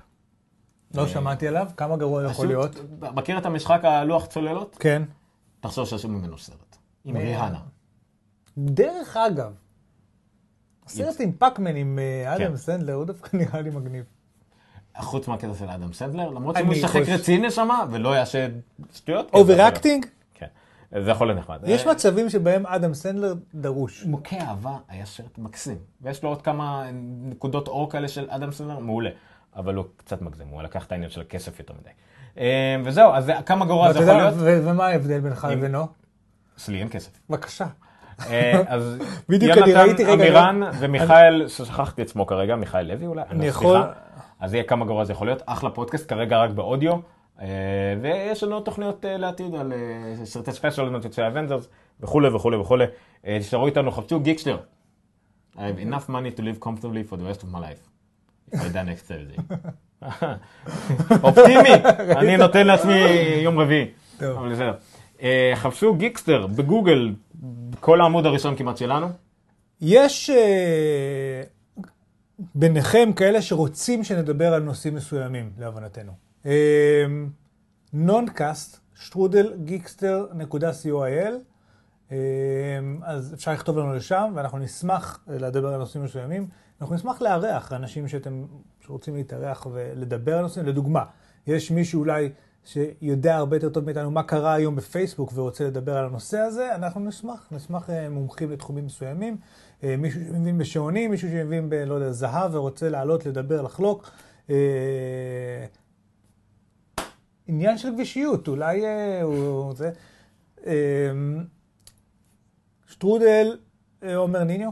לא שמעתי עליו, כמה גרוע יכול להיות. מכיר את המשחק הלוח צוללות? כן. תחשוב שעשו ממנו סרט. עם ריהנה. דרך אגב, הסרט עם Pac-Man עם אה, אדם כן. סנדלר, הוא דווקא נראה לי מגניב. חוץ מהקטע של אדם סנדלר, למרות שהוא משחק רציני שמה, ולא יעשה שטויות. כן. over-acting? כן, זה יכול להיות נחמד. יש אה, מצבים שבהם אדם סנדלר דרוש. מוכה אהבה היה סרט מקסים, ויש לו עוד כמה נקודות אור כאלה של אדם סנדלר, מעולה. אבל הוא קצת מגזים, הוא לקח את העניין של הכסף יותר מדי. אה, וזהו, אז כמה גרוע זה יכול להיות? ו- ומה ההבדל בינך לבינו? אצלי אין כסף. בבקשה. אה, אז יונתן אמירן ומיכאל, ששכחתי את שמו כרגע, מיכאל לוי אולי, אני סליחה. יכול- אז יהיה כמה גרוע זה יכול להיות, אחלה פודקאסט, כרגע רק באודיו, אה, ויש לנו תוכניות אה, לעתיד על סרטי special, יוצאי Avengers, וכולי וכולי וכולי. תשארו איתנו, חפשו Geekster. I have enough money to live comfortably for the rest of my life. Die next Thursday. אופטימי, אני נותן לעצמי יום רביעי. טוב. אבל בסדר. אה, חפשו Geekster בגוגל, כל העמוד הראשון כמעט שלנו. יש אה, ביניכם כאלה שרוצים שנדבר על נושאים מסוימים, להבנתנו. אה, Noncast, שטרודל Geekster נקודה co.il, אז אפשר לכתוב לנו לשם, ואנחנו נשמח לדבר על נושאים מסוימים. אנחנו נשמח לארח אנשים שאתם, שרוצים להתארח ולדבר על נושאים. לדוגמה, יש מישהו אולי שיודע הרבה יותר טוב מאיתנו מה קרה היום בפייסבוק ורוצה לדבר על הנושא הזה, אנחנו נשמח, נשמח אה, מומחים לתחומים מסוימים. אה, מישהו שמבין בשעונים, מישהו שמבין ב, לא יודע, זהב ורוצה לעלות, לדבר, לחלוק. אה, עניין של גבישיות, אולי הוא זה. שטרודל עומר ניניו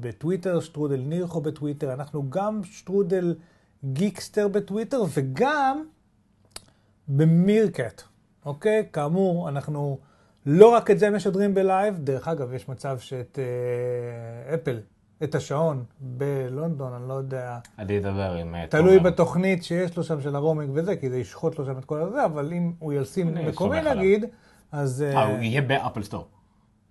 בטוויטר, שטרודל נירחו בטוויטר, אנחנו גם שטרודל גיקסטר בטוויטר וגם במירקט, אוקיי? כאמור, אנחנו לא רק את זה משדרים בלייב, דרך אגב, יש מצב שאת אה, אפל, את השעון בלונדון, אני לא יודע, אני אדבר עם... אה, תלוי תומר. בתוכנית שיש לו שם של הרומינג וזה, כי זה ישחוט לו שם את כל הזה, אבל אם הוא ילשים אני מקומי. נגיד, אז... אה, הוא יהיה ב Apple Store.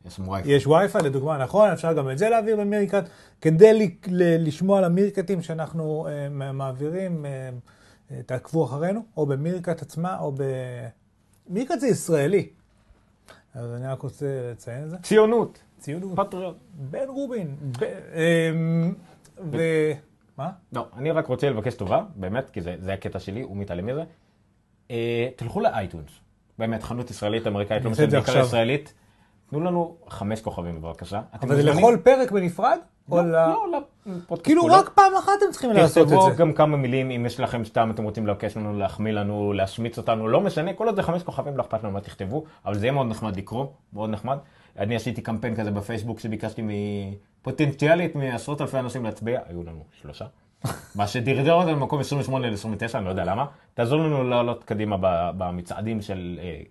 יש וי-פיי. יש וי-פיי לדוגמה, נכון, אפשר גם את זה להעביר ב Meerkat, כדי ל- ל- לשמוע על המירקטים שאנחנו אה, מעבירים, אה, אה, תעקבו אחרינו, או ב Meerkat עצמה, או ב... Meerkat זה ישראלי, אז אני רק רוצה לציין את זה. ציונות, ציונות, פטריוט. בן רובין, ב... אמ, ו... מה? לא, אני רק רוצה לבקש טובה, באמת, כי זה, זה הקטע שלי, הוא מתעלם מזה. אה, תלכו לאייטונס, באמת, חנות ישראלית, אמריקאית, לא משנה, בעיקר. ישראלית. תנו לנו חמש כוכבים בבקשה. אבל זה לכל פרק בנפרד? לא, ל... לא, לפודקאסט כאילו. רק פעם אחת אתם צריכים לעשות את תכתבו זה. גם כמה מילים, אם יש לכם סתם, אתם רוצים לבקש לנו, להחמיא לנו, להשמיץ אותנו, לא משנה, כל עוד זה חמש כוכבים, לא אכפת לנו מה תכתבו, אבל זה יהיה מאוד נחמד לקרוא, מאוד נחמד. אני עשיתי קמפיין כזה בפייסבוק שביקשתי מפוטנציאלית מעשרות אלפי אנשים להצביע, היו לנו שלושה. מה שדרדר אותנו למקום 28 ל-29, אני לא יודע למה. תעזור לנו לעלות קדימה במצעדים של אה,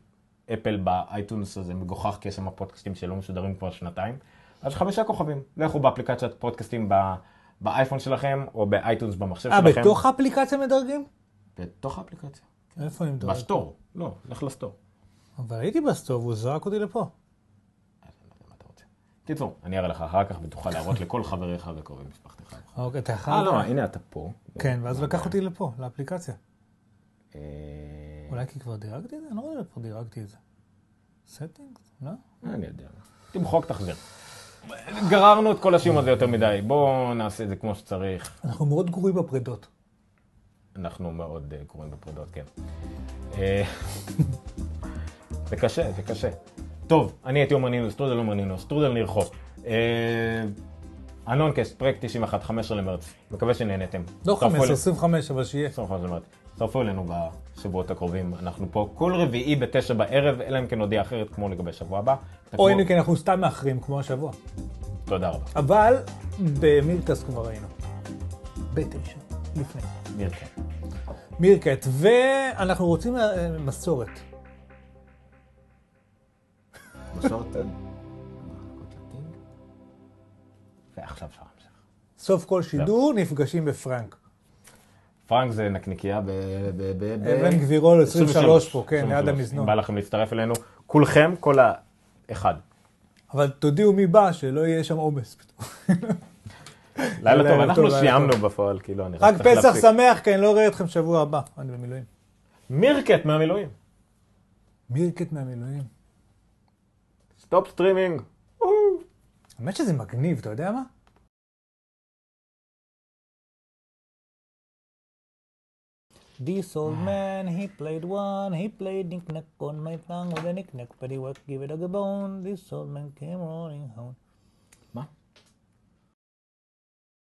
אפל ב iTunes, הזה מגוחך, כי יש שם פודקאסטים שלא משודרים כבר שנתיים. אז חמישה כוכבים, לכו באפליקציית פודקאסטים ב- באייפון שלכם, או ב iTunes במחשב אה, שלכם. בתוך האפליקציה מדרגים? בתוך האפליקציה. איפה אני מדרג? ב store. לא, לך ל store. אבל הייתי ב store והוא זרק אותי לפה. קיצור, אני אראה לך אחר כך ותוכל להראות לכל חבריך וקרובי משפחתך. אוקיי, אתה יכול... אה, לא, הנה אתה פה. כן, ואז לקח אותי לפה, לאפליקציה. אה, אולי כי כבר דירגתי את זה? אני לא יודע איפה דירגתי את זה. settings? לא? אני יודע. תמחוק, תחזיר. גררנו את כל השיום הזה יותר מדי, בואו נעשה את זה כמו שצריך. אנחנו מאוד גרועים בפרידות. אנחנו מאוד אה, קרובים בפרידות, כן. אה, זה קשה, זה קשה. טוב, אני הייתי עומר נינו, שטרודל עומר נינו, שטרודל ניר חוף. אה, ה Noncast, פרק 91, 15 למרץ. מקווה שנהנתם. לא הצטרפו 15, אל- 25, אבל שיהיה. 25 למרץ. הצטרפו אלינו בשבועות הקרובים. אנחנו פה כל רביעי בתשע בערב, אלא אם כן נודיע אחרת, כמו לגבי שבוע הבא. או הנה, כי אנחנו סתם מאחרים, כמו השבוע. תודה רבה. אבל ב Meerkat כבר היינו. בתשע, לפני. כן. מירקט, ואנחנו רוצים אה, מסורת. מסורת. ועכשיו להמשיך. סוף כל שידור נפגשים בפרנק. פרנק זה נקניקייה ב... ב- ב- ב- אבן גבירול 23 פה, כן, 23. ליד המזנון. בא לכם להצטרף אלינו, כולכם, כל האחד. אבל תודיעו מי בא, שלא יהיה שם עומס. לילה טוב, אנחנו סיימנו. בפועל, כאילו, אני רק צריך פסח להפסיק. שמח, כי אני לא אראה אתכם שבוע הבא. אני במילואים. Meerkat מהמילואים. Meerkat מהמילואים. Stop streaming. האמת שזה מגניב, אתה יודע מה? This old hmm. man, he played one, he played knick-knack on my thumb with a knick-knack, paddywhack, give a dog a bone. This old man came rolling home.